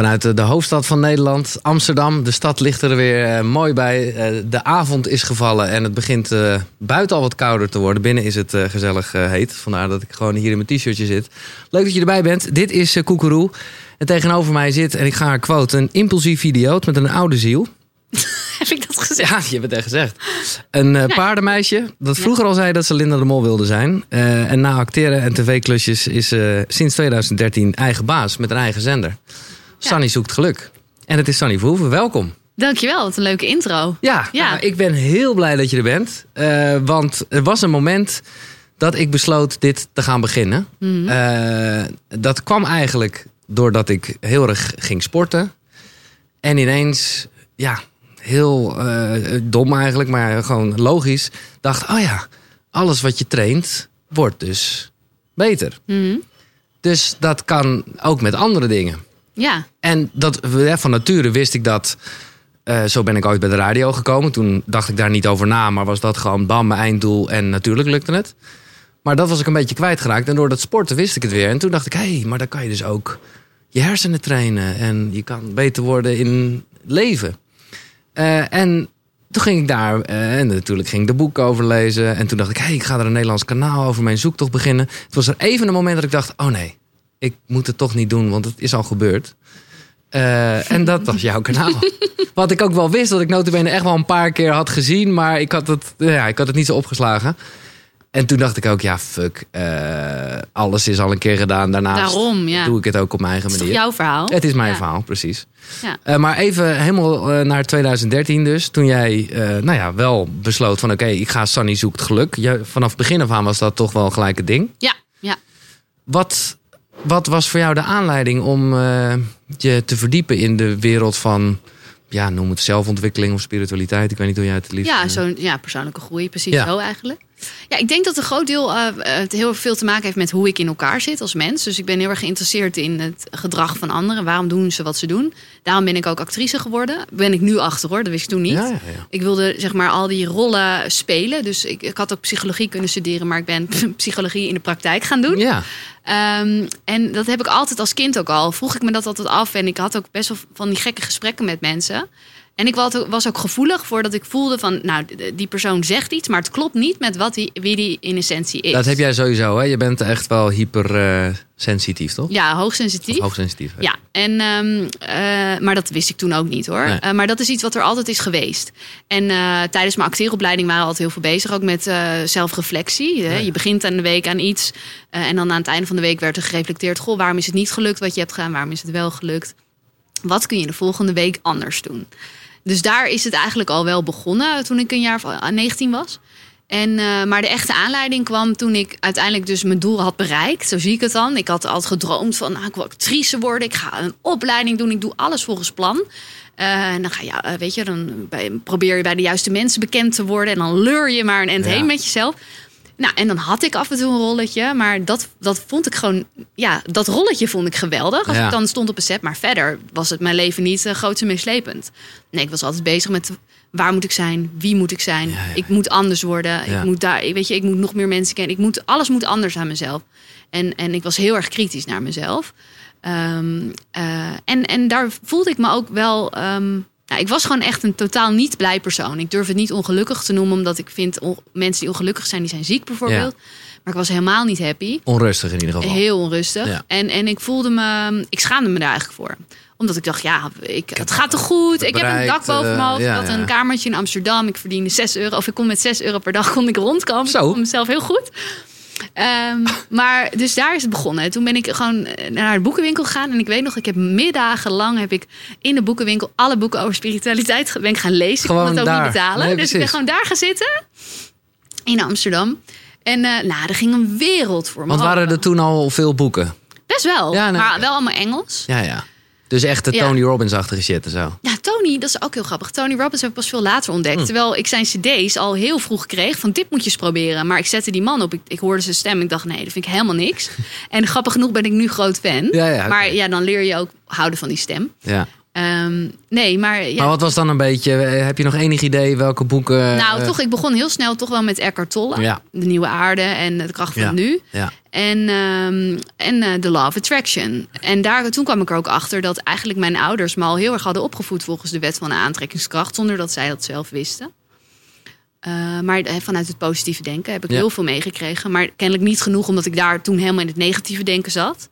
Vanuit de, de hoofdstad van Nederland, Amsterdam. De stad ligt er weer eh, mooi bij. Eh, de avond is gevallen en het begint eh, buiten al wat kouder te worden. Binnen is het eh, gezellig eh, heet. Vandaar dat ik gewoon hier in mijn t-shirtje zit. Leuk dat je erbij bent. Dit is Koekeroe. En tegenover mij zit, en ik ga haar quote, een impulsief idioot met een oude ziel. Heb ik dat gezegd? Ja, je hebt het echt gezegd. Een eh, paardenmeisje dat vroeger al zei dat ze Linda de Mol wilde zijn. Eh, en na acteren en tv-klusjes is ze sinds 2013 eigen baas met een eigen zender. Sunny zoekt geluk. En het is Sunny Verhoeven. Welkom. Dankjewel, wat een leuke intro. Ja, Ja. nou, ik ben heel blij dat je er bent. Eh, want er was een moment dat ik besloot dit te gaan beginnen. Mhm. Eh, dat kwam eigenlijk doordat ik heel erg ging sporten. En ineens, ja, heel eh, dom eigenlijk, maar gewoon logisch. Dacht, oh ja, alles wat je traint wordt dus beter. Mhm. Dus dat kan ook met andere dingen. Ja, En dat, van nature wist ik dat. eh, zo ben ik ooit bij de radio gekomen. Toen dacht ik daar niet over na, maar was dat gewoon bam, mijn einddoel. En natuurlijk lukte het. Maar dat was ik een beetje kwijtgeraakt. En door dat sporten wist ik het weer. En toen dacht ik, hé, hey, maar dan kan je dus ook je hersenen trainen. En je kan beter worden in leven. Eh, en toen ging ik daar, eh, en natuurlijk ging ik de boeken over lezen. En toen dacht ik, hé, hey, ik ga er een Nederlands kanaal over mijn zoektocht beginnen. Het was er even een moment dat ik dacht, oh nee, ik moet het toch niet doen, want het is al gebeurd. Eh, en dat was jouw kanaal. Wat ik ook wel wist, dat ik notabene echt wel een paar keer had gezien. Maar ik had het, ja, ik had het niet zo opgeslagen. En toen dacht ik ook, ja, fuck. eh, alles is al een keer gedaan. Daarnaast daarom. Ja. doe ik het ook op mijn eigen Het is manier. jouw verhaal? Het is mijn Ja. verhaal, precies. Ja. Eh, maar even helemaal naar 2013 dus. Toen jij nou ja, wel besloot van oké, ik ga Sunny zoekt geluk. Je, vanaf begin af aan was dat toch wel gelijk het ding. Ja, ja. Wat, wat was voor jou de aanleiding om eh, je te verdiepen in de wereld van, ja, noem het zelfontwikkeling of spiritualiteit? Ik weet niet hoe jij het liefst... Ja, eh, zo'n ja, persoonlijke groei, precies Ja. zo eigenlijk. Ja, ik denk dat een groot deel eh, het heel veel te maken heeft met hoe ik in elkaar zit als mens. Dus ik ben heel erg geïnteresseerd in het gedrag van anderen. Waarom doen ze wat ze doen? Daarom ben ik ook actrice geworden. Ben ik nu achter hoor, dat wist ik toen niet. Ja, ja, ja. Ik wilde zeg maar al die rollen spelen. Dus ik, ik had ook psychologie kunnen studeren, maar ik ben psychologie in de praktijk gaan doen. Ja, Ehm, en dat heb ik altijd als kind ook al. Vroeg ik me dat altijd af. En ik had ook best wel van die gekke gesprekken met mensen. En ik was ook, gevoelig voor dat ik voelde van... nou, die persoon zegt iets, maar het klopt niet met wat die, wie die in essentie is. dat heb jij sowieso. Hè? Je bent echt wel hyper eh, sensitief, toch? Ja, hoogsensitief. Of hoogsensitief. hè? Ja, en, ehm, eh, maar dat wist ik toen ook niet hoor. Nee. Eh, maar dat is iets wat er altijd is geweest. En tijdens mijn acteeropleiding waren we altijd heel veel bezig. Ook met zelfreflectie. hè. Ja. Je begint aan de week aan iets. en dan aan het einde van de week werd er gereflecteerd. Goh, waarom is het niet gelukt wat je hebt gedaan? Waarom is het wel gelukt? Wat kun je de volgende week anders doen? Dus daar is het eigenlijk al wel begonnen toen ik een jaar of 19 was. En, eh, maar de echte aanleiding kwam toen ik uiteindelijk dus mijn doel had bereikt. Zo zie ik het dan. Ik had altijd gedroomd van nou, ik wil actrice worden. Ik ga een opleiding doen. Ik doe alles volgens plan. Eh, en dan ga je, eh, weet je, dan bij- probeer je bij de juiste mensen bekend te worden. En dan leur je maar een end Ja. heen met jezelf. Nou, en dan had ik af en toe een rolletje. Maar dat, dat vond ik gewoon... Ja, dat rolletje vond ik geweldig. Als Ja. ik dan stond op een set. Maar verder was het mijn leven niet uh, groots en meeslepend. Nee, ik was altijd bezig met... Waar moet ik zijn? Wie moet ik zijn? Ja, ja. Ik moet anders worden. Ik moet daar, weet je, ik moet nog meer mensen kennen. Ik moet, alles moet anders aan mezelf. En, en ik was heel erg kritisch naar mezelf. Ehm, eh, en, en daar voelde ik me ook wel. ehm, nou, ik was gewoon echt een totaal niet blij persoon. Ik durf het niet ongelukkig te noemen, omdat ik vind mensen die ongelukkig zijn, die zijn ziek bijvoorbeeld. Maar ik was helemaal niet happy. Onrustig in ieder geval. Heel onrustig. Ja. En, en ik voelde me, ik schaamde me daar eigenlijk voor. Omdat ik dacht, ja, ik, het gaat toch goed. Ik heb een dak boven mijn eh, hoofd. ja, ik had een kamertje in Amsterdam. Ik verdiende 6 euro. Of ik kon met 6 euro per dag kon ik rondkomen. Zo. Ik mezelf heel goed. Ehm, maar dus daar is het begonnen. Toen ben ik gewoon eh, naar de boekenwinkel gegaan. En ik weet nog, ik heb middagen lang heb ik in de boekenwinkel alle boeken over spiritualiteit ben ik gaan lezen. ik kon het ook daar. niet betalen. Nee, dus ik ben gewoon daar gaan zitten. In Amsterdam. En eh, nou, er ging een wereld voor me Want waren er toen al veel boeken? Best wel. Ja, nee, maar wel allemaal Engels. Ja, ja. Dus echt de Ja. Tony Robbins-achtige shit en zo. Ja, Tony, dat is ook heel grappig. Tony Robbins heb ik pas veel later ontdekt. Hm. Terwijl ik zijn cd's al heel vroeg kreeg van dit moet je eens proberen. Maar ik zette die man op. Ik, ik hoorde zijn stem. Ik dacht nee, dat vind ik helemaal niks. en grappig genoeg ben ik nu groot fan. Ja, ja. Maar ja, dan leer je ook houden van die stem. Ja. Ehm, nee, maar ja. Maar wat was dan een beetje... eh, Heb je nog enig idee welke boeken... nou, eh, toch, ik begon heel snel toch wel met Eckhart Tolle. Ja. De Nieuwe Aarde en de kracht van Ja. nu. Ja. En, ehm, en The Law of Attraction. En daar, toen kwam ik er ook achter dat eigenlijk mijn ouders me al heel erg hadden opgevoed volgens de wet van de aantrekkingskracht, zonder dat zij dat zelf wisten. Eh, maar eh, vanuit het positieve denken heb ik Ja. heel veel meegekregen. Maar kennelijk niet genoeg, omdat ik daar toen helemaal in het negatieve denken zat.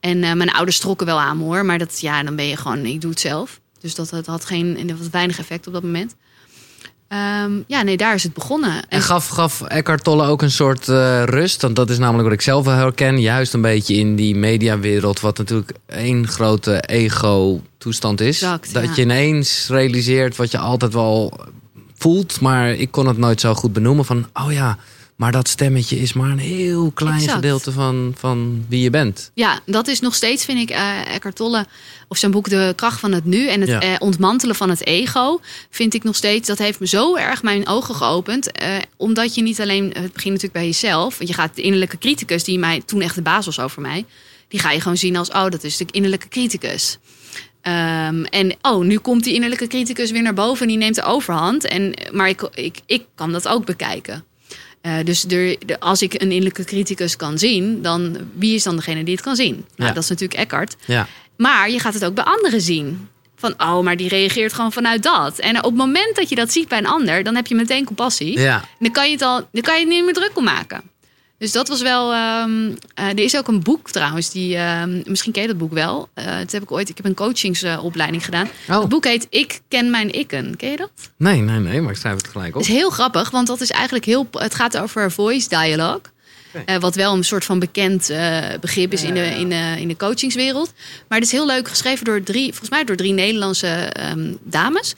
En mijn ouders trokken wel aan me hoor. Maar dat, ja, dan ben je gewoon, ik doe het zelf. Dus dat, dat had geen, dat had weinig effect op dat moment. Ehm, ja, nee, daar is het begonnen. En, En gaf, gaf Eckhart Tolle ook een soort eh, rust? Want dat is namelijk wat ik zelf wel herken. Juist een beetje in die mediawereld, wat natuurlijk één grote ego-toestand is. Exact, dat ja. je ineens realiseert wat je altijd wel voelt, maar ik kon het nooit zo goed benoemen. Van, oh ja, maar dat stemmetje is maar een heel klein Exact. gedeelte van, van wie je bent. ja, dat is nog steeds, vind ik, eh Eckhart Tolle... of zijn boek De Kracht van het Nu... en het Ja. eh, ontmantelen van het ego... vind ik nog steeds, dat heeft me zo erg mijn ogen geopend. eh, omdat je niet alleen... Het begint natuurlijk bij jezelf. Want je gaat de innerlijke criticus... die mij toen echt de baas was over mij... die ga je gewoon zien als... oh, dat is de innerlijke criticus. Ehm, en oh, nu komt die innerlijke criticus weer naar boven en die neemt de overhand. En, maar ik, ik, ik kan dat ook bekijken. Eh, dus er, de- als ik een innerlijke criticus kan zien, dan wie is dan degene die het kan zien? Nou, Ja. Dat is natuurlijk Eckhart. Ja, Maar je gaat het ook bij anderen zien. Van, oh, maar die reageert gewoon vanuit dat. En op het moment dat je dat ziet bij een ander, dan heb je meteen compassie. ja. En Dan kan je het al, dan kan je het niet meer druk om maken. Dus dat was wel. ehm, eh, er is ook een boek trouwens, die ehm, misschien ken je dat boek wel. Eh dat heb ik ooit. Ik heb een coachingsopleiding gedaan. Oh. Het boek heet Ik ken mijn ikken. Ken je dat? Nee, nee, nee, maar ik schrijf het gelijk op. Het is heel grappig, want dat is eigenlijk heel. Het gaat over voice dialogue. Eh, wat wel een soort van bekend begrip is in, de, in, de, in de coachingswereld. Maar het is heel leuk geschreven door drie, volgens mij door drie Nederlandse ehm, dames.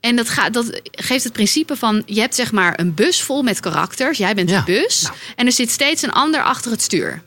En dat, gaat, dat geeft het principe van: je hebt zeg maar een bus vol met karakters. Jij bent Ja. de bus. Nou. En er zit steeds een ander achter het stuur.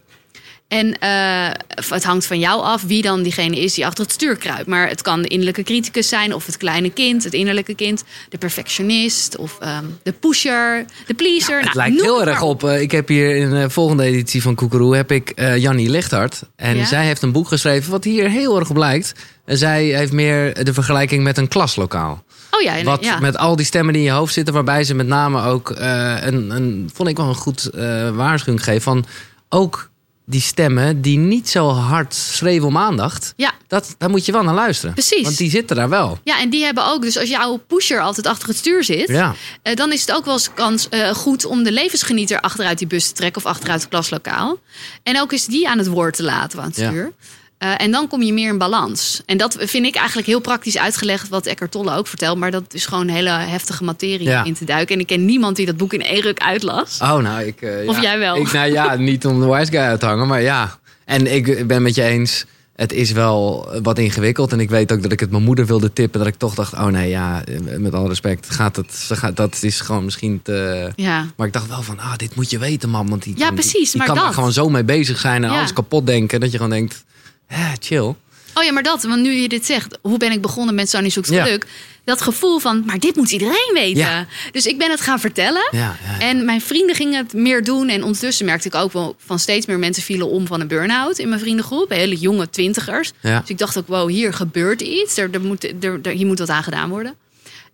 En eh, het hangt van jou af wie dan diegene is die achter het stuur kruipt. Maar het kan de innerlijke criticus zijn, of het kleine kind, het innerlijke kind, de perfectionist, of ehm, de pusher, de pleaser. Het Nou, lijkt heel erg op. eh, ik heb hier in de volgende editie van Koekeroe heb ik eh Jannie Lichthart. En Ja? zij heeft een boek geschreven wat hier heel erg op lijkt. Zij heeft meer de vergelijking met een klaslokaal. Oh ja, Wat ja. met al die stemmen die in je hoofd zitten, waarbij ze met name ook eh, een, een, vond ik wel een goed eh, waarschuwing geeft van ook die stemmen die niet zo hard schreeuwen om aandacht. ja. Dat, daar moet je wel naar luisteren. Precies. Want die zitten daar wel. Ja, en die hebben ook, dus als jouw pusher altijd achter het stuur zit, Ja. eh, dan is het ook wel eens kans, goed om de levensgenieter achteruit die bus te trekken of achteruit het klaslokaal. En ook eens die aan het woord te laten aan het Ja. Eh, en dan kom je meer in balans. En dat vind ik eigenlijk heel praktisch uitgelegd, wat Eckhart Tolle ook vertelt. Maar dat is gewoon hele heftige materie Ja. in te duiken. En ik ken niemand die dat boek in één ruk uitlas. Oh, nou, ik. eh, Of ja. jij wel? Ik, nou ja, niet om de wise guy uit te hangen, maar ja. En ik ben met je eens. Het is wel wat ingewikkeld. En ik weet ook dat ik het mijn moeder wilde tippen. Dat ik toch dacht: oh nee, ja, met alle respect. Gaat het, ze gaat, dat is gewoon misschien te. Ja. Maar ik dacht wel van: ah, dit moet je weten, man. Want die, Ja, precies, Die maar kan dat. daar gewoon zo mee bezig zijn en Ja. alles kapot denken. Dat je gewoon denkt: hè, chill. Oh ja, maar dat, want nu je dit zegt, hoe ben ik begonnen met Sonny Zoekt Ja. Geluk? Dat gevoel van, maar dit moet iedereen weten. Ja. Dus ik ben het gaan vertellen. Ja, ja, ja. En mijn vrienden gingen het meer doen. En ondertussen merkte ik ook wel van steeds meer mensen vielen om van een burn-out in mijn vriendengroep. Hele jonge twintigers. Ja. Dus ik dacht ook, wow, hier gebeurt iets. Er, er moet, er, er- hier moet wat aan gedaan worden.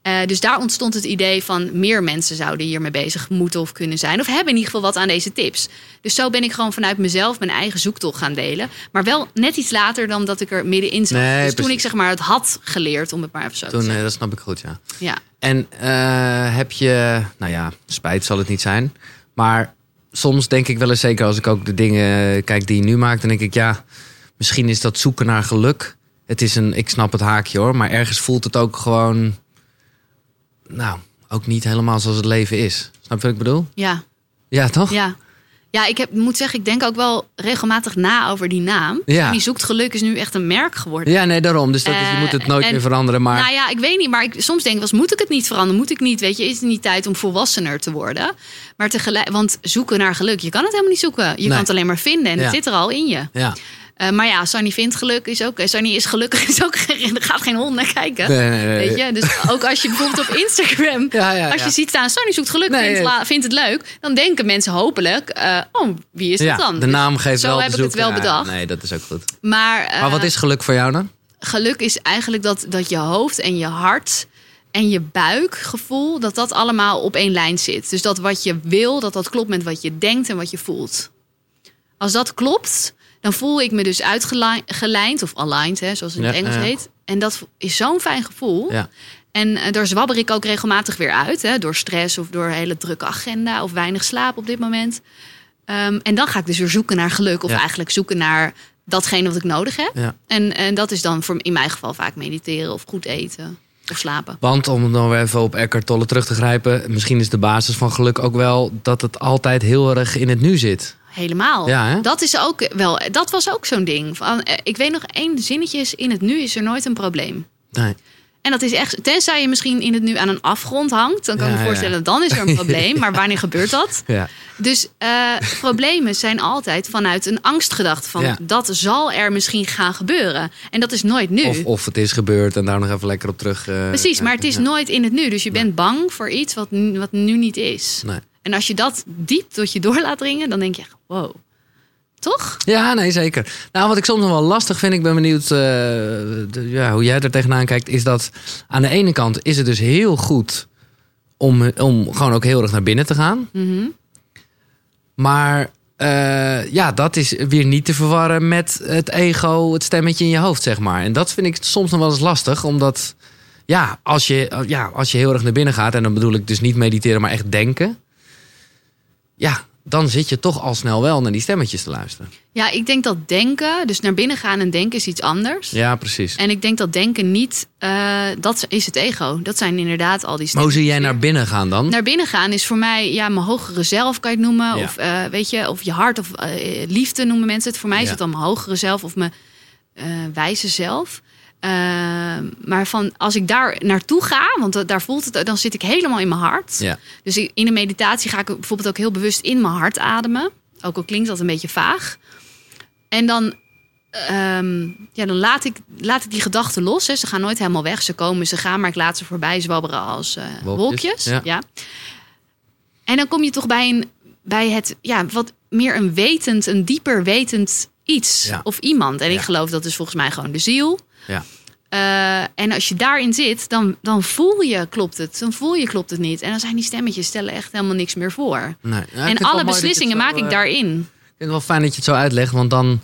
Eh, dus daar ontstond het idee van meer mensen zouden hiermee bezig moeten of kunnen zijn. Of hebben in ieder geval wat aan deze tips. Dus zo ben ik gewoon vanuit mezelf mijn eigen zoektocht gaan delen. Maar wel net iets later dan dat ik er middenin zat. Nee, dus toen ik zeg maar het had geleerd, om het maar even zo te Toen, zeggen. eh, dat snap ik goed, ja. Ja. En eh, heb je, nou ja, spijt zal het niet zijn. Maar soms denk ik wel eens, zeker als ik ook de dingen kijk die je nu maakt, dan denk ik, ja, misschien is dat zoeken naar geluk. Het is een, ik snap het haakje hoor, maar ergens voelt het ook gewoon, nou, ook niet helemaal zoals het leven is. Snap je wat ik bedoel? ja. Ja, toch? Ja. Ja, ik heb, moet zeggen, ik denk ook wel regelmatig na over die naam. Ja. Die zoekt geluk is nu echt een merk geworden. Ja, nee, daarom. Dus dat is, je Eh, moet het nooit en- meer veranderen. Maar Nou ja, ik weet niet, maar ik, soms denk ik wel moet ik het niet veranderen? Moet ik niet, weet je, is het niet tijd om volwassener te worden? Maar tegelijk, want zoeken naar geluk, je kan het helemaal niet zoeken. Je Nee. kan het alleen maar vinden en Ja. het zit er al in je. ja. Eh, maar ja, Sunny vindt geluk is ook, Sunny is gelukkig is ook, er gaat geen hond naar kijken. Nee, nee, nee. Weet je, dus ook als je bijvoorbeeld op Instagram, Ja, ja, als je ziet staan, Sunny zoekt geluk, vindt, vindt het leuk, dan denken mensen hopelijk, eh, oh, wie is dat dan? de naam geeft Zo wel heb te ik het wel bedacht. nee, dat is ook goed. Maar, eh, Maar wat is geluk voor jou dan? geluk is eigenlijk dat, dat je hoofd en je hart en je buikgevoel, dat dat allemaal op één lijn zit. Dus dat wat je wil, dat dat klopt met wat je denkt en wat je voelt. Als dat klopt, dan voel ik me dus uitgelijnd of aligned, hè, zoals het in het Engels heet. En dat is zo'n fijn gevoel. Ja. En eh, daar zwabber ik ook regelmatig weer uit. Hè, door stress of door een hele drukke agenda of weinig slaap op dit moment. Ehm, en dan ga ik dus weer zoeken naar geluk. Of Ja. eigenlijk zoeken naar datgene wat ik nodig heb. Ja. En, en dat is dan voor, in mijn geval vaak mediteren of goed eten of slapen. Want om dan weer even op Eckhart Tolle terug te grijpen, misschien is de basis van geluk ook wel dat het altijd heel erg in het nu zit. Helemaal. Ja, hè? Dat is ook wel. Dat was ook zo'n ding. Van, eh, ik weet nog één zinnetje is in het nu is er nooit een probleem. Nee. En dat is echt, tenzij je misschien in het nu aan een afgrond hangt, dan kan ik Ja, me ja. voorstellen, dan is er een probleem. Maar wanneer gebeurt dat? Ja. Dus eh, problemen zijn altijd vanuit een angstgedachte van dat zal er misschien gaan gebeuren. En dat is nooit nu. Of, of het is gebeurd en daar nog even lekker op terug. eh, Precies, maar het is nooit in het nu. Dus je bent bang voor iets wat, nu- wat nu niet is. Nee. En als je dat diep tot je door laat dringen, dan denk je, wow. Toch? Ja, nee, zeker. Nou, wat ik soms nog wel lastig vind, ik ben benieuwd eh, de- ja, hoe jij er tegenaan kijkt, is dat aan de ene kant is het dus heel goed om, om gewoon ook heel erg naar binnen te gaan. Mhm. Maar eh, ja, dat is weer niet te verwarren met het ego, het stemmetje in je hoofd, zeg maar. En dat vind ik soms nog wel eens lastig, omdat ja, als je, ja, als je heel erg naar binnen gaat, en dan bedoel ik dus niet mediteren, maar echt denken. Ja, dan zit je toch al snel wel naar die stemmetjes te luisteren. Ja, ik denk dat denken, dus naar binnen gaan en denken is iets anders. Ja, precies. En ik denk dat denken niet, eh, dat is het ego. Dat zijn inderdaad al die Maar hoe stemmen. zie jij naar binnen gaan dan? Naar binnen gaan is voor mij ja, mijn hogere zelf, kan je het noemen. Ja. Of eh, weet je, of je hart of eh, liefde noemen mensen het. Voor mij is het dan mijn hogere zelf of mijn wijze zelf. Eh, maar van als ik daar naartoe ga, want da- daar voelt het, dan zit ik helemaal in mijn hart. Ja. Dus in de meditatie ga ik bijvoorbeeld ook heel bewust in mijn hart ademen. Ook al klinkt dat een beetje vaag. En dan, ehm, ja, dan laat, ik, laat ik die gedachten los. Hè. Ze gaan nooit helemaal weg. Ze komen, ze gaan, maar ik laat ze voorbij zwabberen als eh, Wolkjes, wolkjes. ja. Ja. En dan kom je toch bij, een, bij het, ja, wat meer een wetend, een dieper wetend iets Ja. of iemand. En ik geloof dat is volgens mij gewoon de ziel. Ja. Eh, en als je daarin zit, dan, dan voel je, klopt het? Dan voel je, klopt het niet? En dan zijn die stemmetjes stellen echt helemaal niks meer voor. Nee. Ja, en alle beslissingen maak ik eh, daarin. Ik vind het wel fijn dat je het zo uitlegt, want dan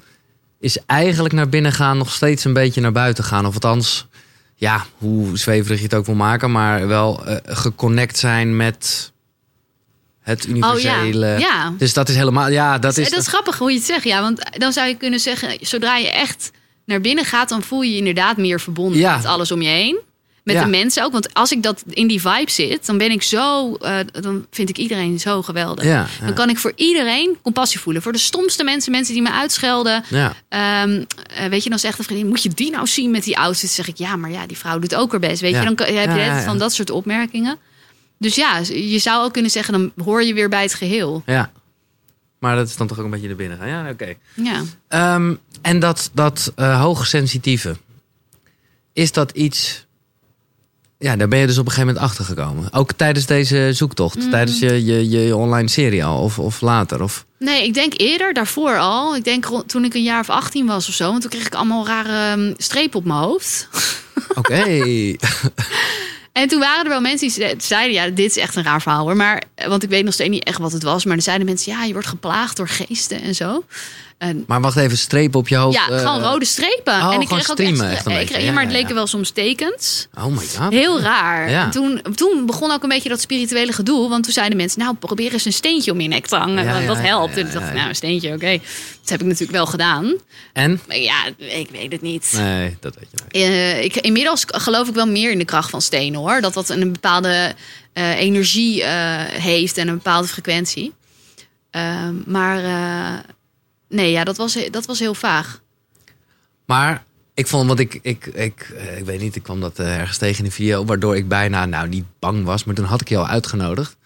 is eigenlijk naar binnen gaan nog steeds een beetje naar buiten gaan. Of althans, ja, hoe zweverig je het ook wil maken, maar wel eh, geconnect zijn met het universele. Oh ja. Dus dat is helemaal, ja, dat is. dat is grappig hoe je het zegt. Ja, want dan zou je kunnen zeggen, zodra je echt naar binnen gaat, dan voel je je inderdaad meer verbonden Ja. met alles om je heen. Met Ja. de mensen ook. Want als ik dat in die vibe zit, dan ben ik zo. eh, dan vind ik iedereen zo geweldig. Ja. Dan kan ik voor iedereen compassie voelen. Voor de stomste mensen, mensen die me uitschelden. Ehm, eh, weet je, dan zegt een vriendin: Moet je die nou zien met die outfit? Dan zeg ik ja, maar ja, die vrouw doet ook haar best. Weet je, dan heb je van dat soort opmerkingen. Dus ja, je zou ook kunnen zeggen: dan hoor je weer bij het geheel. ja. Maar dat is dan toch ook een beetje naar binnen gaan. Ja, oké. Ja. Ehm, en dat, dat eh hoogsensitieve, is dat iets... Ja, daar ben je dus op een gegeven moment achter gekomen. Ook tijdens deze zoektocht, Mm. tijdens je, je, je online serie al, of, of later. Of... Nee, ik denk eerder, daarvoor al. Ik denk toen ik een jaar of 18 was of zo. Want toen kreeg ik allemaal rare um, strepen op mijn hoofd. Oké. En toen waren er wel mensen die ze- zeiden: Ja, dit is echt een raar verhaal hoor. Maar, eh, want ik weet nog steeds niet echt wat het was. Maar er zeiden mensen: Ja, je wordt geplaagd door geesten en zo. En, maar wacht even, strepen op je hoofd. ja, eh, gewoon rode strepen. oh, en ik gewoon kreeg ook echt, ik kreeg, Ja, maar ja, het leken ja. wel soms tekens. Oh my god. Heel raar. Ja. En toen, toen begon ook een beetje dat spirituele gedoe. Want toen zeiden mensen, nou probeer eens een steentje om je nek te hangen. Dat helpt. en ik dacht, nou een steentje, oké. Dat heb ik natuurlijk wel gedaan. En? Maar ja, ik weet het niet. Nee, dat weet je niet. Eh, ik, inmiddels geloof ik wel meer in de kracht van stenen hoor. Dat dat een bepaalde eh, energie heeft en een bepaalde frequentie. Ehm, maar nee, ja, dat was, dat was heel vaag. Maar ik vond, want ik, ik, ik, eh, ik weet niet, ik kwam dat eh, ergens tegen in de video, waardoor ik bijna, nou niet bang was, maar toen had ik je al uitgenodigd.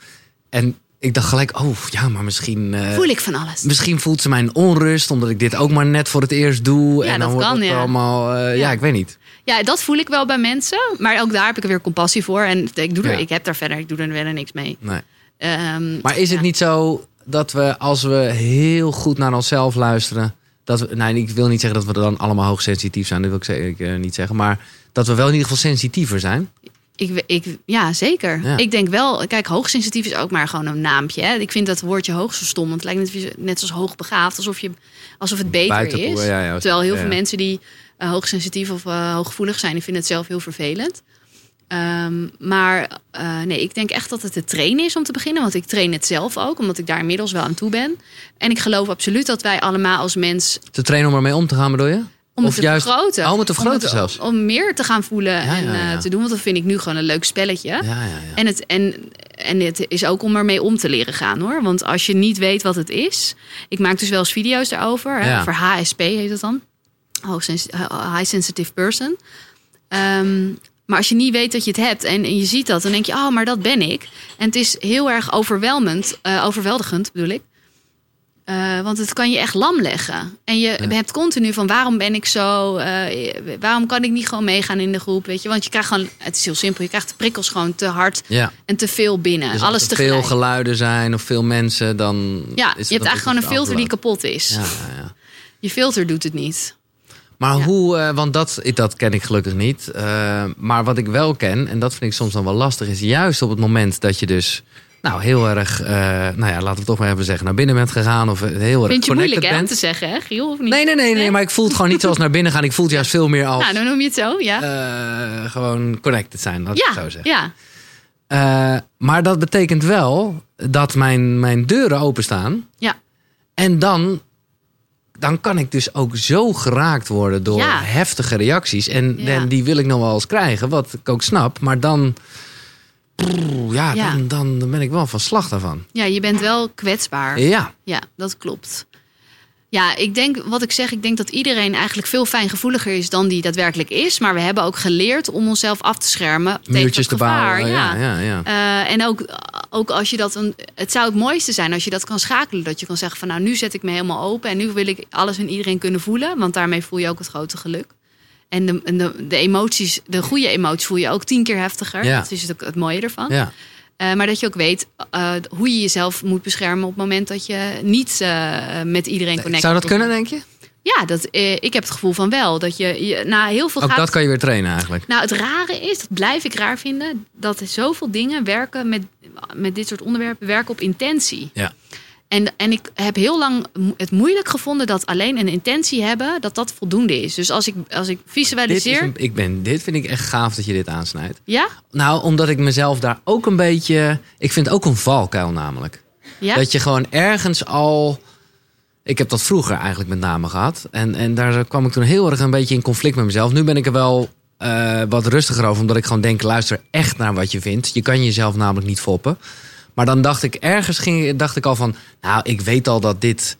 En ik dacht gelijk, oh ja, maar misschien... eh, Voel ik van alles. Misschien voelt ze mijn onrust, omdat ik dit ook maar net voor het eerst doe. Ja, en dan dat wordt kan, het ja. allemaal, ja. Ja. ik weet niet. Ja, dat voel ik wel bij mensen. Maar ook daar heb ik er weer compassie voor. En ik, doe er, ik heb daar verder, ik doe er verder niks mee. Nee. Ehm, Maar is het niet zo dat we, als we heel goed naar onszelf luisteren, dat we, nee, ik wil niet zeggen dat we dan allemaal hoogsensitief zijn, dat wil ik zeker eh, niet zeggen, maar dat we wel in ieder geval sensitiever zijn? Ik, ik, ja, zeker. Ja. Ik denk wel, kijk, hoogsensitief is ook maar gewoon een naampje. Hè? Ik vind dat woordje hoog zo stom. Want het lijkt net, net zoals hoogbegaafd, alsof, je, alsof het beter is. ja, ja, Terwijl heel veel mensen die eh, hoogsensitief of eh, hooggevoelig zijn, die vinden het zelf heel vervelend. Ehm, maar eh, nee, ik denk echt dat het te trainen is om te beginnen. Want ik train het zelf ook, omdat ik daar inmiddels wel aan toe ben. En ik geloof absoluut dat wij allemaal als mens Te trainen om ermee om te gaan, bedoel je? om Of het te juist- vergroten. Oh, om het te vergroten om zelfs. Om meer te gaan voelen Ja, en ja, eh, te doen. Want dat vind ik nu gewoon een leuk spelletje. Ja, ja, ja. En, het, en, en het is ook om ermee om te leren gaan hoor. Want als je niet weet wat het is. Ik maak dus wel eens video's daarover. Hè. Over HSP heet het dan. Hoogsens- High Sensitive Person. Ehm, maar als je niet weet dat je het hebt en, en je ziet dat, dan denk je, oh, maar dat ben ik. En het is heel erg overweldigend, eh, overweldigend bedoel ik. Eh, want het kan je echt lam leggen. En je hebt continu van waarom ben ik zo? eh, waarom kan ik niet gewoon meegaan in de groep? Weet je, want je krijgt gewoon, het is heel simpel, je krijgt de prikkels gewoon te hard ja. en te veel binnen. Dus Alles als er tegelijk. veel geluiden zijn of veel mensen, dan. ja, is je hebt eigenlijk gewoon een filter die kapot is. Ja. Je filter doet het niet. Maar Ja. hoe, eh, want dat, dat ken ik gelukkig niet. Eh, maar wat ik wel ken, en dat vind ik soms dan wel lastig, is juist op het moment dat je dus. Nou, heel erg, eh, nou ja, laten we toch maar even zeggen, naar binnen bent gegaan. Of heel erg Vind je connected moeilijk hè, om bent. te zeggen, hè, Giel? Of niet? Nee, nee, nee, nee, maar ik voel het gewoon niet zoals naar binnen gaan. Ik voel het juist veel meer als Nou, dan noem je het zo, ja. eh, gewoon connected zijn, laat ik het zo ja, zeggen. ja. Eh, maar dat betekent wel dat mijn, mijn deuren openstaan. Ja. En dan, dan kan ik dus ook zo geraakt worden door Ja. heftige reacties. En, Ja. en die wil ik nog wel eens krijgen, wat ik ook snap. Maar dan, ja, Ja. Dan, dan ben ik wel van slag daarvan. ja, je bent wel kwetsbaar. Ja, Ja, dat klopt. Ja, ik denk, wat ik zeg, ik denk dat iedereen eigenlijk veel fijngevoeliger is dan die daadwerkelijk is. Maar we hebben ook geleerd om onszelf af te schermen tegen het gevaar. Ja, ja. ja, ja. Eh, en ook, ook als je dat een. Het zou het mooiste zijn als je dat kan schakelen. Dat je kan zeggen van nou, nu zet ik me helemaal open. En nu wil ik alles en iedereen kunnen voelen. Want daarmee voel je ook het grote geluk. En de, de, de emoties, de goede emoties voel je ook tien keer heftiger. Ja. Dat is het, ook het mooie ervan. ja. Eh, maar dat je ook weet eh, hoe je jezelf moet beschermen op het moment dat je niet eh, met iedereen connect. Zou dat kunnen, denk je? Ja, dat, ik heb het gevoel van wel. Dat je, je na heel veel Ook gaat. dat kan je weer trainen eigenlijk. Nou, het rare is, dat blijf ik raar vinden, dat zoveel dingen werken met, met dit soort onderwerpen, werken op intentie. Ja. En, en ik heb heel lang het moeilijk gevonden dat alleen een intentie hebben, dat dat voldoende is. Dus als ik, als ik Dit, is visualiseer. een, ik ben, dit vind ik echt gaaf dat je dit aansnijdt. Ja? Nou, omdat ik mezelf daar ook een beetje... Ik vind het ook een valkuil namelijk. Ja? Dat je gewoon ergens al. Ik heb dat vroeger eigenlijk met name gehad. En, en daar kwam ik toen heel erg een beetje in conflict met mezelf. Nu ben ik er wel eh, wat rustiger over. Omdat ik gewoon denk, luister echt naar wat je vindt. Je kan jezelf namelijk niet foppen. Maar dan dacht ik, ergens ging, dacht ik al van... Nou, ik weet al dat dit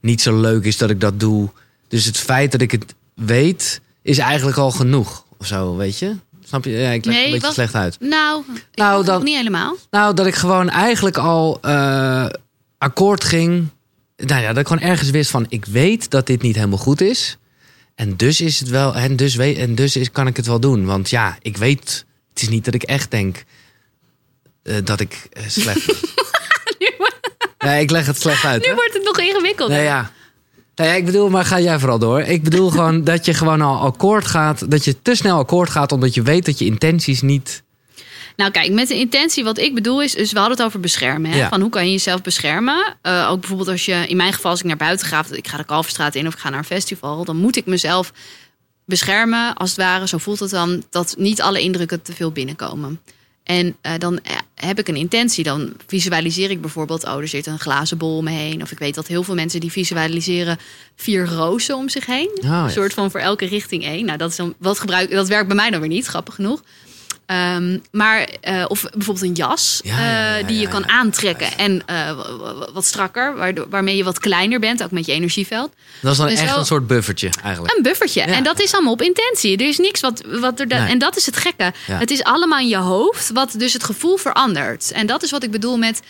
niet zo leuk is dat ik dat doe. Dus het feit dat ik het weet, is eigenlijk al genoeg. Of zo, weet je? Snap je? Ja, ik leg het Nee, een beetje slecht uit. Nou, ik Nou, nou dan- niet helemaal. Nou, dat ik gewoon eigenlijk al eh, akkoord ging. Nou ja, dat ik gewoon ergens wist van... ik weet dat dit niet helemaal goed is. En dus is het wel... En dus, weet, en dus is, kan ik het wel doen. Want ja, ik weet... Het is niet dat ik echt denk... eh, dat ik eh, slecht ben. Nee, ik leg het slecht uit, Nu hè? wordt het nog ingewikkelder. Nee, ja. Nee, ja, ik bedoel, maar ga jij vooral door. Ik bedoel gewoon dat je gewoon al akkoord gaat... dat je te snel akkoord gaat... omdat je weet dat je intenties niet... Nou kijk, met de intentie wat ik bedoel is, dus we hadden het over beschermen. Hè? Ja. Van hoe kan je jezelf beschermen? Eh, ook bijvoorbeeld als je, in mijn geval als ik naar buiten ga, ik ga de Kalverstraat in of ik ga naar een festival, dan moet ik mezelf beschermen, als het ware. Zo voelt het dan, dat niet alle indrukken te veel binnenkomen. En eh, dan eh, heb ik een intentie. Dan visualiseer ik bijvoorbeeld, oh, er zit een glazen bol om me heen. Of ik weet dat heel veel mensen die visualiseren vier rozen om zich heen. ja. Een soort van voor elke richting één. Nou, dat, is dan, wat gebruik, dat werkt bij mij dan weer niet, grappig genoeg. Ehm, maar, eh, of bijvoorbeeld een jas Ja, ja, ja, eh, die je kan aantrekken. En eh, wat strakker, waardoor, waarmee je wat kleiner bent, ook met je energieveld. Dat is dan Dus echt wel- een soort buffertje eigenlijk. Een buffertje. En dat is allemaal op intentie. Er is niks wat, wat er. Nee. En dat is het gekke. Het is allemaal in je hoofd, wat dus het gevoel verandert. En dat is wat ik bedoel met.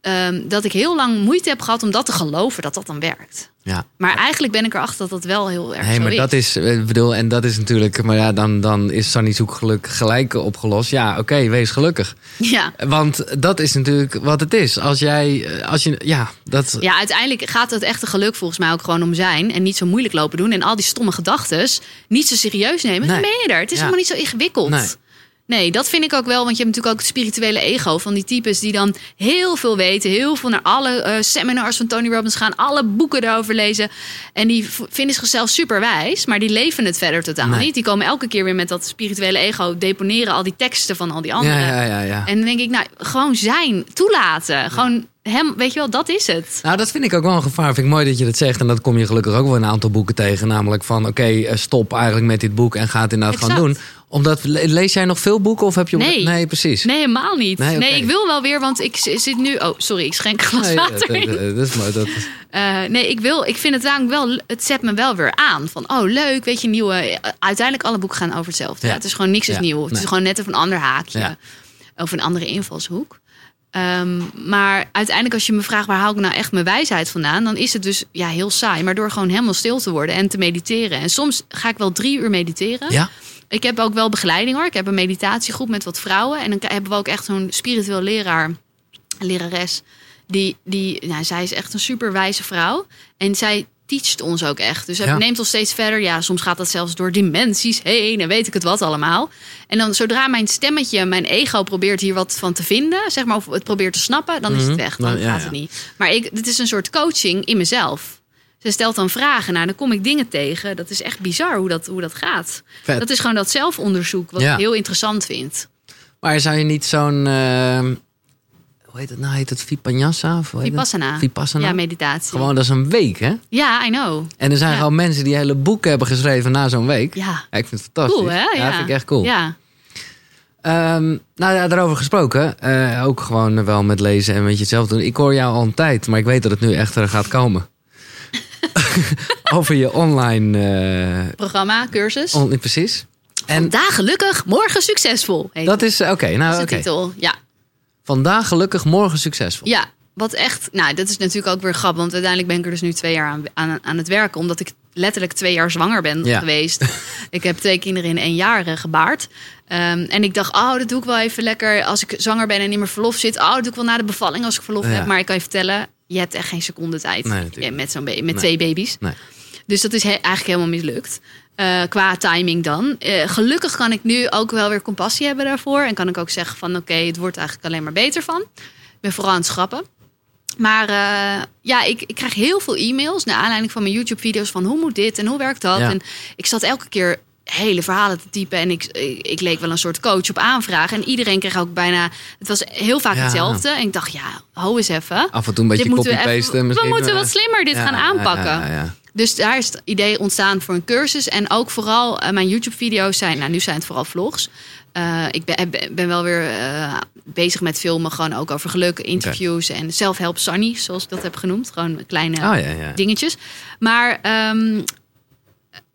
Ehm, dat ik heel lang moeite heb gehad om dat te geloven dat dat dan werkt. Ja. Maar eigenlijk ben ik erachter dat dat wel heel erg Nee, zo maar is. dat is, eh, ik bedoel, en dat is natuurlijk, maar ja, dan, dan is Sunny zoekgeluk gelijk opgelost. Ja, oké, wees gelukkig. Ja. Want dat is natuurlijk wat het is. Als jij, eh, als je, ja, dat, Ja, uiteindelijk gaat het echte geluk volgens mij ook gewoon om zijn. En niet zo moeilijk lopen doen. En al die stomme gedachten niet zo serieus nemen. Nee. Dan ben je er. Het is helemaal niet zo ingewikkeld. Nee. Nee, dat vind ik ook wel. Want je hebt natuurlijk ook het spirituele ego van die types die dan heel veel weten. Heel veel naar alle eh, seminars van Tony Robbins gaan. Alle boeken erover lezen. En die vinden zichzelf super wijs. Maar die leven het verder totaal Nee. niet. Die komen elke keer weer met dat spirituele ego. Deponeren al die teksten van al die anderen. Ja, ja, ja, ja. En dan denk ik, nou, gewoon zijn. Toelaten. Gewoon hem, weet je wel, dat is het. Nou, dat vind ik ook wel een gevaar. Vind ik mooi dat je dat zegt. En dat kom je gelukkig ook wel een aantal boeken tegen. Namelijk van, oké, eh, stop eigenlijk met dit boek en ga het inderdaad Exact. gewoon doen. Omdat, le- lees jij nog veel boeken of heb je... Nee. Nee, precies. Nee, helemaal niet. Nee, ik wil wel weer, want ik zit nu... Oh, sorry, ik schenk glas Nee, water dat, in. dat, dat is mooi. Dat, Eh, nee, ik wil. Ik vind het namelijk wel. Het zet me wel weer aan. Van oh, leuk, weet je, nieuwe. eh, Uiteindelijk alle boeken gaan over hetzelfde. Ja. Het is gewoon niks is nieuw. Het is gewoon net even een ander haakje. Of een andere invalshoek. Ehm, maar uiteindelijk, als je me vraagt waar haal ik nou echt mijn wijsheid vandaan, dan is het dus ja, heel saai. Maar door gewoon helemaal stil te worden en te mediteren. En soms ga ik wel drie uur mediteren. ja? Ik heb ook wel begeleiding hoor. Ik heb een meditatiegroep met wat vrouwen. En dan hebben we ook echt zo'n spiritueel leraar, lerares. Die, die nou, zij is echt een super wijze vrouw. En zij teacht ons ook echt. Dus Ja. neemt ons steeds verder. Ja, soms gaat dat zelfs door dimensies heen en weet ik het wat allemaal. En dan zodra mijn stemmetje, mijn ego probeert hier wat van te vinden, zeg maar, of het probeert te snappen, dan is het Mhm. weg. Dan Nou, ja, gaat ja. het niet. Maar ik, dit is een soort coaching in mezelf. Ze stelt dan vragen. Nou, dan kom ik dingen tegen. Dat is echt bizar hoe dat, hoe dat gaat. Vet. Dat is gewoon dat zelfonderzoek wat Ja. ik heel interessant vind. Maar zou je niet zo'n... eh, hoe heet het nou? Heet het Vipassana? Of hoe heet het? Vipassana. Vipassana? Ja, meditatie. Gewoon, dat is een week, hè? Ja, I know. En er zijn Ja. gewoon mensen die hele boeken hebben geschreven na zo'n week. Ja. Ja, ik vind het fantastisch. Cool, hè? Ja, vind ik echt cool. Ja. Ehm, nou ja, daarover gesproken. eh, ook gewoon wel met lezen en met jezelf doen. Ik hoor jou al een tijd, maar ik weet dat het nu echt er gaat komen. Over je online... eh, Programma, cursus. on- precies. En Vandaag gelukkig, morgen succesvol. Heet dat is... Oké, dat nou is de oké. titel. Ja. Vandaag gelukkig, morgen succesvol. ja, wat echt... Nou, dat is natuurlijk ook weer grappig. Want uiteindelijk ben ik er dus nu twee jaar aan, aan, aan het werken. Omdat ik letterlijk twee jaar zwanger ben Ja. geweest. ik heb twee kinderen in één jaar eh, gebaard. Ehm, en ik dacht, oh, dat doe ik wel even lekker als ik zwanger ben en in mijn verlof zit. Oh, dat doe ik wel na de bevalling als ik verlof Ja. heb. Maar ik kan je vertellen, je hebt echt geen seconde tijd. Nee, Ja, met zo'n baby, met Nee. twee baby's. Nee. Dus dat is he- eigenlijk helemaal mislukt. Eh, qua timing dan. Eh, gelukkig kan ik nu ook wel weer compassie hebben daarvoor. En kan ik ook zeggen van oké, het wordt eigenlijk alleen maar beter van. Ik ben vooral aan het schrappen. Maar eh, ja, ik, ik krijg heel veel e-mails naar aanleiding van mijn YouTube-video's van hoe moet dit en hoe werkt dat. Ja. En ik zat elke keer hele verhalen te typen en ik, ik, ik leek wel een soort coach op aanvraag. En iedereen kreeg ook bijna, het was heel vaak Ja. hetzelfde. En ik dacht, ja, ho eens even. Af en toe een beetje we copy-pasten. misschien, We moeten wat slimmer dit ja, gaan aanpakken. ja. Dus daar is het idee ontstaan voor een cursus. En ook vooral eh, mijn YouTube-video's zijn, nou nu zijn het vooral vlogs. Eh, ik ben, ben- wel weer eh, bezig met filmen, gewoon ook over geluk, interviews en self-help Sunny, zoals ik dat heb genoemd. Gewoon kleine Oh ja, ja. dingetjes. Maar ehm,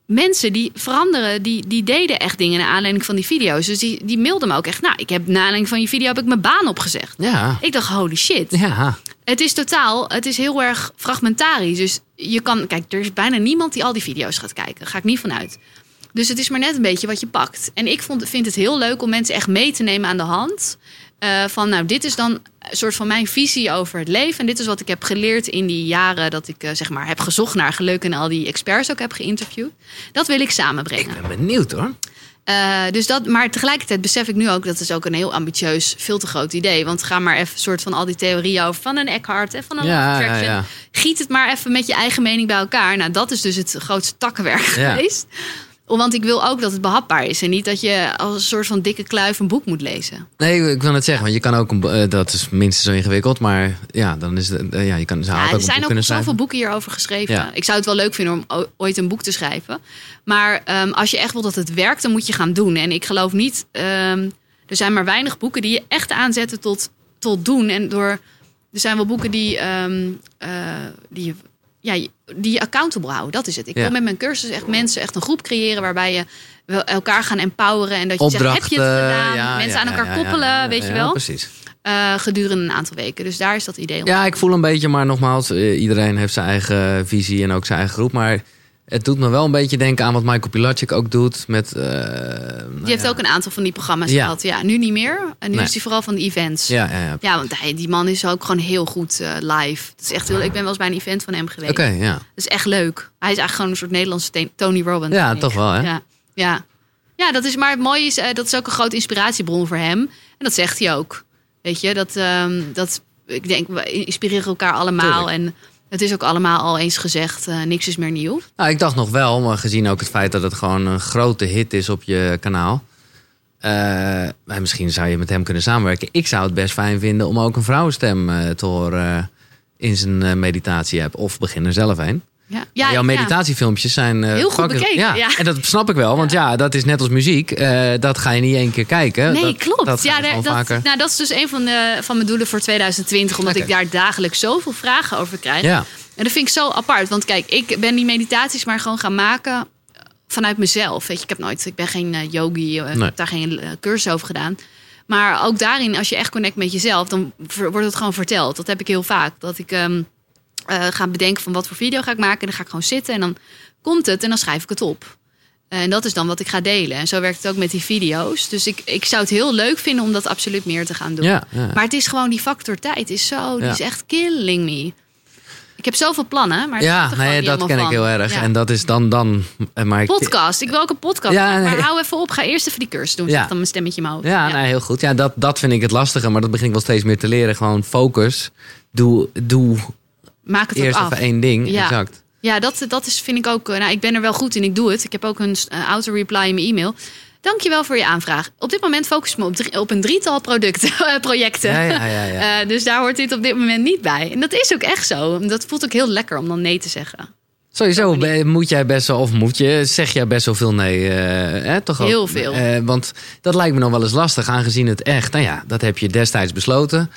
mensen die veranderen, die, die deden echt dingen naar aanleiding van die video's. Dus die, die mailden me ook echt. Nou, ik heb naar aanleiding van je video heb ik mijn baan opgezegd. Ja, Ik dacht, holy shit. ja. Het is totaal, het is heel erg fragmentarisch. Dus je kan, kijk, er is bijna niemand die al die video's gaat kijken. Daar ga ik niet vanuit. Dus het is maar net een beetje wat je pakt. En ik vond, vind het heel leuk om mensen echt mee te nemen aan de hand. Eh, van, nou, dit is dan een soort van mijn visie over het leven. En dit is wat ik heb geleerd in die jaren dat ik, eh, zeg maar, heb gezocht naar geluk en al die experts ook heb geïnterviewd. Dat wil ik samenbrengen. Ik ben benieuwd hoor. Eh, dus dat, maar tegelijkertijd besef ik nu ook dat is ook een heel ambitieus, veel te groot idee. Want ga maar even soort van al die theorieën over van een Eckhart en van een Ja, ja, ja. Giet het maar even met je eigen mening bij elkaar. Nou, dat is dus het grootste takkenwerk geweest. Want ik wil ook dat het behapbaar is. En niet dat je als een soort van dikke kluif een boek moet lezen. Nee, ik wil het zeggen, want je kan ook een, eh, dat is minstens zo ingewikkeld, maar ja, dan is het, eh, ja, je kan, ze Ja, er zijn ook zoveel schrijven. boeken hierover geschreven. Ja. Ik zou het wel leuk vinden om ooit een boek te schrijven. Maar ehm, als je echt wil dat het werkt, dan moet je gaan doen. En ik geloof niet... ehm, er zijn maar weinig boeken die je echt aanzetten tot, tot doen. En door... Er zijn wel boeken die, ehm, eh, die, je- ja, die accountable houden. Dat is het. Ik Ja. wil met mijn cursus echt mensen echt een groep creëren... waarbij je wel elkaar gaan empoweren. En dat je zegt, heb je het Opdrachten, gedaan? ja, mensen ja, aan elkaar koppelen, weet je ja, wel. precies. Eh, gedurende een aantal weken. Dus daar is dat idee om. Ja, ik voel een beetje, maar nogmaals, eh, iedereen heeft zijn eigen visie en ook zijn eigen groep. Maar het doet me wel een beetje denken aan wat Michael Pilatschik ook doet met... eh, nou Die heeft ja. ook een aantal van die programma's Ja. gehad. Ja, nu niet meer. En nu Nee. is hij vooral van de events. Ja, ja, ja. Ja, want hij, die man is ook gewoon heel goed eh, live. Het is echt heel, ik ben wel eens bij een event van hem geweest. Oké, ja. Dat is echt leuk. Hij is eigenlijk gewoon een soort Nederlandse Tony Robbins. Ja, toch wel, hè? Ja, ja. Ja, dat is maar het mooie is, eh, dat is ook een grote inspiratiebron voor hem. En dat zegt hij ook. Weet je, dat, ehm, dat ik denk, we inspireren elkaar allemaal. En het is ook allemaal al eens gezegd, eh, niks is meer nieuw. Nou, ik dacht nog wel, maar gezien ook het feit dat het gewoon een grote hit is op je kanaal. eh, en misschien zou je met hem kunnen samenwerken. Ik zou het best fijn vinden om ook een vrouwenstem eh, te horen in zijn meditatie-app. Of begin er zelf een. Ja, Jouw ja. meditatiefilmpjes zijn... eh, Heel goed fucking- bekeken, ja. En dat snap ik wel, want ja, dat is net als muziek. Eh, dat ga je niet één keer kijken. Nee, dat, klopt. Dat ja, daar- dat, vaker. nou, dat is dus een van, de, van mijn doelen voor 2020. Omdat ik daar dagelijks zoveel vragen over krijg. Ja, En dat vind ik zo apart. Want kijk, ik ben die meditaties maar gewoon gaan maken vanuit mezelf. Weet je, ik heb nooit, ik ben geen eh, yogi, ik Nee. heb daar geen cursus over gedaan. Maar ook daarin, als je echt connect met jezelf, dan wordt het gewoon verteld. Dat heb ik heel vaak. Dat ik ehm, eh, ga bedenken van wat voor video ga ik maken. En dan ga ik gewoon zitten en dan komt het en dan schrijf ik het op. En dat is dan wat ik ga delen. En zo werkt het ook met die video's. Dus ik, ik zou het heel leuk vinden om dat absoluut meer te gaan doen. ja, ja. Maar het is gewoon die factor tijd is zo, die Ja. is echt killing me. Ik heb zoveel plannen, maar ja nee, dat ken ik heel erg. Ja. En dat is dan... dan eh, maar ik, podcast. Ik wil ook een podcast. Ja, maken, nee. Maar hou even op. Ga eerst even die cursus doen. Ja. Zet dan mijn stemmetje in mijn hoofd. Ja, Nee, heel goed. Ja, dat, dat vind ik het lastige, maar dat begin ik wel steeds meer te leren. Gewoon focus. Doe, doe Maak het eerst ook af. even één ding. Ja. Exact. Ja, dat, dat is, vind ik ook. eh, Nou, ik ben er wel goed in. Ik doe het. Ik heb ook een eh, auto-reply in mijn e-mail. Dankjewel voor je aanvraag. Op dit moment focus ik me op, drie- op een drietal producten, eh, projecten. Ja, ja, ja, dus daar hoort dit op dit moment niet bij. En dat is ook echt zo. Dat voelt ook heel lekker om dan nee te zeggen. Sowieso moet jij best wel, of moet je, zeg jij best wel veel nee. eh, hè, toch ook? Heel veel. Want dat lijkt me nog wel eens lastig, aangezien het echt, nou ja, dat heb je destijds besloten.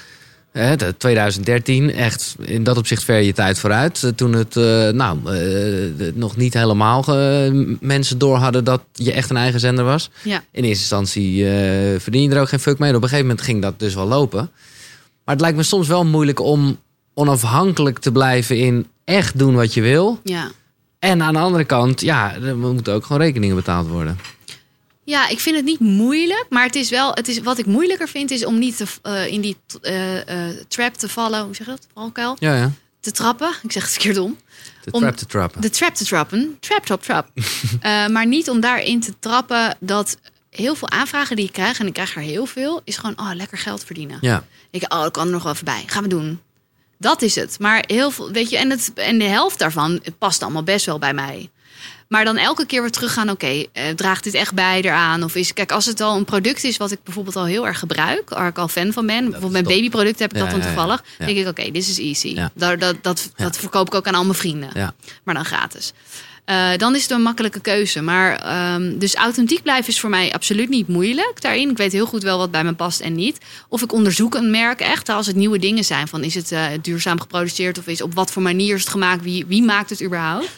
Hè, de 2013, echt in dat opzicht ver je tijd vooruit. Eh, Toen het eh, nou, eh, nog niet helemaal mensen door hadden dat je echt een eigen zender was. Ja. In eerste instantie eh, verdien je er ook geen fuck mee. Op een gegeven moment ging dat dus wel lopen. Maar het lijkt me soms wel moeilijk om onafhankelijk te blijven in echt doen wat je wil. Ja. En aan de andere kant, ja, er moeten ook gewoon rekeningen betaald worden. Ja, ik vind het niet moeilijk, maar het is wel, het is, wat ik moeilijker vind is om niet te, eh, in die eh, eh, trap te vallen. Hoe zeg je dat? Valkuil? Ja, ja. Te trappen. Ik zeg het verkeerd om. De Om- trap te trappen. De trap te trappen. Trap, trap, trap. Maar niet om daarin te trappen dat heel veel aanvragen die ik krijg, en ik krijg er heel veel, is gewoon, oh, lekker geld verdienen. Ja, Ik, oh, ik kan er nog wel even bij. Gaan we doen. Dat is het. Maar heel veel, weet je, en, het, en de helft daarvan het past allemaal best wel bij mij. Maar dan elke keer weer teruggaan, oké, eh, draagt dit echt bij eraan? Of is, kijk, als het al een product is wat ik bijvoorbeeld al heel erg gebruik, waar ik al fan van ben, bijvoorbeeld mijn top. babyproduct heb ik Ja, dat dan ja. toevallig, Ja. denk ik, oké, dit is easy. Dat, dat, Ja. dat verkoop ik ook aan al mijn vrienden, maar dan gratis. Eh, dan is het een makkelijke keuze. Maar ehm, dus authentiek blijven is voor mij absoluut niet moeilijk daarin. Ik weet heel goed wel wat bij me past en niet. Of ik onderzoek een merk echt als het nieuwe dingen zijn. Van is het eh, duurzaam geproduceerd of is op wat voor manier is het gemaakt? Wie, wie maakt het überhaupt?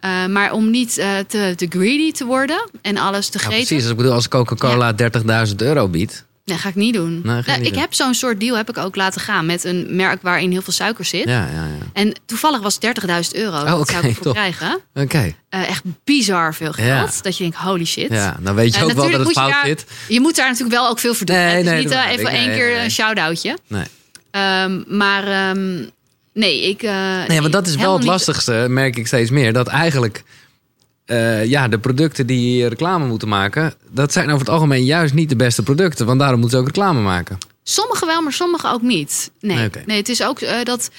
Eh, maar om niet eh, te, te greedy te worden en alles te Ja, greten. precies. Dus ik bedoel, als Coca-Cola 30.000 euro biedt. Nee, ga ik niet doen. Nee, ga je Nou, ik doen. heb zo'n soort deal heb ik ook laten gaan met een merk waarin heel veel suiker zit. Ja, ja, ja. En toevallig was het 30.000 euro. Oh, dat oké, zou ik top. krijgen. Oké. Eh, echt bizar veel geld. Dat je denkt, holy shit. Ja, dan weet je Eh, ook wel dat het fout daar- zit. Je moet daar natuurlijk wel ook veel voor doen. Nee, nee, niet dat eh, even ik. één keer een shout-outje. Nee. Ehm, maar ehm, nee, ik... eh, Nee, want dat is wel het lastigste, merk ik steeds meer. Dat eigenlijk eh, ja, de producten die reclame moeten maken... dat zijn over het algemeen juist niet de beste producten. Want daarom moeten ze ook reclame maken. Sommige wel, maar sommige ook niet. Nee, Nee, het is ook eh, dat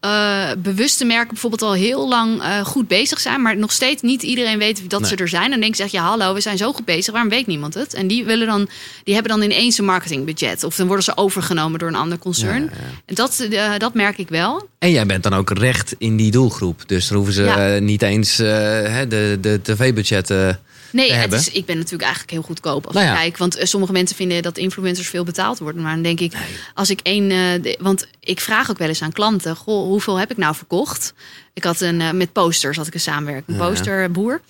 eh, bewuste merken bijvoorbeeld al heel lang eh, goed bezig zijn... maar nog steeds niet iedereen weet dat Nee. ze er zijn. En dan denk je, zeg je, hallo, we zijn zo goed bezig. Waarom weet niemand het? En die, willen dan, die hebben dan ineens een marketingbudget. Of dan worden ze overgenomen door een ander concern. Ja, ja. En dat, dat merk ik wel. En jij bent dan ook recht in die doelgroep. Dus dan hoeven ze Ja. niet eens hè, de, de tv-budgetten... Nee, het is, ik ben natuurlijk eigenlijk heel goedkoop als Nou ja. kijk. Want eh, sommige mensen vinden dat influencers veel betaald worden. Maar dan denk ik, als ik één... eh, want ik vraag ook wel eens aan klanten... Goh, hoeveel heb ik nou verkocht? Ik had een... eh, met posters had ik een samenwerking. Een posterboer.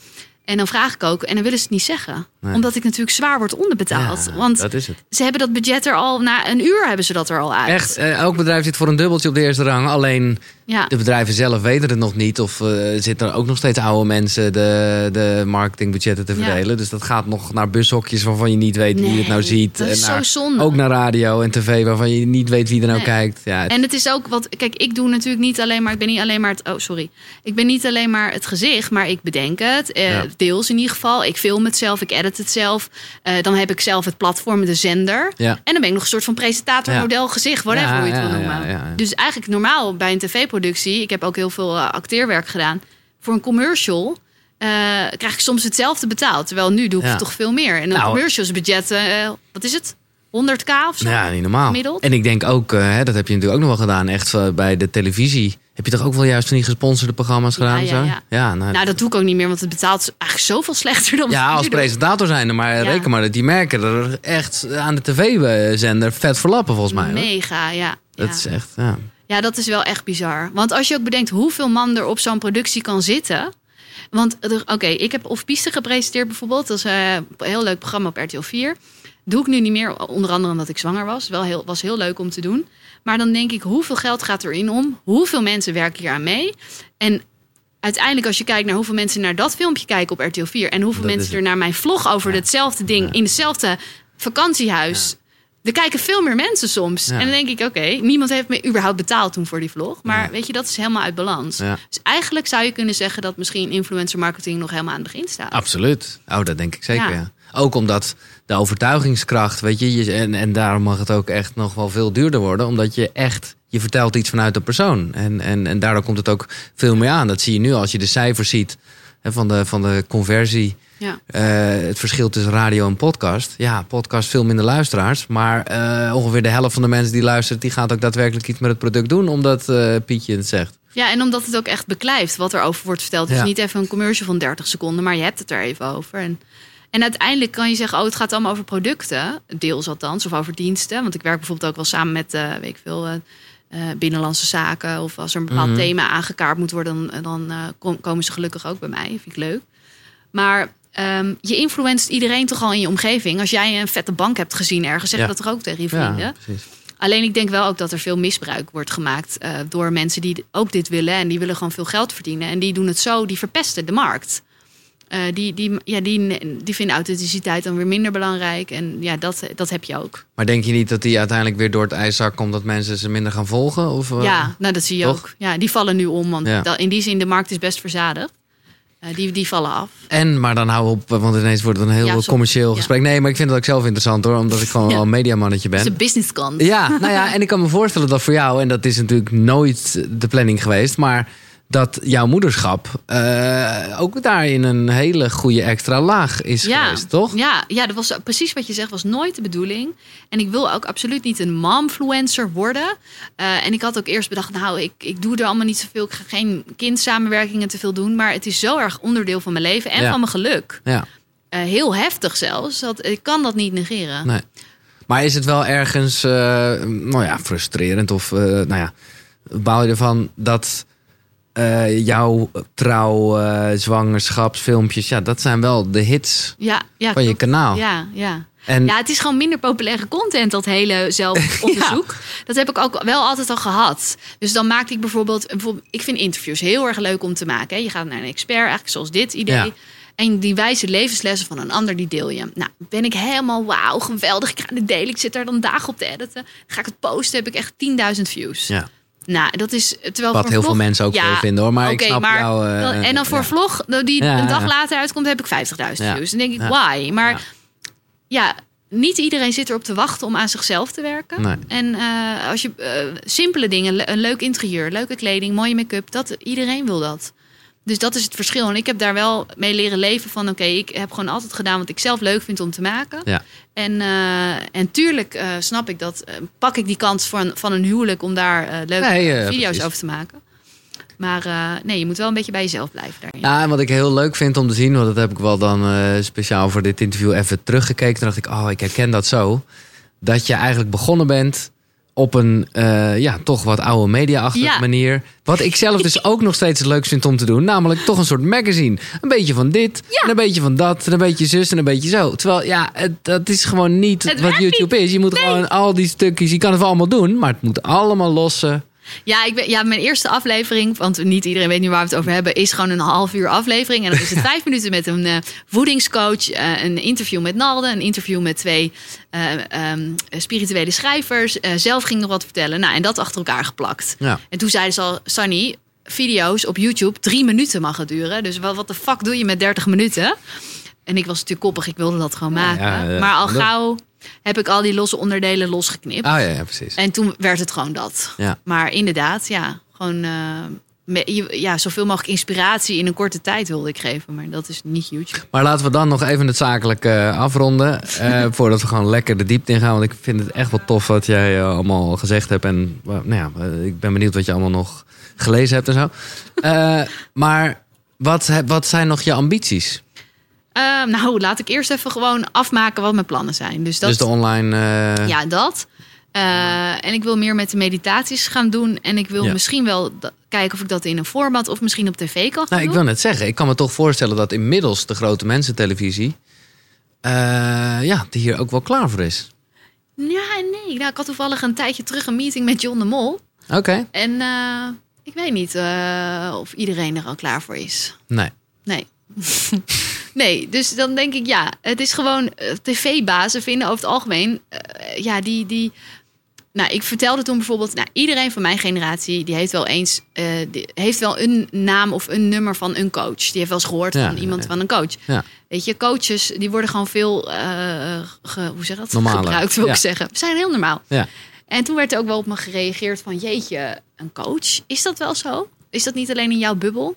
En dan vraag ik ook... En dan willen ze het niet zeggen. Nee. Omdat ik natuurlijk zwaar word onderbetaald. Ja, want dat is het. ze hebben dat budget er al... Na een uur hebben ze dat er al uit. Echt, eh, elk bedrijf zit voor een dubbeltje op de eerste rang. Alleen, Ja. De bedrijven zelf weten het nog niet. Of eh, zitten er ook nog steeds oude mensen de, de marketingbudgetten te Ja. verdelen. Dus dat gaat nog naar bushokjes waarvan je niet weet wie het nou ziet. dat is En zo naar- zonde. Ook naar radio en tv waarvan je niet weet wie er nou Nee. kijkt. Ja, En het is ook wat. Kijk, ik doe natuurlijk niet alleen maar. Ik ben niet alleen maar het. Oh, sorry. Ik ben niet alleen maar het gezicht, maar ik bedenk het. eh. Deels in ieder geval. Ik film het zelf, ik edit het zelf. Eh, dan heb ik zelf het platform, de zender. Ja. En dan ben ik nog een soort van presentator, model, gezicht, whatever Ja, hoe je het wil noemen. Dus eigenlijk normaal bij een tv-productie. Ik heb ook heel veel eh, acteerwerk gedaan. Voor een commercial. eh, krijg ik soms hetzelfde betaald. Terwijl nu doe ik Ja. toch veel meer. En een Nou, commercialsbudget, eh wat is het? 100k of zo? ja, niet normaal. Gemiddeld? En ik denk ook, hè, dat heb je natuurlijk ook nog wel gedaan. Echt bij de televisie. Heb je toch ook wel juist van die gesponsorde programma's gedaan? ja, zo? ja. ja nou, Nou, dat doe ik ook niet meer, want het betaalt eigenlijk zoveel slechter dan Ja, als presentator zijn maar Ja. reken maar dat die merken er echt aan de tv-zender vet verlappen volgens mij. hoor. Mega, ja. Dat ja. is echt, ja. ja, dat is wel echt bizar. Want als je ook bedenkt hoeveel man er op zo'n productie kan zitten. Want, er- oké, ik heb Off-Piste gepresenteerd bijvoorbeeld. Dat is eh, een heel leuk programma op RTL 4. Doe ik nu niet meer, onder andere omdat ik zwanger was. Wel heel, was heel leuk om te doen. Maar dan denk ik, hoeveel geld gaat erin om? Hoeveel mensen werken hier aan mee? En uiteindelijk als je kijkt naar hoeveel mensen naar dat filmpje kijken op RTL 4... en hoeveel Dat mensen er naar mijn vlog over hetzelfde ding... in hetzelfde vakantiehuis... Er kijken veel meer mensen soms. Ja. En dan denk ik, oké, niemand heeft me überhaupt betaald toen voor die vlog. Maar Ja. weet je, dat is helemaal uit balans. Ja. Dus eigenlijk zou je kunnen zeggen dat misschien influencer marketing nog helemaal aan het begin staat. Absoluut. Oh, dat denk ik zeker, Ja. Ook omdat de overtuigingskracht, weet je, je en, en daarom mag het ook echt nog wel veel duurder worden. Omdat je echt, je vertelt iets vanuit de persoon. En, en, en daardoor komt het ook veel meer aan. Dat zie je nu als je de cijfers ziet hè, van, de, van de conversie. Ja. Eh, het verschil tussen radio en podcast. Ja, podcast veel minder luisteraars. Maar eh, ongeveer de helft van de mensen die luistert, die gaat ook daadwerkelijk iets met het product doen. Omdat eh, Pietje het zegt. ja, en omdat het ook echt beklijft wat er over wordt verteld. Dus Ja. niet even een commercial van 30 seconden, maar je hebt het er even over. En, en uiteindelijk kan je zeggen, oh, het gaat allemaal over producten. Deels althans, of over diensten. Want ik werk bijvoorbeeld ook wel samen met, eh, weet ik veel... eh, eh, binnenlandse zaken of als er een bepaald Mhm. thema aangekaart moet worden, dan, dan kom- komen ze gelukkig ook bij mij. Vind ik leuk. Maar ehm, je influenced iedereen toch al in je omgeving. Als jij een vette bank hebt gezien ergens, zeg Ja. dat toch ook tegen je vrienden. Ja. Alleen ik denk wel ook dat er veel misbruik wordt gemaakt door mensen die ook dit willen. En die willen gewoon veel geld verdienen. En die doen het zo, die verpesten de markt. Eh, die, die, ja, die, die vinden authenticiteit dan weer minder belangrijk. En ja, dat, dat heb je ook. Maar denk je niet dat die uiteindelijk weer door het ijszak komt dat mensen ze minder gaan volgen? Of, eh, ja, nou dat zie je toch? ook. Ja, die vallen nu om. Want Ja. dat- in die zin, de markt is best verzadigd. Eh, die, die vallen af. En, maar dan hou op, want ineens wordt het een heel Ja, commercieel Ja. gesprek. Nee, maar ik vind het ook zelf interessant hoor, omdat ik gewoon Ja. wel een mediamannetje Dat is ben. de business kant. Ja, nou ja, en ik kan me voorstellen dat voor jou, en dat is natuurlijk nooit de planning geweest, maar dat jouw moederschap eh, ook daarin een hele goede extra laag is geweest, toch? Ja, ja, dat was precies wat je zegt, was nooit de bedoeling. En ik wil ook absoluut niet een momfluencer worden. Eh, en ik had ook eerst bedacht, nou, ik, ik doe er allemaal niet zoveel. Ik ga geen kindsamenwerkingen te veel doen. Maar het is zo erg onderdeel van mijn leven en Ja. van mijn geluk. Ja, Eh, heel heftig zelfs. Dat, ik kan dat niet negeren. nee. Maar is het wel ergens, nou ja, frustrerend of, nou ja, baal je ervan dat eh, jouw trouw, eh, zwangerschapsfilmpjes, ja, dat zijn wel de hits Ja, ja, van je kanaal. Ja, ja. En Ja, het is gewoon minder populaire content, dat hele zelfonderzoek. Dat heb ik ook wel altijd al gehad. Dus dan maakte ik bijvoorbeeld, bijvoorbeeld... Ik vind interviews heel erg leuk om te maken. hè. Je gaat naar een expert, eigenlijk zoals dit idee. Ja. En die wijze levenslessen van een ander, die deel je. Nou, ben ik helemaal wauw, geweldig. Ik ga het delen. Ik zit daar dan dagen op te editen. Ga ik het posten, heb ik echt 10.000 views. ja. Nou, dat is... Terwijl Wat heel veel mensen ook Ja, veel vinden hoor. Maar ik snap maar jou. eh, en dan voor ja. een vlog die Ja, een dag later uitkomt, heb ik 50.000 Ja. views. Dan denk ik, why? Maar Ja. niet iedereen zit erop te wachten om aan zichzelf te werken. Nee. En eh, als je eh, simpele dingen, een leuk interieur, leuke kleding, mooie make-up, dat iedereen wil dat. Dus dat is het verschil. En ik heb daar wel mee leren leven van, oké, ik heb gewoon altijd gedaan wat ik zelf leuk vind om te maken. Ja. En, eh, en tuurlijk eh, snap ik dat, eh, pak ik die kans van, van een huwelijk om daar leuke Nee, video's precies. over te maken. Maar nee, je moet wel een beetje bij jezelf blijven daarin. Ja, en wat ik heel leuk vind om te zien, want dat heb ik wel dan speciaal voor dit interview even teruggekeken. Toen dacht ik, oh, ik herken dat zo. Dat je eigenlijk begonnen bent op een eh, ja, toch wat oude media-achtige Ja. manier. Wat ik zelf dus ook nog steeds het leukst vind om te doen. Namelijk toch een soort magazine. Een beetje van dit, en een beetje van dat, en een beetje zus en een beetje zo. Terwijl, ja, het, dat is gewoon niet Het wat YouTube is. Je moet gewoon al die stukjes, je kan het wel allemaal doen, maar het moet allemaal lossen. Ja, ik ben, ja, mijn eerste aflevering, want niet iedereen weet nu waar we het over hebben, is gewoon een half uur aflevering. En dan is het vijf minuten met een eh, voedingscoach, eh, een interview met Nalde, een interview met twee eh, ehm, spirituele schrijvers. Zelf ging nog wat vertellen. Nou, en dat achter elkaar geplakt. Ja. En toen zeiden ze al, Sunny, video's op YouTube drie minuten mag het duren. Dus wat de fuck doe je met 30 minuten? En ik was natuurlijk koppig, ik wilde dat gewoon maken. ja, ja. maar al gauw heb ik al die losse onderdelen losgeknipt. Ah ja, precies. En toen werd het gewoon dat. Ja. Maar inderdaad, ja, gewoon eh, ja, zoveel mogelijk inspiratie in een korte tijd wilde ik geven. Maar dat is niet YouTube. Maar laten we dan nog even het zakelijke eh, afronden. eh, voordat we gewoon lekker de diepte in gaan. Want ik vind het echt wel tof wat jij allemaal gezegd hebt. En nou ja, ik ben benieuwd wat je allemaal nog gelezen hebt en zo. Maar wat, wat zijn nog je ambities? Eh, nou, laat ik eerst even gewoon afmaken wat mijn plannen zijn. Dus dat, dus de online... eh, ja, dat. Eh, en ik wil meer met de meditaties gaan doen. En ik wil Ja. misschien wel kijken of ik dat in een format of misschien op tv kan gaan Nou, ik wil net zeggen, ik kan me toch voorstellen dat inmiddels de grote mensentelevisie... eh ja, die hier ook wel klaar voor is. Ja nee. Nou, ik had toevallig een tijdje terug een meeting met John de Mol. Oké. En ik weet niet of iedereen er al klaar voor is. Nee. Nee. nee, dus dan denk ik, ja, het is gewoon... eh, TV-bazen vinden over het algemeen... eh, ja, die... die nou, ik vertelde toen bijvoorbeeld... Nou, iedereen van mijn generatie, die heeft wel eens... eh, die heeft wel een naam of een nummer van een coach. Die heeft wel eens gehoord Ja, van iemand ja. van een coach. Ja. Weet je, coaches, die worden gewoon veel... ge- hoe zeg dat? Gebruikt, wil ik zeggen. We zijn heel normaal. Ja. En toen werd er ook wel op me gereageerd van... jeetje, een coach? Is dat wel zo? Is dat niet alleen in jouw bubbel?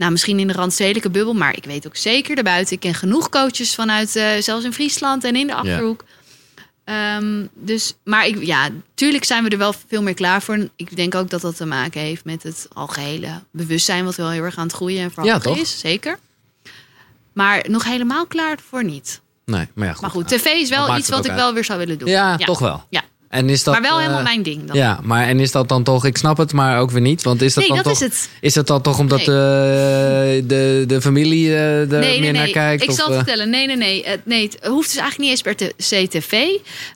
Nou, misschien in de randstedelijke bubbel, maar ik weet ook zeker daarbuiten. Ik ken genoeg coaches vanuit, eh, zelfs in Friesland en in de Achterhoek. Ehm, dus, maar ik, ja, tuurlijk zijn we er wel veel meer klaar voor. Ik denk ook dat dat te maken heeft met het algehele bewustzijn, wat wel heel erg aan het groeien en verhogen toch? is. Zeker. Maar nog helemaal klaar voor niet. Nee, maar ja, goed. Maar goed, tv is wel iets wat ik uit. wel weer zou willen doen. Ja, toch wel. Ja. En is dat, maar wel eh, helemaal mijn ding dan. Ja, maar en is dat dan toch, ik snap het, maar ook weer niet. Want is dat nee, dan dat toch, is het. is dat dan toch omdat Nee. de, de, de familie eh, er Nee, nee, meer naar kijkt? Ik of, zal het eh, vertellen. Nee, nee, nee. Het, nee. Het hoeft dus eigenlijk niet eens per te- se tv.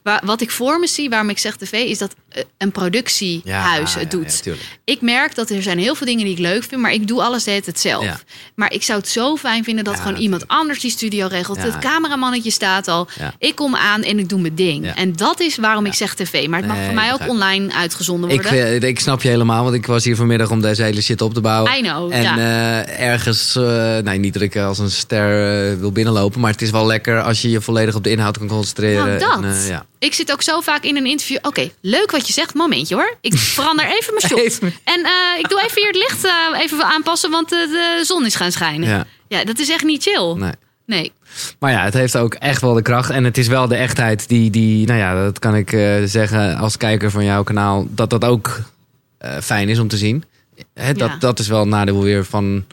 Waar, wat ik voor me zie, waarom ik zeg tv, is dat eh, een productiehuis ja, het ja, doet. ja, ik merk dat er zijn heel veel dingen die ik leuk vind, maar ik doe alles tijd zelf. Maar ik zou het zo fijn vinden dat gewoon iemand anders die studio regelt. Het cameramannetje staat al. Ik kom aan en ik doe mijn ding. En dat is waarom ik zeg tv. Maar het mag Nee, voor mij ook online uitgezonden ik, worden. vind- ik snap je helemaal, want ik was hier vanmiddag om deze hele shit op te bouwen. I know, En ja. eh, ergens, eh, nee, niet dat ik als een ster eh, wil binnenlopen, maar het is wel lekker als je je volledig op de inhoud kan concentreren. Nou, dat. En, eh, ja. Ik zit ook zo vaak in een interview. Oké, leuk wat je zegt. Momentje hoor. Ik verander even mijn shot. Even. En eh, ik doe even hier het licht eh, even aanpassen, want eh, de zon is gaan schijnen. Ja. Ja, dat is echt niet chill. Nee. Nee. Maar ja, het heeft ook echt wel de kracht. En het is wel de echtheid die, die nou ja, dat kan ik eh, zeggen als kijker van jouw kanaal, dat dat ook eh, fijn is om te zien. Hè, dat, Ja. dat is wel een nadeel weer van,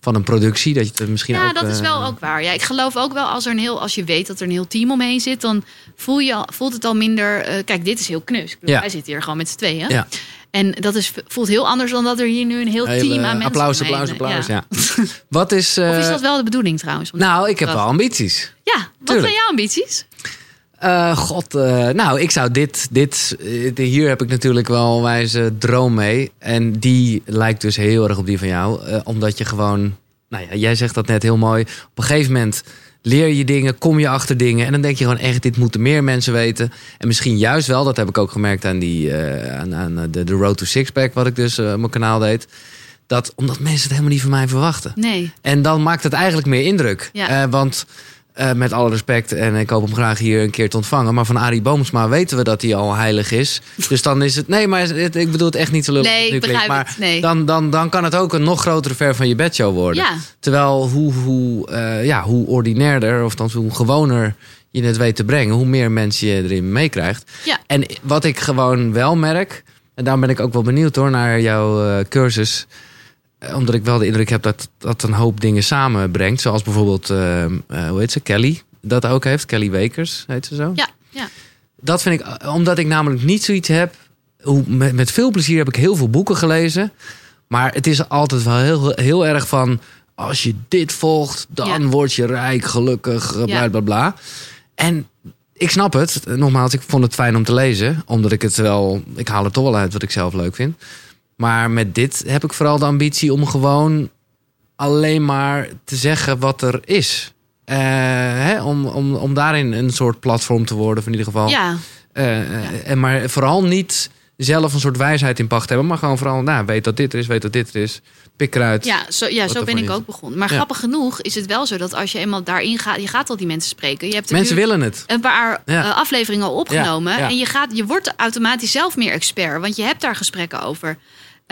van een productie. Dat je het misschien Ja, ook, dat is eh, wel ook waar. Ja, ik geloof ook wel als er een heel, als je weet dat er een heel team omheen zit, dan voel je, voelt het al minder. eh, kijk, dit is heel knus. Bedoel, Ja. Wij zitten hier gewoon met z'n tweeën. Ja. En dat is, voelt heel anders dan dat er hier nu een heel Hele, team aan mensen applaus, applaus, applaus. Ja. Ja. Wat is. eh, Of is dat wel de bedoeling trouwens? Nou, ik heb wel ambities. Ja, wat Tuurlijk. zijn jouw ambities? Eh, God, eh, nou, ik zou dit, dit, eh, hier heb ik natuurlijk wel een wijze droom mee. En die lijkt dus heel erg op die van jou. Eh, omdat je gewoon, nou ja, jij zegt dat net heel mooi. Op een gegeven moment leer je dingen, kom je achter dingen. En dan denk je gewoon echt, dit moeten meer mensen weten. En misschien juist wel, dat heb ik ook gemerkt aan, die, eh, aan, aan de, de Road to Sixpack, wat ik dus eh, op mijn kanaal deed. Dat omdat mensen het helemaal niet van mij verwachten. Nee. En dan maakt het eigenlijk meer indruk. Ja. Eh, want eh, met alle respect, en ik hoop hem graag hier een keer te ontvangen. Maar van Arie Boomsma weten we dat hij al heilig is. Dus dan is het. Nee, maar het- ik bedoel het echt niet zo lullig. Nee, ik begrijp maar het. Nee. Dan, dan, dan kan het ook een nog grotere ver van je bedshow worden. Ja. Terwijl hoe, hoe, eh, ja, hoe ordinairder, of dan hoe gewoner je het weet te brengen, hoe meer mensen je erin meekrijgt. Ja. En wat ik gewoon wel merk, en daarom ben ik ook wel benieuwd hoor naar jouw eh, cursus. Eh, Omdat ik wel de indruk heb dat dat een hoop dingen samenbrengt. Zoals bijvoorbeeld, eh, eh, hoe heet ze, Kelly dat ook heeft. Kelly Wekers heet ze zo. Ja, ja. Dat vind ik, omdat ik namelijk niet zoiets heb. Hoe, met, met veel plezier heb ik heel veel boeken gelezen. Maar het is altijd wel heel, heel erg van. Als je dit volgt, dan Ja. word je rijk, gelukkig, bla Ja. bla bla. En ik snap het. Nogmaals, ik vond het fijn om te lezen. Omdat ik het wel... Ik haal er toch wel uit wat ik zelf leuk vind. Maar met dit heb ik vooral de ambitie om gewoon alleen maar te zeggen wat er is. Eh, hè, om, om, om daarin een soort platform te worden, in ieder geval. Ja, Eh, en maar vooral niet zelf een soort wijsheid in pacht hebben. Maar gewoon vooral, nou, weet dat dit er is, weet dat dit er is. Pik eruit. ja, zo, ja, zo ben ik is. ook begonnen. Maar Ja. grappig genoeg is het wel zo dat als je eenmaal daarin gaat... Je gaat al die mensen spreken. Je hebt Mensen willen het. een paar Ja. eh, afleveringen al opgenomen. En je, gaat, je wordt automatisch zelf meer expert. Want je hebt daar gesprekken over.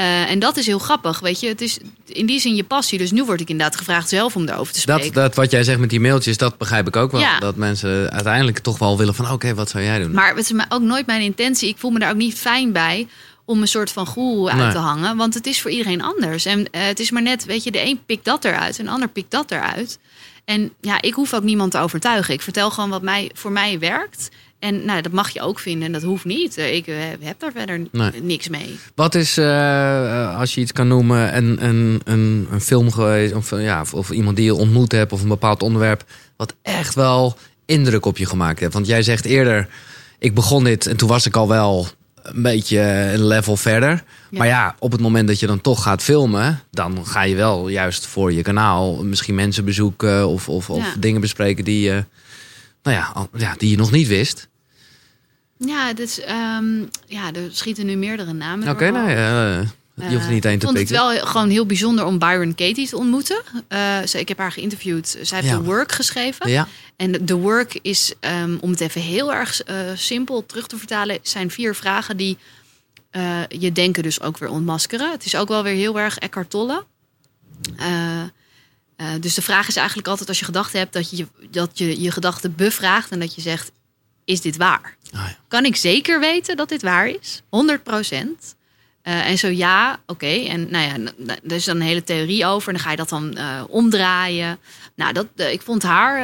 Eh, en dat is heel grappig, weet je. Het is in die zin je passie. Dus nu word ik inderdaad gevraagd zelf om daarover te spreken. Dat, dat wat jij zegt met die mailtjes, dat begrijp ik ook wel. Ja. Dat mensen uiteindelijk toch wel willen van... oké, wat zou jij doen? Maar het is ook nooit mijn intentie. Ik voel me daar ook niet fijn bij om een soort van goeroe uit Nee. te hangen. Want het is voor iedereen anders. En eh, het is maar net, weet je, de een pikt dat eruit en de ander pikt dat eruit. En ja, ik hoef ook niemand te overtuigen. Ik vertel gewoon wat mij, voor mij werkt. En nou, dat mag je ook vinden en dat hoeft niet. Eh, Ik eh, heb daar verder Nee. niks mee. Wat is, eh, als je iets kan noemen, een, een, een, een film geweest... Of, ja, of, iemand die je ontmoet hebt of een bepaald onderwerp... wat echt wel indruk op je gemaakt heeft? Want jij zegt eerder, ik begon dit en toen was ik al wel een beetje een level verder. Ja. Maar ja, op het moment dat je dan toch gaat filmen... dan ga je wel juist voor je kanaal misschien mensen bezoeken... of, of, dingen bespreken die, je nou ja, ja, die je nog niet wist. Ja, dus, ehm, ja, er schieten nu meerdere namen. Oké, door. nou ja, eh, je hoeft er niet één Ik te vond het wel gewoon heel bijzonder om Byron Katie te ontmoeten. Eh, ze, ik heb haar geïnterviewd. Zij heeft Ja. The Work geschreven. Ja, En The Work is, ehm, om het even heel erg eh, simpel terug te vertalen, zijn vier vragen die eh, je denken dus ook weer ontmaskeren. Het is ook wel weer heel erg Eckhart Tolle. Eh, eh, dus de vraag is eigenlijk altijd als je gedachten hebt dat je dat je, je gedachten bevraagt en dat je zegt, is dit waar? Ah, ja. Kan ik zeker weten dat dit waar is? 100 procent. Eh, en zo ja, oké. En nou ja, er is dan een hele theorie over. En dan ga je dat dan eh, omdraaien. Nou, dat, eh, ik vond haar...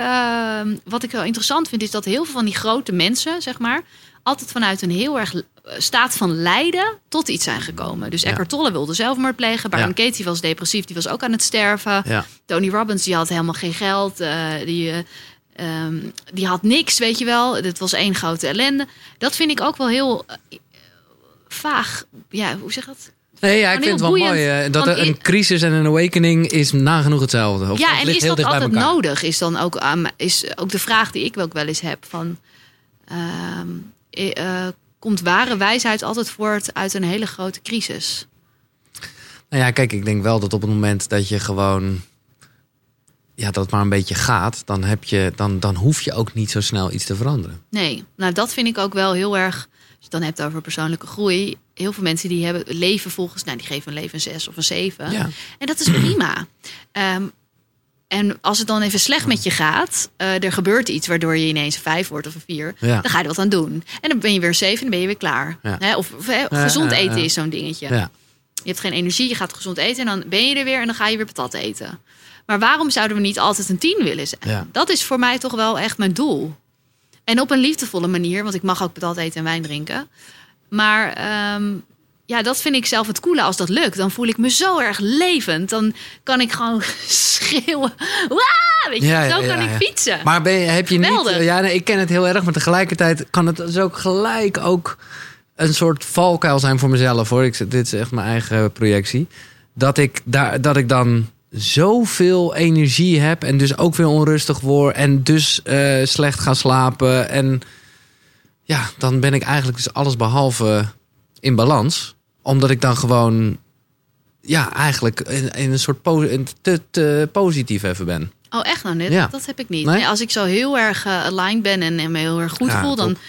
eh, wat ik wel interessant vind, is dat heel veel van die grote mensen, zeg maar... altijd vanuit een heel erg staat van lijden tot iets zijn gekomen. Dus Ja. Eckhart Tolle wilde zelfmoord plegen. Byron Ja. Katie was depressief, die was ook aan het sterven. ja. Tony Robbins die had helemaal geen geld. die, eh, ehm, die had niks, weet je wel. Dit was één grote ellende. Dat vind ik ook wel heel eh, vaag. Ja, hoe zeg je dat? Nee, ja, ik vind het wel mooi. eh, dat er een crisis en een awakening is nagenoeg hetzelfde. Of ja, het en ligt is heel dat altijd nodig? Is dan ook, aan is ook de vraag die ik ook wel eens heb van... ehm, eh, eh, komt ware wijsheid altijd voort uit een hele grote crisis? Nou ja, kijk, ik denk wel dat op het moment dat je gewoon... Ja, dat maar een beetje gaat, dan, heb je, dan, dan hoef je ook niet zo snel iets te veranderen. Nee, nou dat vind ik ook wel heel erg. Als je het dan hebt over persoonlijke groei. Heel veel mensen die hebben leven volgens, nou die geven een leven een zes of een zeven. Ja. En dat is prima. Ehm, en als het dan even slecht met je gaat, eh, er gebeurt iets waardoor je ineens een vijf wordt of een vier, Ja. dan ga je er wat aan doen. En dan ben je weer zeven en dan ben je weer klaar. Ja. Of, gezond eten is zo'n dingetje. Ja. Je hebt geen energie, je gaat gezond eten en dan ben je er weer en dan ga je weer patat eten. Maar waarom zouden we niet altijd een tien willen zijn? Ja. Dat is voor mij toch wel echt mijn doel. En op een liefdevolle manier, want ik mag ook patat eten en wijn drinken. Maar ehm, ja, dat vind ik zelf het coole als dat lukt. Dan voel ik me zo erg levend. Dan kan ik gewoon schreeuwen. Waa! Weet je, Ja, zo ja, kan ja. ik fietsen. Maar ben je, heb je niet... Ja, nee, ik ken het heel erg, maar tegelijkertijd kan het dus ook gelijk ook een soort valkuil zijn voor mezelf. Hoor. Ik, dit is echt mijn eigen projectie. Dat ik, daar, dat ik dan zoveel energie heb en dus ook weer onrustig word en dus eh, slecht ga slapen. En ja, dan ben ik eigenlijk dus alles behalve in balans. Omdat ik dan gewoon, ja, eigenlijk in, in een soort po in te, te positief even ben. Oh, echt nou net? Ja. Dat heb ik niet. Nee? Nee, als ik zo heel erg eh, aligned ben en, en me heel erg goed Ja, voel, dan, top.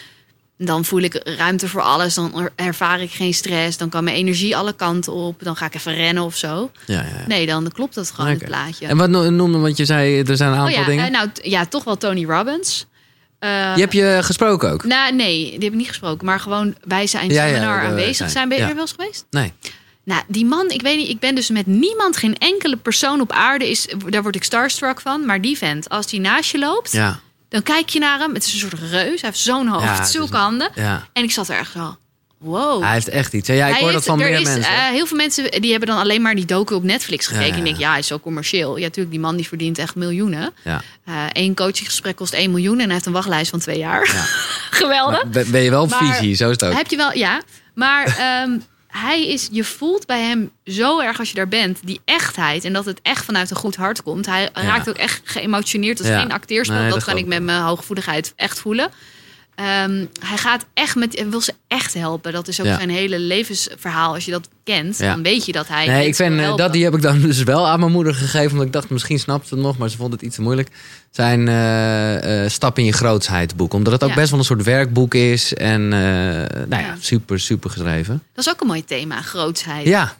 Dan voel ik ruimte voor alles. Dan er- ervaar ik geen stress. Dan kan mijn energie alle kanten op. Dan ga ik even rennen of zo. Ja, ja, ja. Nee, dan klopt dat gewoon Oké. het plaatje. En wat no- noemde, want je zei, er zijn een aantal oh ja, dingen. eh, nou ja, toch wel Tony Robbins. Eh, je hebt je gesproken ook? Nou, nee, die heb ik niet gesproken. Maar gewoon bij zijn seminar aanwezig zijn. Ben je er wel eens geweest? Nee. Nou, die man, ik weet niet, ik ben dus met niemand, geen enkele persoon op aarde is, daar word ik starstruck van. Maar die vent, als die naast je loopt, Ja. Dan kijk je naar hem. Het is een soort reus. Hij heeft zo'n hoofd, Ja, zulke een- handen. Ja. En ik zat er echt zo, Wow. Hij heeft echt iets. Ja, ik Hij hoor dat van er meer is, mensen. eh, heel veel mensen die hebben dan alleen maar die docu op Netflix gekeken. Ja, ja, En denk ja, hij is zo commercieel. Ja, natuurlijk, die man die verdient echt miljoenen. ja. Eén coachinggesprek kost 1 miljoen en hij heeft een wachtlijst van twee jaar. Ja. Geweldig. Maar ben je wel op visie, zo is het ook. Heb je wel, ja. Maar ehm, hij is, je voelt bij hem zo erg als je daar bent, die echtheid. En dat het echt vanuit een goed hart komt. Hij raakt ook echt geëmotioneerd. Dat is Ja. geen acteerspel. Nee, dat, dat kan ik met mijn hooggevoeligheid echt voelen. Ehm, hij gaat echt met, wil ze echt helpen. Dat is ook Ja. zijn hele levensverhaal. Als je dat kent, Ja. dan weet je dat hij. Nee, ik wil eh, dat die heb ik dan dus wel aan mijn moeder gegeven. Omdat ik dacht, misschien snapt ze het nog, maar ze vond het iets te moeilijk. Zijn eh, Stap in je grootsheid boek. Omdat het ook Ja. best wel een soort werkboek is. En nou ja, Ja. super, super geschreven. Dat is ook een mooi thema, grootsheid. Ja,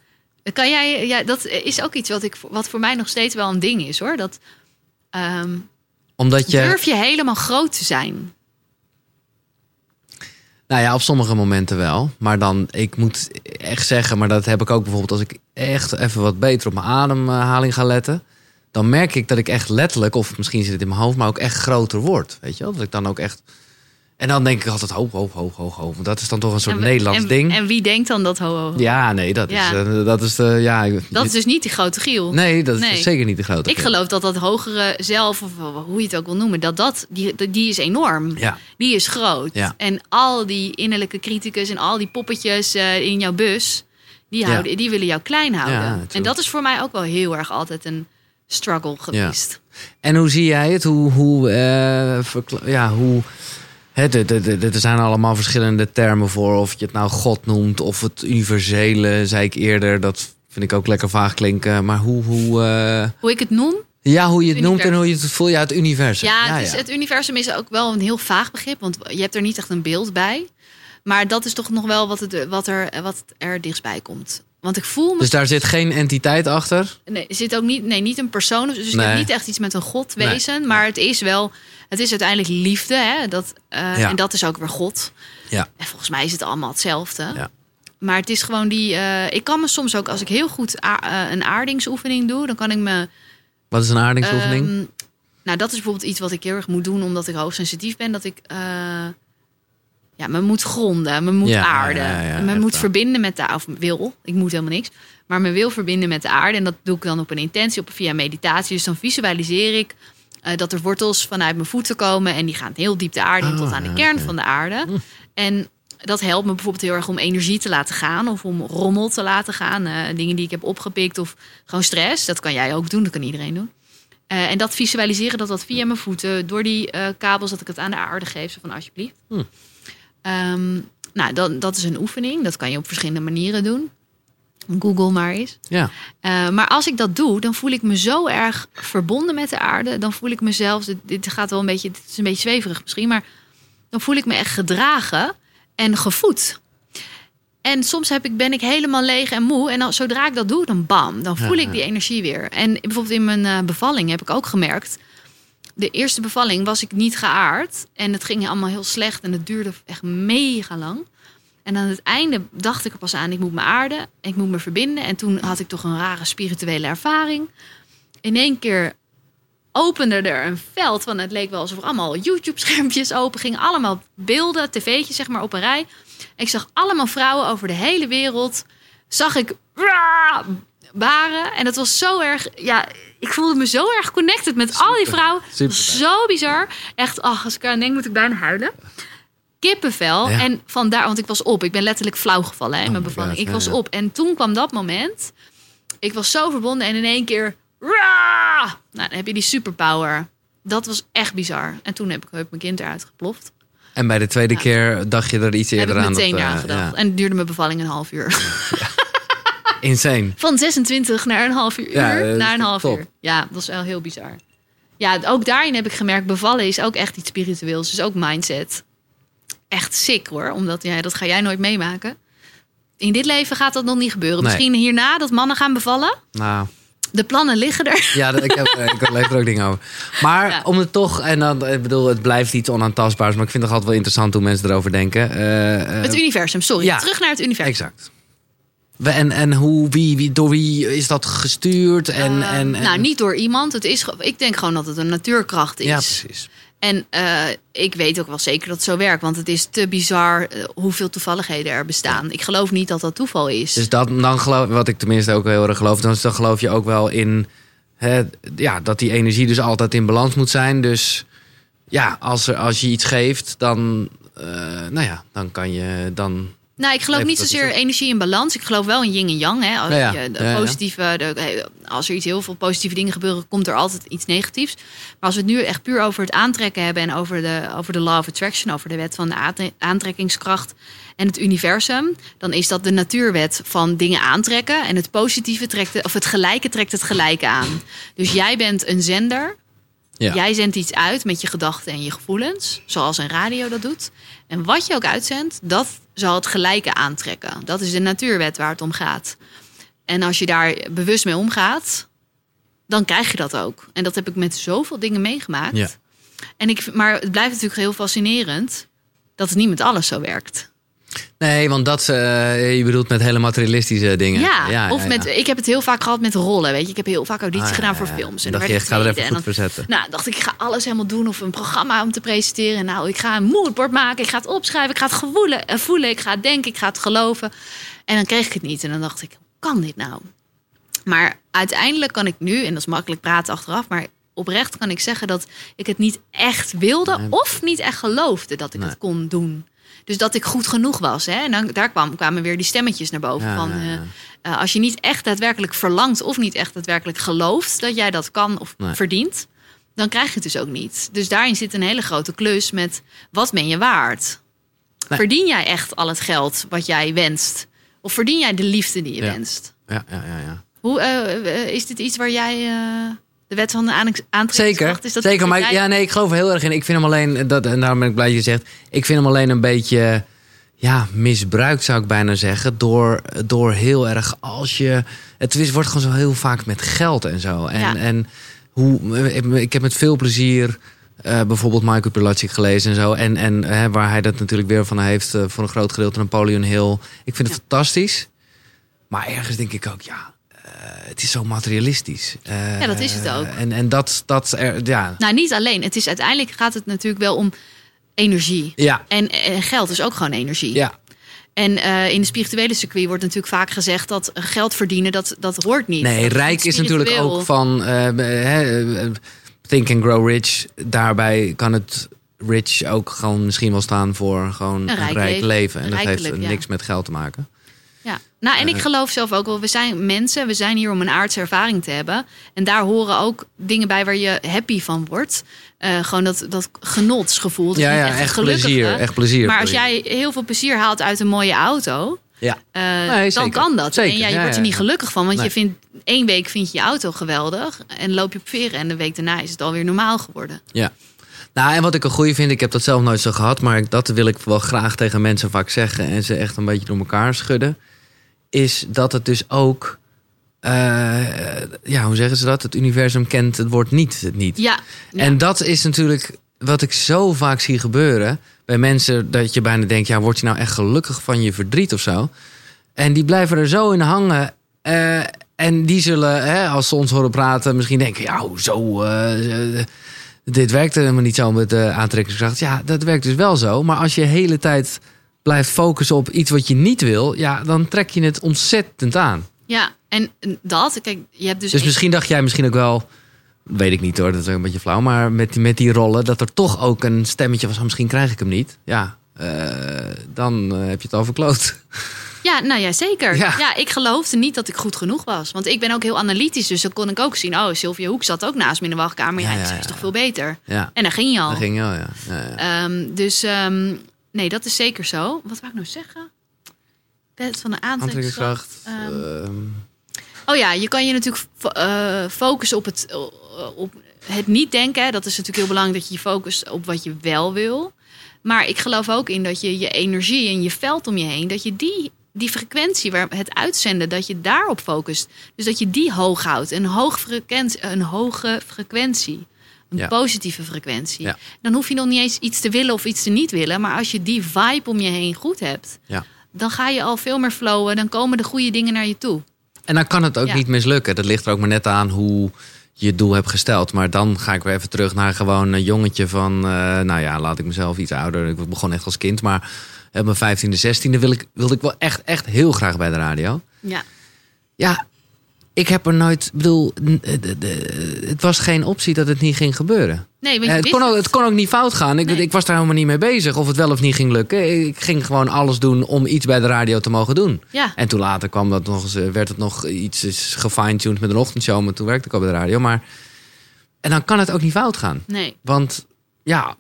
Kan jij, ja, dat is ook iets wat, ik, wat voor mij nog steeds wel een ding is hoor. Dat ehm, omdat je... durf je helemaal groot te zijn. Nou ja, op sommige momenten wel. Maar dan, ik moet echt zeggen, maar dat heb ik ook bijvoorbeeld als ik echt even wat beter op mijn ademhaling ga letten. Dan merk ik dat ik echt letterlijk, of misschien zit het in mijn hoofd, maar ook echt groter word. Weet je wel? Dat ik dan ook echt. En dan denk ik altijd hoog, hoog, hoog, hoog, hoog. Want dat is dan toch een soort En Nederlands en, ding. En wie denkt dan dat ho, ho, ho? ja, nee, dat Ja. is, eh, dat is de. Ja, ik- Dat is dus niet die grote giel. nee, dat is Nee. zeker niet de grote. Ik gril. geloof dat dat hogere zelf, of hoe je het ook wil noemen, dat dat, die, die is enorm. Ja, Die is groot. Ja. En al die innerlijke criticus en al die poppetjes eh, in jouw bus, die, houden, die willen jou klein houden. En dat is voor mij ook wel heel erg altijd een struggle geweest. En hoe zie jij het? Hoe, hoe, eh, ja, hoe, er zijn allemaal verschillende termen voor. Of je het nou God noemt of het universele, zei ik eerder. Dat vind ik ook lekker vaag klinken. Maar hoe, hoe, eh, Hoe ik het noem, ja, hoe je het noemt en hoe je het voelt. Ja, het universum. Ja, het, is, het universum is ook wel een heel vaag begrip, want je hebt er niet echt een beeld bij. Maar dat is toch nog wel wat, het, wat, er, wat er dichtstbij komt. Want ik voel me. Dus daar zit geen entiteit achter? Nee, er zit ook niet, nee, niet een persoon. Dus Nee. niet echt iets met een God wezen. Maar het is wel. Het is uiteindelijk liefde. Hè? Dat, eh, Ja. En dat is ook weer God. Ja. En volgens mij is het allemaal hetzelfde. Ja. Maar het is gewoon die. eh, ik kan me soms ook, als ik heel goed a- eh, een aardingsoefening doe, dan kan ik me. Wat is een aardingsoefening? Ehm, nou, dat is bijvoorbeeld iets wat ik heel erg moet doen omdat ik hoogsensitief ben. Dat ik ja, me moet gronden, me moet Ja, aarden. ja, ja, me echt moet verbinden met de of wil. Ik moet helemaal niks. Maar me wil verbinden met de aarde. En dat doe ik dan op een intentie, op via meditatie. Dus dan visualiseer ik eh, dat er wortels vanuit mijn voeten komen. En die gaan heel diep de aarde in Oh, tot aan de kern van de aarde. En dat helpt me bijvoorbeeld heel erg om energie te laten gaan. Of om rommel te laten gaan. eh, dingen die ik heb opgepikt. Of gewoon stress. Dat kan jij ook doen. Dat kan iedereen doen. Eh, en dat visualiseren, dat dat via mijn voeten, door die kabels, dat ik het aan de aarde geef. Zo van alsjeblieft. Hm. Ehm, nou, dat, dat is een oefening. Dat kan je op verschillende manieren doen. Google maar eens. ja. Eh, maar als ik dat doe, dan voel ik me zo erg verbonden met de aarde. Dan voel ik mezelf, dit, gaat wel een beetje, dit is een beetje zweverig misschien, maar dan voel ik me echt gedragen en gevoed. En soms heb ik, ben ik helemaal leeg en moe. En dan, zodra ik dat doe, dan bam, dan voel Ja, ik die energie weer. En bijvoorbeeld in mijn eh, bevalling heb ik ook gemerkt. De eerste bevalling was ik niet geaard. En het ging allemaal heel slecht. En het duurde echt mega lang. En aan het einde dacht ik er pas aan, ik moet me aarden. Ik moet me verbinden. En toen had ik toch een rare spirituele ervaring. In één keer opende er een veld. Want het leek wel alsof er allemaal YouTube-schermpjes open gingen. Allemaal beelden, tv'tjes zeg maar op een rij. Ik zag allemaal vrouwen over de hele wereld. Zag ik En dat was zo erg... Ja, ik voelde me zo erg connected met al die vrouwen. super. Zo bizar. Echt, ach, als ik aan denk moet ik bijna huilen. Kippenvel. Ja. En vandaar, want ik was op. Ik ben letterlijk flauw gevallen hè, in Oh mijn my bevalling. God, ik ja, was ja. op. En toen kwam dat moment. Ik was zo verbonden en in één keer... "Waa!" Nou, dan heb je die superpower. Dat was echt bizar. En toen heb ik heb mijn kind eruit geploft. En bij de tweede Ja. keer dacht je er iets Heb eerder ik aan. meteen dat, eh, aan gedacht. ja. En het duurde mijn bevalling een half uur. Insane. Van 26 naar een half uur. Ja, eh, naar een half top. uur. Ja, dat was wel heel bizar. Ja, ook daarin heb ik gemerkt, bevallen is ook echt iets spiritueels. Dus ook mindset. Echt sick hoor. Omdat, ja, dat ga jij nooit meemaken. In dit leven gaat dat nog niet gebeuren. Nee. Misschien hierna dat mannen gaan bevallen. Nou, De plannen liggen er. Ja, ik, heb, eh, ik lees er ook dingen over. Maar Ja. om het toch, en dan, ik bedoel, het blijft iets onaantastbaars, maar ik vind het altijd wel interessant hoe mensen erover denken. Eh, eh, Het universum, sorry. ja. Terug naar het universum. exact. En, en hoe, wie, wie, door wie is dat gestuurd? En, Ehm, en, en- nou, niet door iemand. Het is, ik denk gewoon dat het een natuurkracht is. Ja, precies. En eh, ik weet ook wel zeker dat het zo werkt. Want het is te bizar eh, hoeveel toevalligheden er bestaan. Ik geloof niet dat dat toeval is. Dus dat, dan geloof, wat ik tenminste ook heel erg geloof, dan, dan geloof je ook wel in hè, ja, dat die energie dus altijd in balans moet zijn. Dus ja, als, er, als je iets geeft, dan, eh, nou ja, dan kan je dan. Nou, ik geloof niet zozeer energie in balans. Ik geloof wel in yin en yang. Hè. Als, Ja, ja. je de positieve, de, als er iets heel veel positieve dingen gebeuren, komt er altijd iets negatiefs. Maar als we het nu echt puur over het aantrekken hebben en over de, over de law of attraction, over de wet van de aantrekkingskracht en het universum, dan is dat de natuurwet van dingen aantrekken. En het positieve trekt, of het gelijke trekt het gelijke aan. Dus jij bent een zender. Ja. Jij zendt iets uit met je gedachten en je gevoelens, zoals een radio dat doet. En wat je ook uitzendt, dat zal het gelijke aantrekken. Dat is de natuurwet waar het om gaat. En als je daar bewust mee omgaat, dan krijg je dat ook. En dat heb ik met zoveel dingen meegemaakt. Ja. En ik, maar het blijft natuurlijk heel fascinerend dat het niet met alles zo werkt. Nee, want dat, eh, je bedoelt met hele materialistische dingen. Ja, of ja, met, ja. ik heb het heel vaak gehad met rollen. Weet je, ik heb heel vaak auditie Ah, gedaan voor films. En dan dacht je, werd ik ga er even goed En dan- verzetten. Nou, dacht ik, ik ga alles helemaal doen of een programma om te presenteren. Nou, ik ga een moodboard maken, ik ga het opschrijven, ik ga het gevoelen, eh, voelen, ik ga het denken, ik ga het geloven. En dan kreeg ik het niet. En dan dacht ik, hoe kan dit nou? Maar uiteindelijk kan ik nu, en dat is makkelijk praten achteraf, maar oprecht kan ik zeggen dat ik het niet echt wilde of niet echt geloofde dat ik Nee. het kon doen. Dus dat ik goed genoeg was. Hè? En dan, daar kwam, kwamen weer die stemmetjes naar boven. Ja, van, ja, eh, eh, als je niet echt daadwerkelijk verlangt of niet echt daadwerkelijk gelooft dat jij dat kan of Nee. verdient, dan krijg je het dus ook niet. Dus daarin zit een hele grote klus met wat ben je waard? Nee. Verdien jij echt al het geld wat jij wenst? Of verdien jij de liefde die je Ja. wenst? Ja, ja, ja, ja. Hoe, eh, is dit iets waar jij de wet van de aantrekkingskracht... Is dat zeker. Maar ja, nee, ik geloof er heel erg in. Ik vind hem alleen, dat, en daarom ben ik blij dat je zegt, ik vind hem alleen een beetje ja, misbruikt, zou ik bijna zeggen. Door, door heel erg als je. Het is, wordt gewoon zo heel vaak met geld en zo. En, Ja. en hoe, ik heb met veel plezier. eh, bijvoorbeeld Michael Pilatschik gelezen en zo. En, en hè, waar hij dat natuurlijk weer van heeft. eh, voor een groot gedeelte Napoleon Hill. Ik vind het Ja. fantastisch. Maar ergens denk ik ook, ja, eh, het is zo materialistisch. Eh, Ja, dat is het ook. En, en dat, dat er, ja, Nou, niet alleen. Het is, uiteindelijk gaat het natuurlijk wel om energie. ja, En, en geld is ook gewoon energie. ja. En eh, in de spirituele circuit wordt natuurlijk vaak gezegd dat geld verdienen, dat, dat hoort niet. Nee, rijk is natuurlijk ook van eh, eh, eh, Think and Grow Rich. Daarbij kan het rich ook gewoon misschien wel staan voor gewoon een, rijk rijk leven. leven. En dat heeft ja. niks met geld te maken. Ja. Nou, en ik Eh. geloof zelf ook wel, we zijn mensen, we zijn hier om een aardse ervaring te hebben. En daar horen ook dingen bij waar je happy van wordt. Eh, gewoon dat, dat genotsgevoel. Dus ja, ja, echt, plezier. Echt plezier. Maar als jij heel veel plezier haalt uit een mooie auto, Ja. eh, Nee, dan kan dat. Zeker, En ja, je ja, wordt er ja, niet ja. gelukkig van, want Nee. je vindt één week vind je je auto geweldig en loop je op veren en de week daarna is het alweer normaal geworden. Ja. Nou, en wat ik een goeie vind, ik heb dat zelf nooit zo gehad, maar dat wil ik wel graag tegen mensen vaak zeggen en ze echt een beetje door elkaar schudden, is dat het dus ook, eh, ja, hoe zeggen ze dat? Het universum kent het woord niet, het niet. Ja, ja. En dat is natuurlijk wat ik zo vaak zie gebeuren bij mensen, dat je bijna denkt, ja, word je nou echt gelukkig van je verdriet of zo? En die blijven er zo in hangen. eh, en die zullen, hè, als ze ons horen praten, misschien denken: ja, eh, eh, dit werkt helemaal niet zo met de aantrekkingskracht. Ja, dat werkt dus wel zo. Maar als je de hele tijd blijft focussen op iets wat je niet wil, ja, dan trek je het ontzettend aan. ja, en dat, kijk, je hebt dus, Dus misschien dacht jij misschien ook wel, weet ik niet hoor, dat is ook een beetje flauw, maar met, die- met die rollen, dat er toch ook een stemmetje was, oh, misschien krijg ik hem niet. Ja, eh, dan eh, heb je het al verkloot. Ja, nou ja, zeker. Ja. Ja. ik geloofde niet dat ik goed genoeg was. Want ik ben ook heel analytisch, dus dan kon ik ook zien... oh, Sylvia Hoek zat ook naast me in de wachtkamer. Ja, Ja, ja, ja, is toch veel beter. Ja, En daar ging je al. dat ging ja. ja, ja. Ehm, dus ehm, nee, dat is zeker zo. Wat wou ik nou zeggen? Wet van de aantrekkingskracht. Aantrekkingskracht. Ehm, ehm, Oh ja, je kan je natuurlijk eh, focussen op het, eh, op het niet denken. Dat is natuurlijk heel belangrijk dat je je focust op wat je wel wil. Maar ik geloof ook in dat je je energie en je veld om je heen, dat je die, die frequentie, waar het uitzenden, dat je daarop focust. Dus dat je die hoog houdt. Een, hoog frequentie, een hoge frequentie. Een Ja. positieve frequentie. Ja. Dan hoef je nog niet eens iets te willen of iets te niet willen. Maar als je die vibe om je heen goed hebt, ja. dan ga je al veel meer flowen. Dan komen de goede dingen naar je toe. En dan kan het ook niet mislukken. Dat ligt er ook maar net aan hoe je doel hebt gesteld. Maar dan ga ik weer even terug naar gewoon een jongetje van, eh, nou ja, laat ik mezelf iets ouder. Ik begon echt als kind, maar op mijn vijftiende, zestiende wil ik, wilde ik wel echt, echt heel graag bij de radio. Ja. Ja, ik heb er nooit, ik bedoel, de- het was geen optie dat het niet ging gebeuren. Nee, want Eh, je het, kon ook, het kon ook niet fout gaan. Ik, Nee. ik was daar helemaal niet mee bezig of het wel of niet ging lukken. Ik ging gewoon alles doen om iets bij de radio te mogen doen. Ja. En toen later kwam dat nog eens, eh, werd het nog iets gefine-tuned met een ochtendshow. Maar toen werkte ik al bij de radio. Maar, en dan kan het ook niet fout gaan. Nee. Want ja,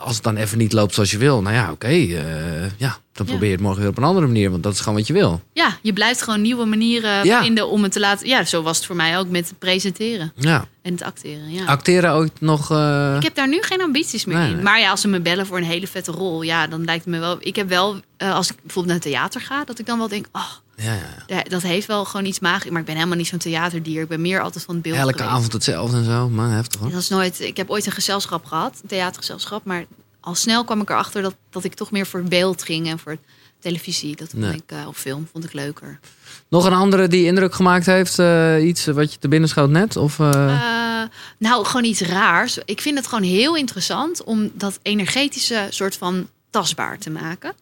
als het dan even niet loopt zoals je wil. Nou ja, oké. eh, ja, dan probeer je het morgen weer op een andere manier. Want dat is gewoon wat je wil. Ja, je blijft gewoon nieuwe manieren Ja. vinden om het te laten. Ja, zo was het voor mij ook met het presenteren Ja. en het acteren. Ja. Acteren ook nog... eh, Ik heb daar nu geen ambities meer Nee, in. nee. Maar ja, als ze me bellen voor een hele vette rol, ja, dan lijkt het me wel. Ik heb wel, eh, als ik bijvoorbeeld naar theater ga, dat ik dan wel denk, oh, ja, ja, dat heeft wel gewoon iets magisch. Maar ik ben helemaal niet zo'n theaterdier. Ik ben meer altijd van het beeld. Elke geweest. avond hetzelfde en zo. Maar heftig hoor. Dat is nooit. Ik heb ooit een gezelschap gehad, een theatergezelschap, maar al snel kwam ik erachter dat, dat ik toch meer voor beeld ging en voor televisie. Dat vond Nee. ik eh, of film vond ik leuker. Nog een andere die indruk gemaakt heeft? eh, iets wat je te binnen schoot net? Of, Eh, nou, gewoon iets raars. Ik vind het gewoon heel interessant om dat energetische soort van tastbaar te maken.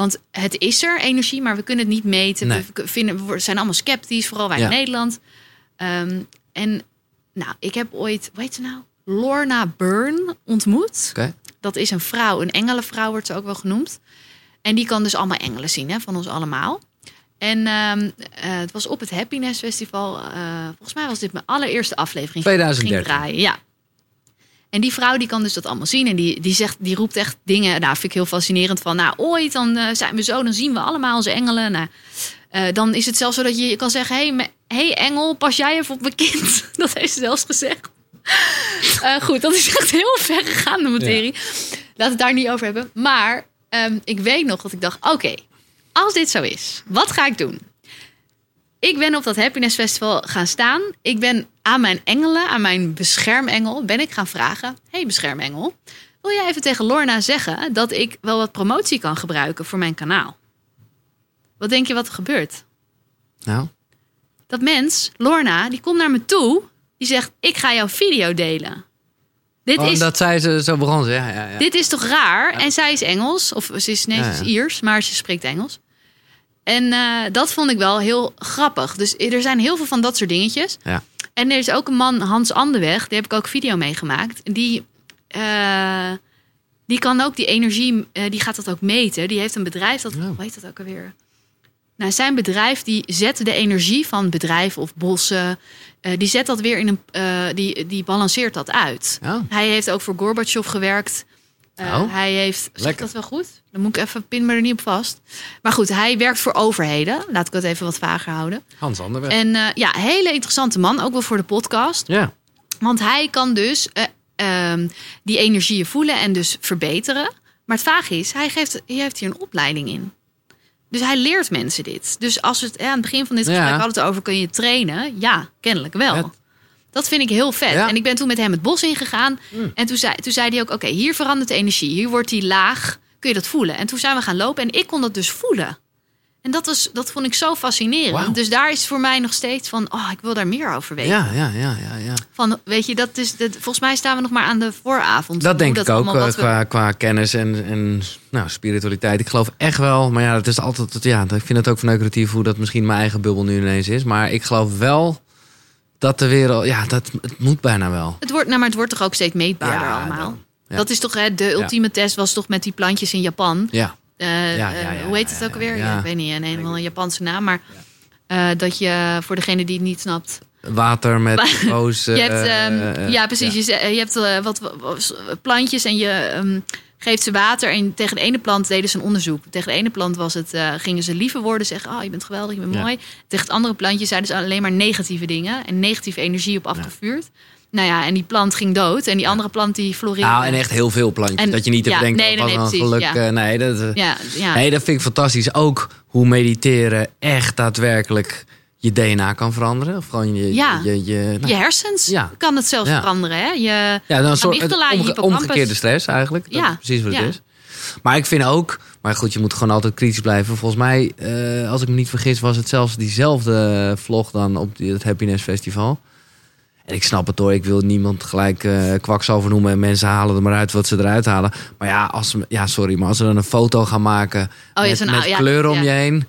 Want het is er, energie, maar we kunnen het niet meten. Nee. We, vinden, we zijn allemaal sceptisch, vooral wij Ja. in Nederland. Ehm, en nou, ik heb ooit, hoe heet ze nou? Lorna Byrne ontmoet. Dat is een vrouw, een engelenvrouw wordt ze ook wel genoemd. En die kan dus allemaal engelen zien, hè, van ons allemaal. En ehm, eh, het was op het Happiness Festival. eh, volgens mij was dit mijn allereerste aflevering. die ik 2013. Ging draaien, ja. En die vrouw die kan dus dat allemaal zien. En die, die, zegt, die roept echt dingen. Nou, vind ik heel fascinerend. Van nou, ooit dan eh, zijn we zo. Dan zien we allemaal onze engelen. Nou, eh, dan is het zelfs zo dat je kan zeggen... Hé hey, me- hey engel, pas jij even op mijn kind. Dat heeft ze zelfs gezegd. Eh, goed, dat is echt heel ver gegaan, de materie. Laten we het daar niet over hebben. Maar ehm, ik weet nog dat ik dacht... Oké, als dit zo is, wat ga ik doen? Ik ben op dat Happiness Festival gaan staan. Ik ben aan mijn engelen, aan mijn beschermengel, ben ik gaan vragen: Hey beschermengel, wil jij even tegen Lorna zeggen dat ik wel wat promotie kan gebruiken voor mijn kanaal? Wat denk je wat er gebeurt? Nou, Dat mens, Lorna, die komt naar me toe. Die zegt: Ik ga jouw video delen. Dit, oh, is, dat zei ze, zo begon. Ja, ja, ja. dit is toch raar? En zij is Engels, of ze is, nee, ze is. Iers, maar ze spreekt Engels. En eh, dat vond ik wel heel grappig. Dus er zijn heel veel van dat soort dingetjes. Ja. En er is ook een man, Hans Anderweg, die heb ik ook video meegemaakt. Die, eh, die kan ook die energie, eh, die gaat dat ook meten. Die heeft een bedrijf, dat, Ja. hoe heet dat ook alweer? Nou, zijn bedrijf die zet de energie van bedrijven of bossen, die zet dat weer in een, eh, die, die balanceert dat uit. Ja. Hij heeft ook voor Gorbachev gewerkt. Oh. Hij heeft, zeg dat wel goed? Dan moet ik even, pin me er niet op vast. Maar goed, hij werkt voor overheden. Laat ik het even wat vager houden. Hans Anderweg. En eh, ja, hele interessante man, ook wel voor de podcast. Ja. Want hij kan dus eh, ehm, die energieën voelen en dus verbeteren. Maar het vaag is, hij, geeft, hij heeft hier een opleiding in. Dus hij leert mensen dit. Dus als we het eh, aan het begin van dit Ja. gesprek hadden het over... kun je trainen? Ja, kennelijk wel. Dat vind ik heel vet. Ja. En ik ben toen met hem het bos ingegaan. En toen zei, toen zei hij ook, oké, hier verandert de energie. Hier wordt die laag. Kun je dat voelen? En toen zijn we gaan lopen en ik kon dat dus voelen. En dat, was, dat vond ik zo fascinerend. Dus daar is voor mij nog steeds van... oh, ik wil daar meer over weten. Ja, ja, ja, ja, ja. Van, weet je, dat is, dat, volgens mij staan we nog maar aan de vooravond. Dat denk ik ook, eh, we- qua, qua kennis en, en nou, spiritualiteit. Ik geloof echt wel, maar ja, het is altijd, het- ja, ik vind het ook verneukeratief hoe dat misschien mijn eigen bubbel nu ineens is. Maar ik geloof wel dat de wereld, ja, dat, het moet bijna wel. Het wordt, nou, maar het wordt toch ook steeds meetbaarder Ja, allemaal. dan. Ja. Dat is toch, hè, de ultieme test was toch met die plantjes in Japan. Ja, Eh, Ja, eh, hoe heet het ook ja, alweer? ja. Ja, ik weet niet, een, een, een Japanse naam. Maar eh, dat je, voor degene die het niet snapt... water met roos. je hebt, eh, ehm, eh, ja, precies. Je, hebt wat, wat plantjes en je ehm, geeft ze water. En tegen de ene plant deden ze een onderzoek. Tegen de ene plant was het, gingen ze lieve woorden zeggen. Oh, je bent geweldig, je bent Ja. mooi. Tegen het andere plantje zeiden ze alleen maar negatieve dingen. En negatieve energie op afgevuurd. Nou ja, en die plant ging dood. En die andere plant die floreerde. Nou, en echt heel veel plantjes. En- dat je niet ja, denkt, nee, dat nee, precies, geluk. ja. eh, nee, dat, eh, Ja, ja. nee, dat vind ik fantastisch. Ook hoe mediteren echt daadwerkelijk je DNA kan veranderen. Of gewoon je... Ja. je, je, nou, je hersens Ja. kan het zelfs Ja. veranderen. Hè? Je, Ja, dan een soort omge- omgekeerde stress eigenlijk. Dat Ja, precies wat het is. Maar ik vind ook, maar goed, je moet gewoon altijd kritisch blijven. Volgens mij, eh, als ik me niet vergis, was het zelfs diezelfde vlog dan op die- het Happiness Festival. En ik snap het hoor, ik wil niemand gelijk eh kwakzalver noemen en mensen halen er maar uit wat ze eruit halen. Maar ja, als ja sorry, maar als ze dan een foto gaan maken Oh, met, zo'n met ja, kleuren om ja. je heen.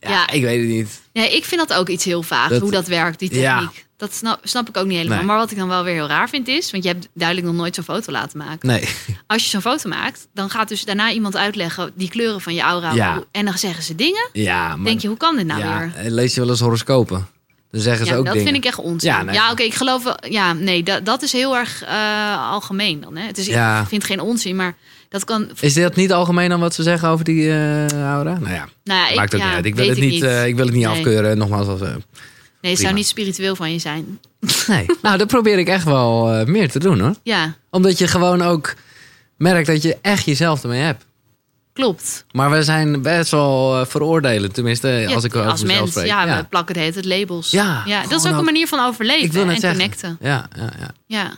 Ja, Ja. ik weet het niet. Ja, ik vind dat ook iets heel vaag, Dat- hoe dat werkt, die Ja. techniek. Dat snap, snap ik ook niet helemaal. Nee. Maar wat ik dan wel weer heel raar vind is... want je hebt duidelijk nog nooit zo'n foto laten maken. Nee. Als je zo'n foto maakt, dan gaat dus daarna iemand uitleggen... die kleuren van je aura. Ja. En dan zeggen ze dingen. Ja, maar denk je, hoe kan dit nou ja, weer? en lees je wel eens horoscopen? Dan zeggen ze Ja, ook dat dingen. vind ik echt onzin. Ja, Ja, nee. oké, ik geloof wel... Ja, nee, dat, dat is heel erg eh, algemeen dan. Hè? Het is, Ja. Ik vind geen onzin, maar dat kan... Is dit niet algemeen dan wat ze zeggen over die eh aura? Nou ja, Nou ja, ik, maakt ook ja, niet uit. Ik wil het niet, eh, ik wil het niet Nee. afkeuren. Nogmaals, als, eh, Nee, het prima. zou niet spiritueel van je zijn. nee. nou, dat probeer ik echt wel eh, meer te doen hoor. Ja, Omdat je gewoon ook merkt dat je echt jezelf ermee hebt. Klopt. Maar we zijn best wel eh, veroordelend, tenminste Ja, als ik over als mezelf mens, spreek. ja, we plakken de hele tijd labels. Ja, ja dat is ook een manier van overleven ik wil net en zeggen. connecten. Ja, ja, ja. Ja.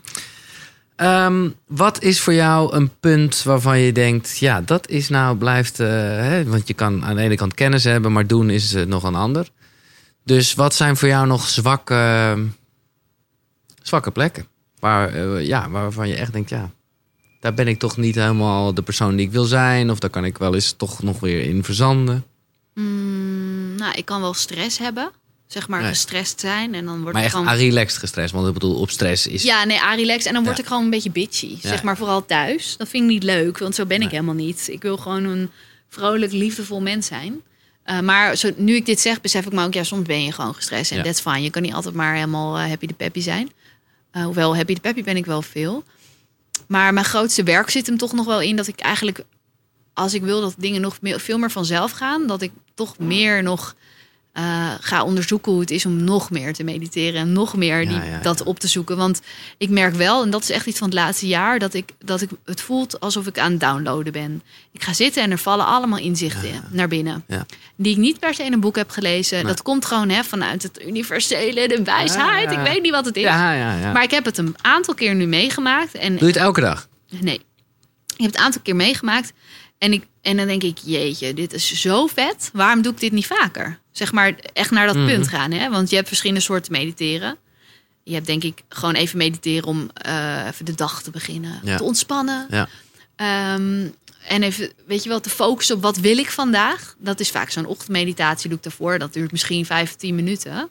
Ehm, wat is voor jou een punt waarvan je denkt, ja, dat is nou blijft, eh, hè, want je kan aan de ene kant kennis hebben, maar doen is eh, nog een ander. Dus wat zijn voor jou nog zwakke, zwakke plekken? Waar, ja, waarvan je echt denkt, ja, daar ben ik toch niet helemaal de persoon die ik wil zijn, of daar kan ik wel eens toch nog weer in verzanden. Mm, nou, ik kan wel stress hebben. Zeg maar Nee. gestrest zijn. En dan wordt Maar het echt gewoon... relaxed gestrest, want ik bedoel, op stress is. Ja, nee, relax. En dan word ik gewoon een beetje bitchy. Ja. Zeg maar vooral thuis. Dat vind ik niet leuk, want zo ben ik helemaal niet. Ik wil gewoon een vrolijk, liefdevol mens zijn. Eh, maar zo, nu ik dit zeg, besef ik me ook... ja, soms ben je gewoon gestrest en Ja. that's fine. Je kan niet altijd maar helemaal eh, happy de peppy zijn. Eh, hoewel happy de peppy ben ik wel veel. Maar mijn grootste werk zit hem toch nog wel in... dat ik eigenlijk, als ik wil dat dingen nog meer, veel meer vanzelf gaan... dat ik toch meer nog... eh, ga onderzoeken hoe het is om nog meer te mediteren en nog meer die, ja, ja. dat op te zoeken. Want ik merk wel, en dat is echt iets van het laatste jaar, dat ik, dat ik het voelt alsof ik aan het downloaden ben. Ik ga zitten en er vallen allemaal inzichten in- naar binnen. Die ik niet per se in een boek heb gelezen. Nee. Dat komt gewoon hè, vanuit het universele, de wijsheid. Ik weet niet wat het is. Maar ik heb het een aantal keer nu meegemaakt. En Doe je het elke dag? Nee. Ik heb het een aantal keer meegemaakt. En, ik, en dan denk ik, jeetje, dit is zo vet. Waarom doe ik dit niet vaker? Zeg maar echt naar dat Mhm. punt gaan. Hè? Want je hebt verschillende soorten mediteren. Je hebt denk ik gewoon even mediteren om eh, even de dag te beginnen. Ja. Te ontspannen. Ja. Ehm, en even, weet je wel, te focussen op wat wil ik vandaag. Dat is vaak zo'n ochtendmeditatie doe ik daarvoor. Dat duurt misschien vijf, tien minuten.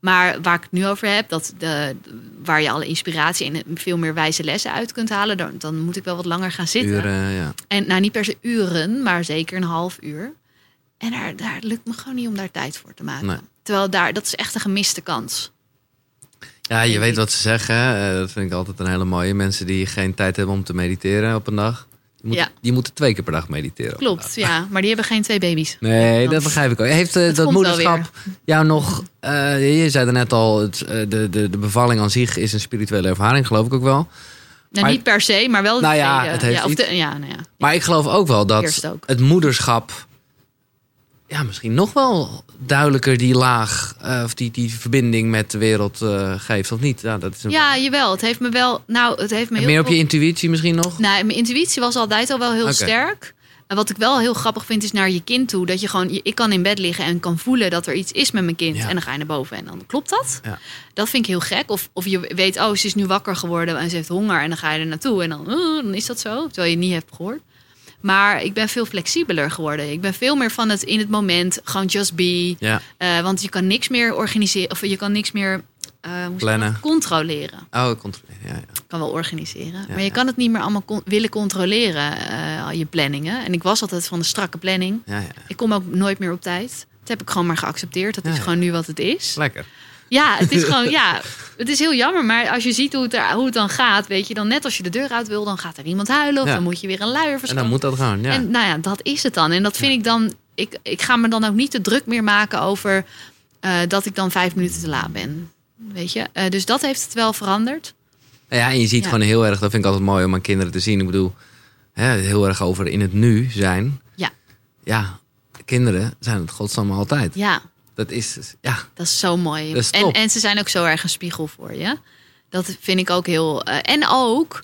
Maar waar ik het nu over heb, dat de, waar je alle inspiratie en veel meer wijze lessen uit kunt halen, dan, dan moet ik wel wat langer gaan zitten. Uren, ja. En nou, niet per se uren, maar zeker een half uur. En daar, daar lukt me gewoon niet om daar tijd voor te maken. Nee. Terwijl daar, dat is echt een gemiste kans. Ja, je weet wat ze zeggen. Eh, dat vind ik altijd een hele mooie. Mensen die geen tijd hebben om te mediteren op een dag. Die moeten, Ja. die moeten twee keer per dag mediteren. Klopt, dag. ja. Maar die hebben geen twee baby's. Nee, Dat- dat begrijp ik ook. Heeft eh, dat moederschap jou nog... eh, je zei er net al, het, eh, de, de, de bevalling aan zich is een spirituele ervaring, geloof ik ook wel. Nou, Maar- niet per se, maar wel Nou ja, het heeft ja, of iets. de, ja, nou ja. Maar ik geloof ook wel dat ook. het moederschap... Ja, misschien nog wel duidelijker die laag... eh, of die, die verbinding met de wereld eh, geeft, of niet? Ja, dat is een, ja, jawel. Het heeft me wel... Nou, het heeft me En heel meer op je intuïtie misschien nog? Nou, mijn intuïtie was altijd al wel heel sterk. En wat ik wel heel grappig vind, is naar je kind toe. Dat je gewoon, ik kan in bed liggen en kan voelen dat er iets is met mijn kind. Ja. En dan ga je naar boven en dan klopt dat. Ja. Dat vind ik heel gek. Of, of je weet, oh, ze is nu wakker geworden en ze heeft honger. En dan ga je er naartoe en dan, dan is dat zo. Terwijl je het niet hebt gehoord. Maar ik ben veel flexibeler geworden. Ik ben veel meer van het in het moment, gewoon just be. Ja, Eh, want je kan niks meer organiseren, of je kan niks meer eh, Plannen. controleren oh, controleren. Ja, ja. kan wel organiseren. maar je kan het niet meer allemaal con- willen controleren, eh, al je planningen. En ik was altijd van de strakke planning. ja, ja. Ik kom ook nooit meer op tijd. Dat heb ik gewoon maar geaccepteerd. Dat is gewoon nu wat het is. Lekker. Ja, het is gewoon, ja, het is heel jammer. Maar als je ziet hoe het, er, hoe het dan gaat, weet je, dan net als je de deur uit wil, dan gaat er iemand huilen. Of Ja. dan moet je weer een luier En verschaffen. dan moet dat gewoon, ja. En nou ja, dat is het dan. En dat vind ik dan, ik, ik ga me dan ook niet te druk meer maken over eh, dat ik dan vijf minuten te laat ben. Weet je, Eh, dus dat heeft het wel veranderd. Ja, en je ziet Ja. gewoon heel erg, dat vind ik altijd mooi om aan kinderen te zien. Ik bedoel, hè, heel erg over in het nu zijn. Ja. Ja, kinderen zijn het godsnamme altijd. Ja, Dat is, ja, Dat is zo mooi. Is en, en ze zijn ook zo erg een spiegel voor je. Dat vind ik ook heel. eh, en ook.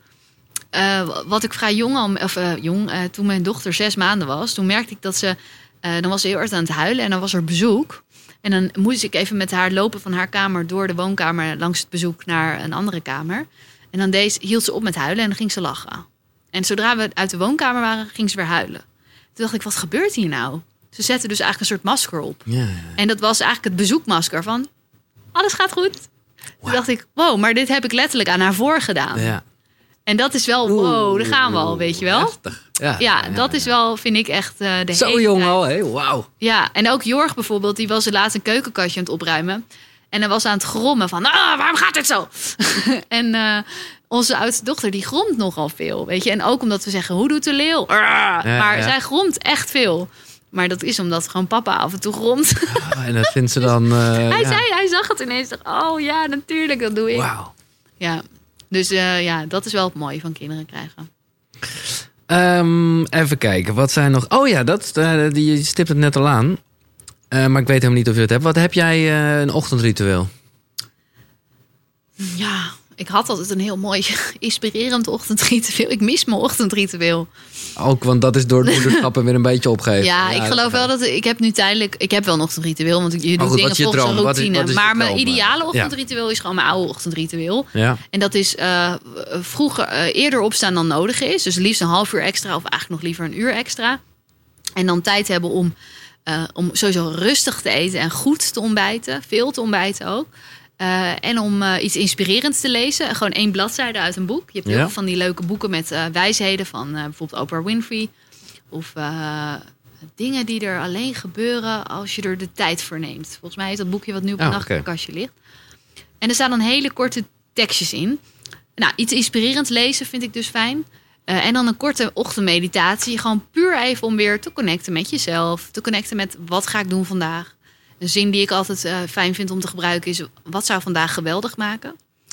eh, wat ik vrij jong al, of eh, jong, toen mijn dochter zes maanden was, toen merkte ik dat ze, dan was ze heel erg aan het huilen en dan was er bezoek. En dan moest ik even met haar lopen van haar kamer door de woonkamer langs het bezoek naar een andere kamer. En dan deed, hield ze op met huilen en dan ging ze lachen. En zodra we uit de woonkamer waren, ging ze weer huilen. Toen dacht ik, wat gebeurt hier nou? Ze zetten dus eigenlijk een soort masker op. Ja, ja. En dat was eigenlijk het bezoekmasker van alles gaat goed. Toen dacht ik, wow, maar dit heb ik letterlijk aan haar voorgedaan. ja. En dat is wel, wow, daar gaan we al, weet je wel. Heftig. Ja, Ja, dat is wel, vind ik echt eh, de Zo hele jong tijd. al, hé? Wauw. Ja, en ook Jorg bijvoorbeeld, die was laatst een keukenkastje aan het opruimen. En hij was aan het grommen van, ah, waarom gaat dit zo? en eh, onze oudste dochter, die gromt nogal veel, weet je. En ook omdat we zeggen, hoe doet de leeuw? Maar zij gromt echt veel. Maar dat is omdat gewoon papa af en toe gromt. Ah, En dat vindt ze dan... eh, hij ja. zei, hij zag het ineens. dacht, Oh ja, natuurlijk, dat doe ik. Wauw. Ja, dus eh, ja, dat is wel het mooie van kinderen krijgen. Ehm, even kijken, wat zijn nog... Oh ja, dat, die, je stipt het net al aan. Maar ik weet helemaal niet of je het hebt. Wat heb jij een ochtendritueel? Ja, ik had altijd een heel mooi inspirerend ochtendritueel. Ik mis mijn ochtendritueel. Ook, want dat is door het moederschap weer een beetje opgegeven. Ja, ik geloof wel dat ik heb nu tijdelijk. Ik heb wel een ochtendritueel, want je doet goed, dingen volgens een droom? Wat is- routine. wat is maar mijn droom? ideale Ja. ochtendritueel is gewoon mijn oude ochtendritueel. Ja. En dat is eh, vroeger eh, eerder opstaan dan nodig is. Dus liefst een half uur extra, of eigenlijk nog liever een uur extra. En dan tijd hebben om, eh, om sowieso rustig te eten en goed te ontbijten. Veel te ontbijten ook. Eh, en om eh, iets inspirerends te lezen. Gewoon één bladzijde uit een boek. Je hebt heel Ja. veel van die leuke boeken met eh, wijsheden van bijvoorbeeld Oprah Winfrey. Of dingen die er alleen gebeuren als je er de tijd voor neemt. Volgens mij is dat boekje wat nu op Oh, een oké. nachtkastje ligt. En er staan dan hele korte tekstjes in. Nou, iets inspirerends lezen vind ik dus fijn. En dan een korte ochtendmeditatie. Gewoon puur even om weer te connecten met jezelf. Te connecten met wat ga ik doen vandaag. Een zin die ik altijd eh, fijn vind om te gebruiken is... wat zou vandaag geweldig maken?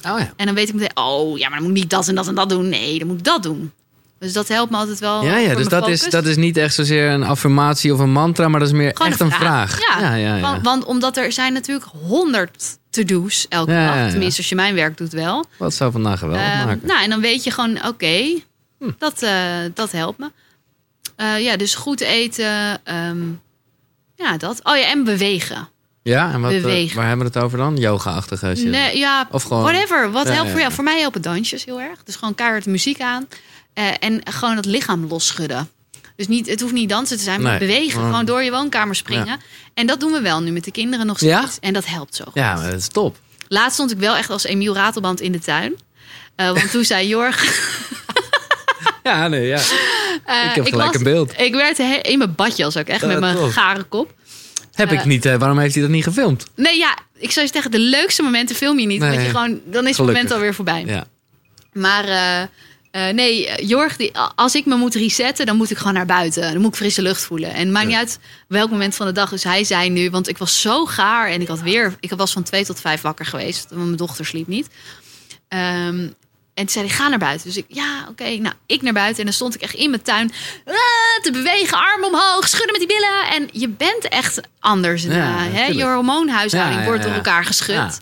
Oh ja. En dan weet ik meteen, oh ja, maar dan moet ik niet dat en dat en dat doen. Nee, dan moet ik dat doen. Dus dat helpt me altijd wel. Ja, ja dus dat is, dat is niet echt zozeer een affirmatie of een mantra, maar dat is meer Gewoon echt een vraag. Ja, ja, ja. ja. Want, want omdat er zijn natuurlijk honderd to-do's elke dag. Tenminste, als je mijn werk doet wel. Wat zou vandaag geweldig Ehm, maken? nou, en dan weet je gewoon, oké, Hm. dat, eh, dat helpt me. Eh, ja, dus goed eten. ehm, ja, dat. Oh ja, en bewegen. ja, en wat, eh, bewegen. waar hebben we het over dan? Yoga-achtige shit? Nee, ja, Of gewoon- whatever. Wat Ja, helpt voor jou? Voor mij helpen dansjes heel erg. Dus gewoon keihard muziek aan. Eh, en gewoon het lichaam losschudden. Dus niet, het hoeft niet dansen te zijn, maar Nee. bewegen. Mm. Gewoon door je woonkamer springen. En dat doen we wel nu met de kinderen nog Ja? steeds. En dat helpt zo goed. Ja, maar dat is top. Laatst stond ik wel echt als Emiel Ratelband in de tuin. Eh, want toen zei Jorg... Ja, nee, ja. Eh, Ik heb gelijk was- een beeld. Ik werd he- in mijn badje als ook echt met mijn tof. gare kop. Heb ik Eh, niet. eh, waarom heeft hij dat niet gefilmd? Nee, ja, ik zou je zeggen, de leukste momenten film je niet. Nee. want je gewoon, dan is het Gelukkig. moment alweer voorbij. Ja. Maar nee, Jorg, die, als ik me moet resetten, dan moet ik gewoon naar buiten. Dan moet ik frisse lucht voelen. En het maakt niet uit welk moment van de dag. Dus hij zei nu, want ik was zo gaar en ik had weer, ik was van twee tot vijf wakker geweest. Want mijn dochter sliep niet. Ehm, en toen zei hij, ga naar buiten. Dus ik, ja, oké. Nou, ik naar buiten. En dan stond ik echt in mijn tuin ah, te bewegen. Arm omhoog, schudden met die billen. En je bent echt anders. Ja, hè? Je hormoonhuishouding Ja, wordt door elkaar geschud.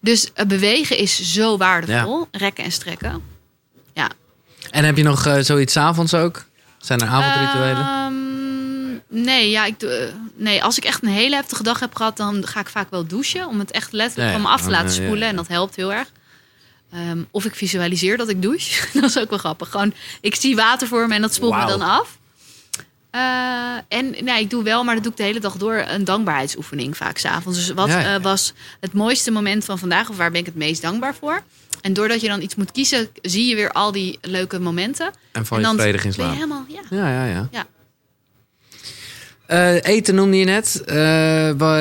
Dus eh, bewegen is zo waardevol. Rekken en strekken. Ja. En heb je nog eh, zoiets avonds ook? Zijn er avondrituelen? Ehm, nee, ja, ik doe, eh, nee, als ik echt een hele heftige dag heb gehad, dan ga ik vaak wel douchen. Om het echt letterlijk van me af te Oh, laten spoelen. En dat helpt heel erg. Ehm, of ik visualiseer dat ik douche. dat is ook wel grappig. Gewoon, ik zie water voor me en dat spoelt me dan af. Eh, en nee, ik doe wel, maar dat doe ik de hele dag door, een dankbaarheidsoefening vaak s'avonds. Dus wat Ja, ja, ja. eh, was het mooiste moment van vandaag? Of waar ben ik het meest dankbaar voor? En doordat je dan iets moet kiezen, zie je weer al die leuke momenten. en val en je dan vredig in ben je slaap? helemaal, ja. Ja, ja, ja. Ja. Eh, eten noemde je net.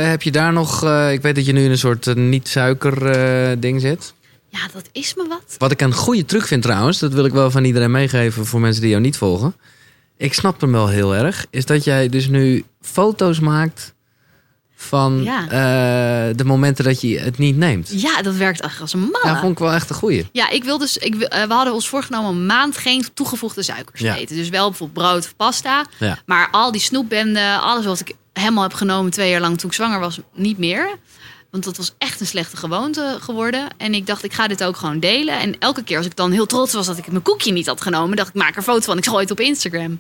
Heb je daar nog... ik weet dat je nu in een soort niet-suiker ding zit. Ja, dat is me wat. Wat ik een goede truc vind trouwens, dat wil ik wel van iedereen meegeven voor mensen die jou niet volgen. Ik snap hem wel heel erg. Is dat jij dus nu foto's maakt van Ja. eh, de momenten dat je het niet neemt. Ja, dat werkt echt als een. Ja, Ja, vond ik wel echt een goeie. ik wil dus. Ik, eh, we hadden ons voorgenomen een maand geen toegevoegde suikers Ja. te eten. Dus wel bijvoorbeeld brood of pasta. Ja. Maar al die snoepbenden, alles wat ik helemaal heb genomen twee jaar lang toen ik zwanger was, niet meer. Want dat was echt een slechte gewoonte geworden. En ik dacht, ik ga dit ook gewoon delen. En elke keer als ik dan heel trots was dat ik mijn koekje niet had genomen, dacht ik, maak er een foto van. Ik gooi het op Instagram.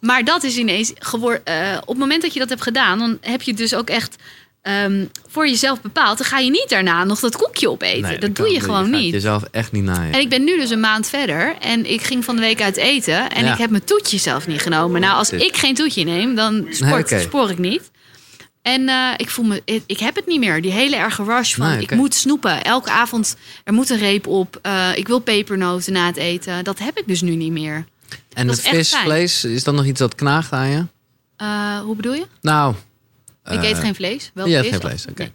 Maar dat is ineens geworden. op het moment dat je dat hebt gedaan, dan heb je dus ook echt ehm, voor jezelf bepaalt, dan ga je niet daarna nog dat koekje opeten. Nee, dat doe je gewoon gaat niet. jezelf echt niet naaien. En ik ben nu dus een maand verder en ik ging van de week uit eten en Ja. ik heb mijn toetje zelf niet genomen. Nou, als Dit. ik geen toetje neem, dan sport, Nee, oké. spoor ik niet. En eh, ik voel me, ik, ik heb het niet meer. Die hele erge rush van Nee, ik moet snoepen. Elke avond er moet een reep op. Eh, ik wil pepernoten na het eten. Dat heb ik dus nu niet meer. en dat echt vis, vlees, is dat nog iets dat knaagt aan je? Eh, hoe bedoel je? Nou, ik eet geen vlees. Wel je eet vis. geen vlees, oké. Nee.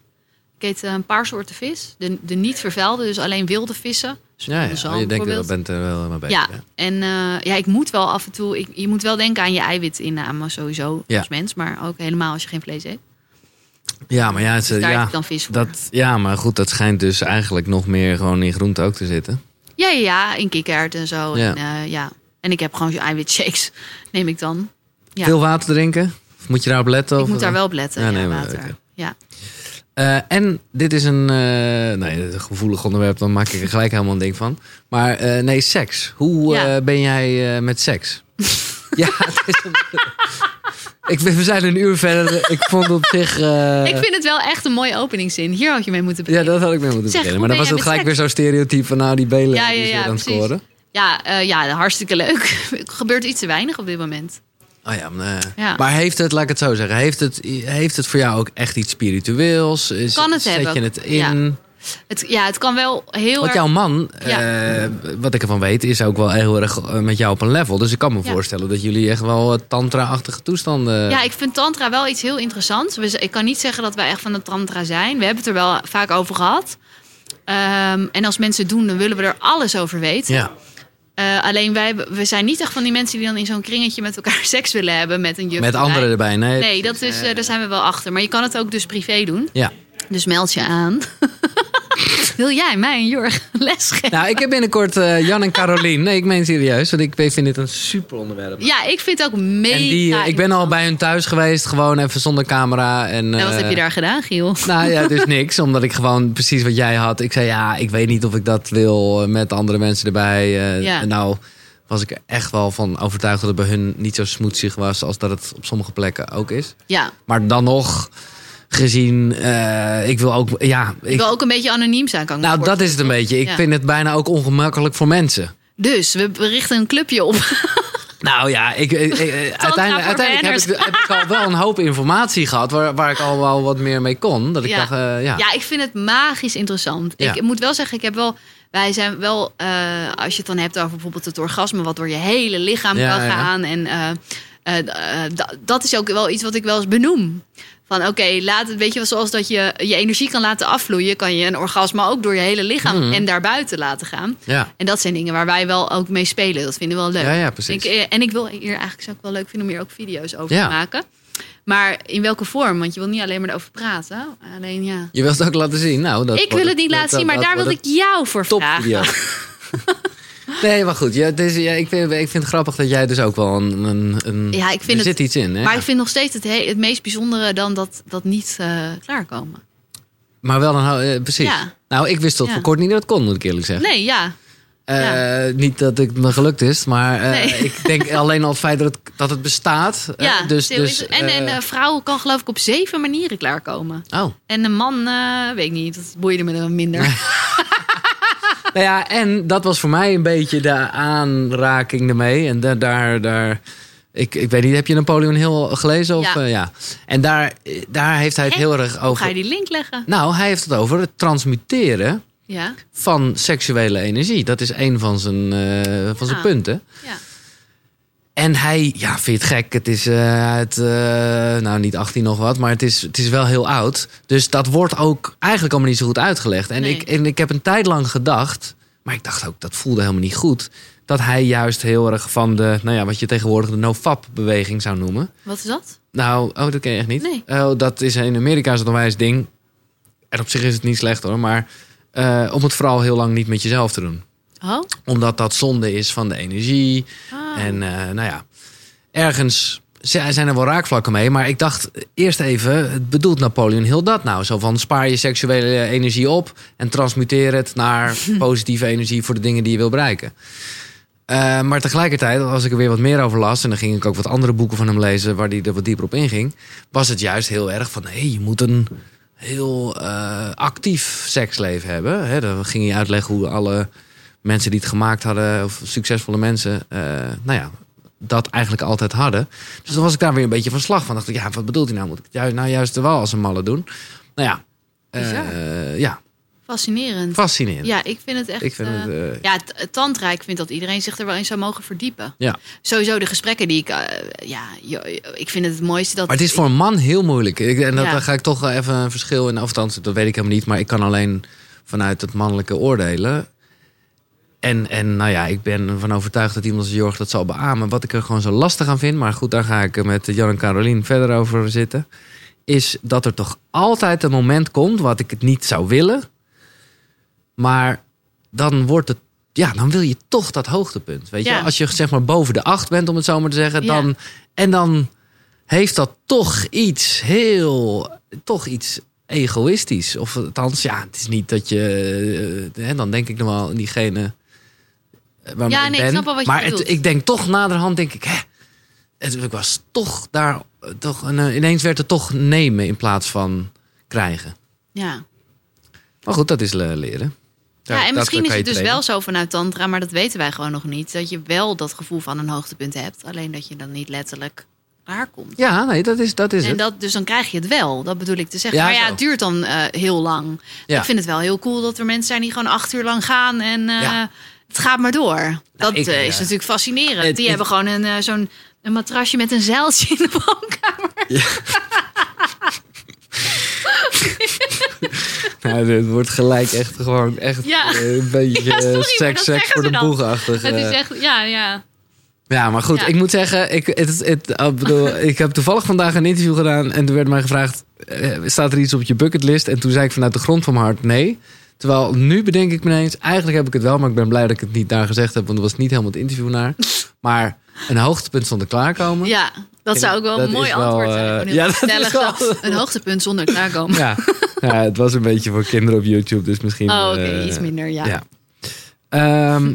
Ik eet een paar soorten vis. De, de niet vervuilde, dus alleen wilde vissen. Ja, de ja. zalm Oh, je denkt bijvoorbeeld. bent er wel mee bezig. Ja, en ja, ik moet wel af en toe. Ik, je moet wel denken aan je eiwitinname sowieso Ja. als mens, maar ook helemaal als je geen vlees eet. Ja, maar ja, het, Dus daar ja, dan vis voor. dat, ja, maar goed, dat schijnt dus eigenlijk nog meer gewoon in groente ook te zitten. Ja, ja, ja, in kikkererwten en zo. Ja. En, eh, ja. en ik heb gewoon zo'n eiwitshakes, neem ik dan. Ja. Veel water drinken? Of moet je daarop letten? Ik of- moet daar wel op letten. Ja, nee, water. Ja. Eh, en dit is een, eh nee, een gevoelig onderwerp, dan maak ik er gelijk helemaal een ding van. Maar nee, seks. Hoe ben jij met seks? ja, het is een, ik, we zijn een uur verder. Ik vond op zich. eh, ik vind het wel echt een mooie openingszin. Hier had je mee moeten ja, beginnen. dat had ik mee moeten Zeg, beginnen. Maar dan was het gelijk weer zo stereotyp van nou die belen Ja, ja, ja, weer aan het precies. scoren. Ja, eh, ja, hartstikke leuk. Er gebeurt iets te weinig op dit moment. Oh ja, maar, eh, Ja. maar heeft het, laat ik het zo zeggen, heeft het, heeft het voor jou ook echt iets spiritueels? Is, Kan het zet hebben. je het in? Het, ja, het kan wel heel Want jouw man, Ja. eh, wat ik ervan weet, is ook wel heel erg eh, met jou op een level. Dus ik kan me Ja. voorstellen dat jullie echt wel eh, tantra-achtige toestanden... Ja, ik vind tantra wel iets heel interessants. We z- Ik kan niet zeggen dat wij echt van de tantra zijn. We hebben het er wel vaak over gehad. Ehm, en als mensen het doen, dan willen we er alles over weten. Ja. Alleen wij we zijn niet echt van die mensen die dan in zo'n kringetje met elkaar seks willen hebben met een juf. Met erbij. anderen erbij, nee. Nee, dat is, daar zijn we wel achter. Maar je kan het ook dus privé doen. Ja. Dus meld je aan. Wil jij mij en Jorg lesgeven? Nou, ik heb binnenkort eh, Jan en Carolien. Nee, ik meen serieus, want ik vind dit een super onderwerp. Ja, ik vind het ook mega. En die, eh, ik ben al bij hun thuis geweest, gewoon even zonder camera. En, En wat eh, heb je daar gedaan, Giel? Nou ja, dus niks. Omdat ik gewoon precies wat jij had. Ik zei ja, ik weet niet of ik dat wil eh, met andere mensen erbij. eh, Ja. Nou was ik er echt wel van overtuigd dat het bij hun niet zo smoetsig was als dat het op sommige plekken ook is. Ja, Maar dan nog gezien, eh, ik wil ook, ja, ik ik, wil ook een beetje anoniem zijn. Kan ik nou dat is het een beetje. Ik Ja. vind het bijna ook ongemakkelijk voor mensen. Dus we richten een clubje op. Nou ja, ik, ik- ik- uiteindelijk, uiteindelijk heb, ik, heb ik al wel een hoop informatie gehad waar, waar ik al wel wat meer mee kon. Dat ik Ja. dacht, eh, ja. Ja, ik vind het magisch interessant. Ja. Ik moet wel zeggen, ik heb wel. Wij zijn wel, eh, als je het dan hebt over bijvoorbeeld het orgasme, wat door je hele lichaam kan ja. gaan. En eh, eh, eh, da- dat is ook wel iets wat ik wel eens benoem. Van oké, laat het, weet je zoals dat je je energie kan laten afvloeien, kan je een orgasme ook door je hele lichaam Mhm. en daarbuiten laten gaan. ja. En dat zijn dingen waar wij wel ook mee spelen. Dat vinden we wel leuk. Ja, ja, precies. Ik, eh, en ik wil hier eigenlijk zou ik wel leuk vinden om hier ook video's over Ja. te maken. Maar in welke vorm? Want je wil niet alleen maar erover praten. Alleen ja. Je wilt het ook laten zien. Nou, dat ik wil het niet laten zien, maar daar wil ik jou voor top vragen. nee, maar goed. Ja, ja, ik, vind, ik vind het grappig dat jij dus ook wel een... een, een Ja, ik vind er het- zit iets in, hè? Maar ik vind nog steeds het, he- het meest bijzondere dan dat, dat niet eh, klaarkomen. Maar wel een... eh, precies. Ja. Nou, ik wist tot Ja. voor kort niet dat het kon, moet ik eerlijk zeggen. Nee, ja. Eh, Niet dat het me gelukt is, maar Nee. ik denk alleen al het feit dat het, dat het bestaat. ja dus, dus, en, en een vrouw kan geloof ik op zeven manieren klaarkomen. oh. En een man, weet ik niet, dat boeide me dan minder. Nou ja, en dat was voor mij een beetje de aanraking ermee. En da- daar, daar, ik, ik weet niet, heb je Napoleon Hill gelezen? Of, Ja. eh, ja. En daar, daar heeft hij het heel erg Hoe ga over. je die link leggen? Nou, hij heeft het over het transmuteren Ja, van seksuele energie. Dat is een van zijn, eh, van zijn Ah. punten. ja. En hij, ja, vind je het gek? Het is eh, uit, eh, nou niet 18 nog wat, maar het is, het is wel heel oud. Dus dat wordt ook eigenlijk allemaal niet zo goed uitgelegd. En, Nee. ik, en ik heb een tijd lang gedacht, maar ik dacht ook, dat voelde helemaal niet goed. Dat hij juist heel erg van de, nou ja, wat je tegenwoordig de no-fap-beweging zou noemen. Wat is dat? Nou, oh, dat ken je echt niet? Nee. Oh, dat is in Amerika is dat een wijs ding. En op zich is het niet slecht hoor, maar eh, om het vooral heel lang niet met jezelf te doen Oh? omdat dat zonde is van de energie. Ah. En eh, nou ja, ergens zi- zijn er wel raakvlakken mee. Maar ik dacht eerst even, bedoelt Napoleon heel dat nou? Zo van spaar je seksuele energie op en transmuteer het naar positieve energie voor de dingen die je wil bereiken. Eh, maar tegelijkertijd, als ik er weer wat meer over las... en dan ging ik ook wat andere boeken van hem lezen... waar hij er wat dieper op inging... was het juist heel erg van... hé, je moet een heel eh, actief seksleven hebben. Hè, dan ging hij uitleggen hoe alle mensen die het gemaakt hadden, of succesvolle mensen, eh, nou ja, dat eigenlijk altijd hadden. Dus dan was ik daar weer een beetje van slag van. Dacht ik, ja, wat bedoelt hij nou? Moet ik het juist, nou juist wel als een malle doen? Nou ja, eh, ja, Fascinerend. fascinerend. Ja, ik vind het echt. Ik vind het, eh, ja, tantra, ik vind dat iedereen zich er wel in zou mogen verdiepen. Ja. Sowieso de gesprekken die ik. ja, ik vind het het mooiste dat. Maar het is voor een man heel moeilijk. Ik, en dat, Ja. dan ga ik toch wel even een verschil in. Of dat weet ik helemaal niet. Maar ik kan alleen vanuit het mannelijke oordelen. En, en nou ja, ik ben ervan overtuigd dat iemand als Jorg dat zal beamen. Wat ik er gewoon zo lastig aan vind. Maar goed, daar ga ik met Jan en Carolien verder over zitten. Is dat er toch altijd een moment komt wat ik het niet zou willen. Maar dan wordt het. Ja, dan wil je toch dat hoogtepunt. Weet je, Ja. als je zeg maar boven de acht bent, om het zo maar te zeggen, Ja. dan. En dan heeft dat toch iets heel. Toch iets egoïstisch. Of althans, ja, het is niet dat je. eh, hè, dan denk ik nog wel diegene. Eh, Ja, nee, ik snap wel wat je maar het, ik denk toch naderhand, denk ik, hè, het, ik was toch daar. eh, Toch, een, eh, ineens werd het toch nemen in plaats van krijgen. Ja. Maar goed, dat is le- leren. Daar- ja, en misschien is het dus trainen. wel zo vanuit Tantra, maar dat weten wij gewoon nog niet. Dat je wel dat gevoel van een hoogtepunt hebt. Alleen dat je dan niet letterlijk daar komt. Ja, nee, dat is, dat is En het. dat, dus dan krijg je het wel, dat bedoel ik te zeggen. Ja, maar ja, zo. het duurt dan heel lang. Ja. Ik vind het wel heel cool dat er mensen zijn die gewoon acht uur lang gaan en Ja. Het gaat maar door. Dat ik, eh, ja. is natuurlijk fascinerend. Het- die het- hebben gewoon een, eh, zo'n een matrasje met een zeiltje in de woonkamer. Nou, het wordt gelijk echt gewoon echt Ja. eh, een beetje Ja, sorry, seks, seks voor de boegachtig. Het is echt, ja, ja. Ja, maar goed, Ja. ik moet zeggen, ik, het, het, ik bedoel, ik heb toevallig vandaag een interview gedaan en toen werd mij gevraagd, staat er iets op je bucketlist? En toen zei ik vanuit de grond van mijn hart nee. Terwijl nu bedenk ik me ineens, eigenlijk heb ik het wel, maar ik ben blij dat ik het niet daar gezegd heb, want er was niet helemaal het interview naar. Maar een hoogtepunt zonder klaarkomen. Ja, dat zou ook wel Dat een mooi wel, antwoord zijn. eh, ja, dat is stellig wel- zo. Een hoogtepunt zonder klaarkomen. Ja. ja, het was een beetje voor kinderen op YouTube, dus misschien... Oh, oké, eh, iets minder, ja. Ja. Ehm,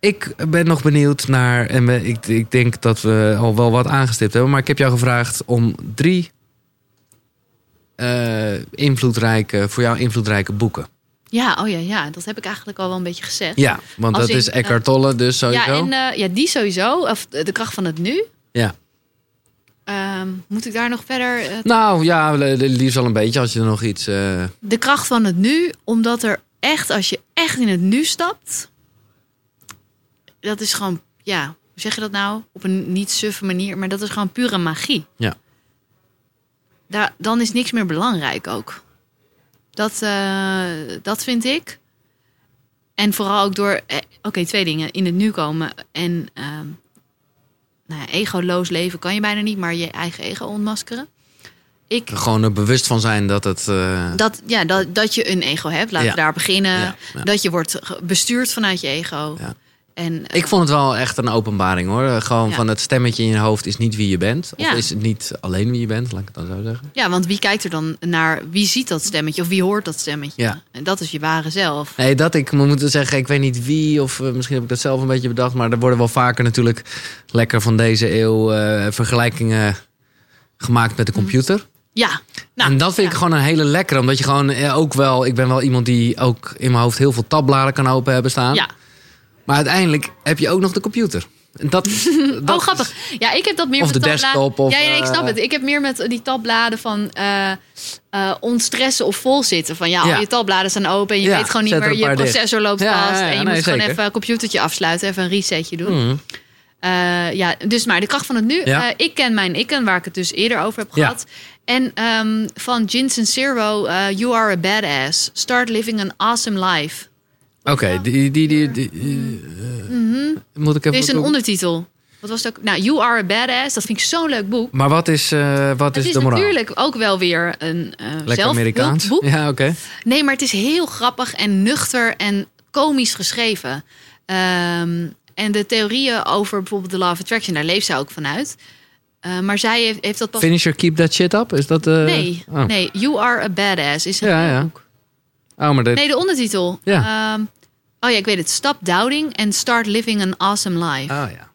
ik ben nog benieuwd naar, en we- ik, ik denk dat we al wel wat aangestipt hebben, maar ik heb jou gevraagd om drie invloedrijke, voor jou invloedrijke boeken. Ja, oh ja, ja, dat heb ik eigenlijk al wel een beetje gezegd. Ja, want Als dat in, is Eckhart Tolle, dus sowieso. Ja, en eh, ja, die sowieso. Of de kracht van het nu. Ja. Ehm, moet ik daar nog verder? eh, Nou ja, liefst al een beetje als je er nog iets. eh, de kracht van het nu, omdat er echt, als je echt in het nu stapt, dat is gewoon, ja, hoe zeg je dat nou? Op een niet suffe manier, maar dat is gewoon pure magie. Ja. Daar, dan is niks meer belangrijk ook. Dat, eh, dat vind ik. En vooral ook door, eh, oké, twee dingen. In het nu komen en ehm nou ja, egoloos leven kan je bijna niet, maar je eigen ego ontmaskeren. Ik, gewoon er bewust van zijn dat het. eh, dat, ja, dat, dat je een ego hebt, laten Ja. we daar beginnen. Ja. Dat je wordt bestuurd vanuit je ego. En, eh, Ik vond het wel echt een openbaring hoor. Gewoon Ja. van het stemmetje in je hoofd is niet wie je bent. Of Ja. is het niet alleen wie je bent, laat ik het dan zo zeggen. ja, want wie kijkt er dan naar, wie ziet dat stemmetje of wie hoort dat stemmetje? Ja. En dat is je ware zelf. Nee, dat ik moet moeten zeggen, ik weet niet wie, of eh, misschien heb ik dat zelf een beetje bedacht, maar er worden wel vaker natuurlijk lekker van deze eeuw eh, vergelijkingen gemaakt met de computer. Ja, nou, en dat vind ja. ik gewoon een hele lekkere, omdat je gewoon eh, ook wel, ik ben wel iemand die ook in mijn hoofd heel veel tabbladen kan open hebben staan. Ja. Maar uiteindelijk heb je ook nog de computer. En dat, dat oh, grappig. Ja, ik heb dat meer Of met de tabbladen- desktop, of, ja, ja, ik snap eh, het. Ik heb meer met die tabbladen van eh, ontstressen of vol zitten. Van ja, Ja. al je tabbladen staan open en je Ja, weet gewoon niet er meer. Je processor loopt vast en je nee, moet gewoon zeker. even een computertje afsluiten, even een resetje doen. Mhm. Ja, dus maar de kracht van het nu. Ik ken mijn ikken, waar ik het dus eerder over heb gehad. En ehm, van Jinsen Zero, eh, You Are a Badass. Start living an awesome life. Oké, die, die, die, die, eh, moet ik even... Er is een ondertitel. Wat was het ook? Nou, You Are a Badass. Dat vind ik zo'n leuk boek. Maar wat is, eh, wat Het is is de moraal? natuurlijk ook wel weer een eh Lekker Amerikaans. zelfhulpboek. Ja, oké. Nee, maar het is heel grappig en nuchter en komisch geschreven. Ehm, en de theorieën over bijvoorbeeld de Law of Attraction, daar leeft zij ook vanuit. Eh, maar zij heeft, heeft dat pas... Finisher, keep that shit up? Is dat... Nee, oh. nee, You Are a Badass is een Ja, ja. boek. Oh, maar dit... Nee, de ondertitel. Ja. Ehm, oh ja, ik weet het. Stop doubting and start living an awesome life. Ah ja.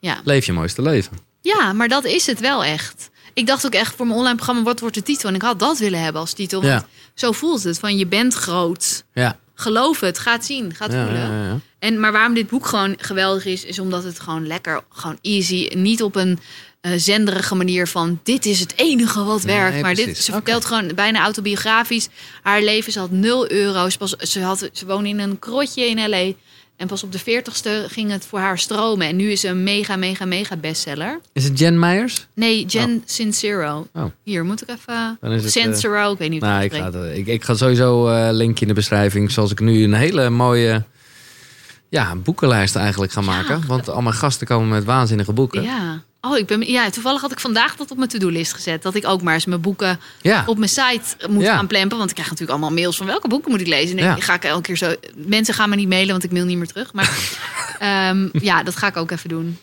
Ja. Leef je mooiste leven. ja, maar dat is het wel echt. Ik dacht ook echt voor mijn online programma, wat wordt de titel? En ik had dat willen hebben als titel. Ja. Want zo voelt het. Van je bent groot. Ja. Geloof het, ga het zien, ga het Ja, voelen. ja, ja. En, maar waarom dit boek gewoon geweldig is, is omdat het gewoon lekker, gewoon easy, niet op een eh, zenderige manier van dit is het enige wat Nee, werkt. maar dit, ze vertelt gewoon bijna autobiografisch. Haar leven, ze had 0 euro. Ze, pas, ze, had, ze woonde in een krotje in L.A. En pas op de 40ste ging het voor haar stromen. En nu is ze een mega, mega, mega bestseller. Is het Jen Meijers? Nee, Jen Sincero. Oh. Hier, moet ik even... Dan is het, eh, Sincero, ik weet niet Nou, ik ga, ik, ik ga sowieso eh linkje in de beschrijving. Zoals ik nu een hele mooie ja, boekenlijst eigenlijk ga maken. Want al mijn gasten komen met waanzinnige boeken. Ja. Oh, ik ben, ja, toevallig had ik vandaag dat op mijn to-do-list gezet. Dat ik ook maar eens mijn boeken Ja. op mijn site moet Ja. gaan plempen. Want ik krijg natuurlijk allemaal mails van welke boeken moet ik lezen. En Ja. ga ik elke keer zo. Mensen gaan me niet mailen, want ik mail niet meer terug. Maar ehm, ja, dat ga ik ook even doen.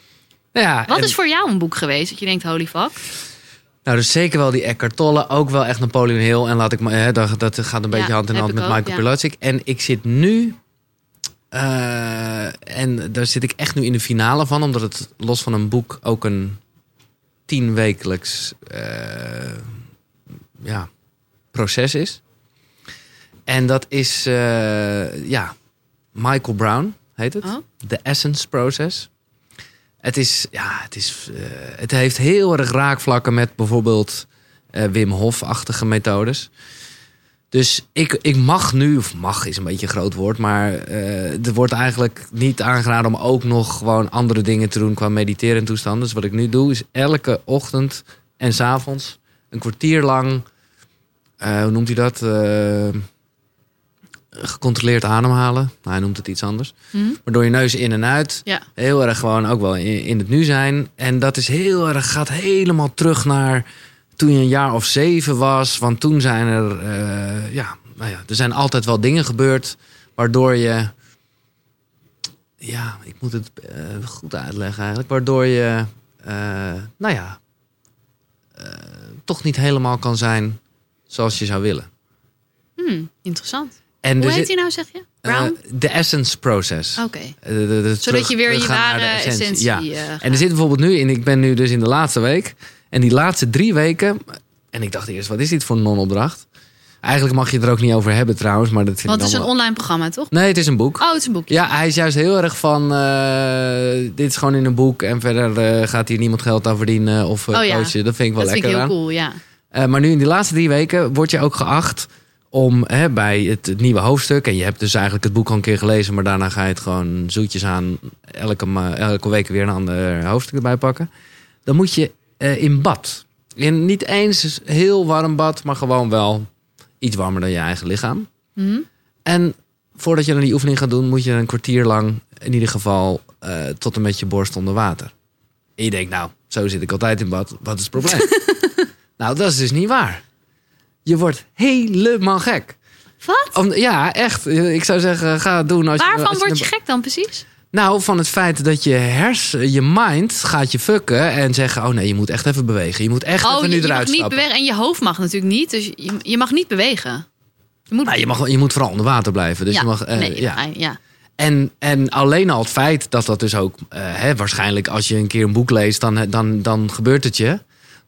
ja Wat en- is voor jou een boek geweest dat je denkt, holy fuck? Nou, dus zeker wel die Eckhart Tolle. Ook wel echt Napoleon Hill. En laat ik maar, hè, dat, dat gaat een beetje hand in hand met ook, Michael ja. Pilatschik. En ik zit nu... eh, en daar zit ik echt nu in de finale van. Omdat het los van een boek ook een tienwekelijks eh, ja, proces is. En dat is, eh, ja, Michael Brown heet het. Oh. The Essence Process. Het is, ja, het is, het heeft heel erg raakvlakken met bijvoorbeeld Wim Hof-achtige methodes. Dus ik, ik mag nu, of mag is een beetje een groot woord, maar eh, er wordt eigenlijk niet aangeraden om ook nog gewoon andere dingen te doen qua mediteren toestanden. Dus wat ik nu doe is elke ochtend en 's avonds een kwartier lang, eh, hoe noemt hij dat? Eh, gecontroleerd ademhalen. Nou, hij noemt het iets anders. Hm? Waardoor je neus in en uit. Ja. Heel erg gewoon ook wel in, in het nu zijn. En dat is heel erg, gaat helemaal terug naar toen je een jaar of zeven was. Want toen zijn er, eh, ja, nou ja, er zijn altijd wel dingen gebeurd. Waardoor je, ja, ik moet het eh, goed uitleggen eigenlijk. Waardoor je, eh, nou ja, toch niet helemaal kan zijn zoals je zou willen. Hm, interessant. En Hoe heet die nou, zeg je? De essence process. Oké. Zodat terug- je weer je ware essentie... Ja. En er zit bijvoorbeeld nu in, ik ben nu dus in de laatste week. En die laatste drie weken. En ik dacht eerst, wat is dit voor een non-opdracht? Eigenlijk mag je het er ook niet over hebben trouwens. Maar dat vind Want het is een wel- online programma, toch? Nee, het is een boek. Oh, het is een boekje. Ja, hij is juist heel erg van. eh, dit is gewoon in een boek. En verder eh, gaat hier niemand geld aan verdienen of eh, Oh ja. coachen. Dat vind ik wel dat vind lekker ik heel aan. cool, ja. Maar nu in die laatste drie weken word je ook geacht om hè, bij het, het nieuwe hoofdstuk. En je hebt dus eigenlijk het boek al een keer gelezen, maar daarna ga je het gewoon zoetjes aan elke, elke week weer een ander hoofdstuk erbij pakken. Dan moet je eh, in bad. Niet eens heel warm bad, maar gewoon wel iets warmer dan je eigen lichaam. Hm? En voordat je dan die oefening gaat doen, moet je een kwartier lang in ieder geval eh, tot en met je borst onder water. En je denkt, nou, zo zit ik altijd in bad. Wat is het probleem? nou, dat is dus niet waar. Je wordt helemaal gek. Wat? Om, ja, echt. Ik zou zeggen, ga het doen. Als je, Waarvan als word je gek dan precies? Nou, van het feit dat je hersen, je mind gaat je fucken en zeggen: Oh nee, je moet echt even bewegen. Je moet echt Oh, even nu je mag eruit niet stappen. bewegen. En je hoofd mag natuurlijk niet. Dus je, je mag niet bewegen. Je moet... Nou, je, mag, je moet vooral onder water blijven. Dus ja, je mag, eh, nee, ja. ja. ja. En, en alleen al het feit dat dat dus ook, eh, hè, waarschijnlijk als je een keer een boek leest, dan, dan, dan gebeurt het je.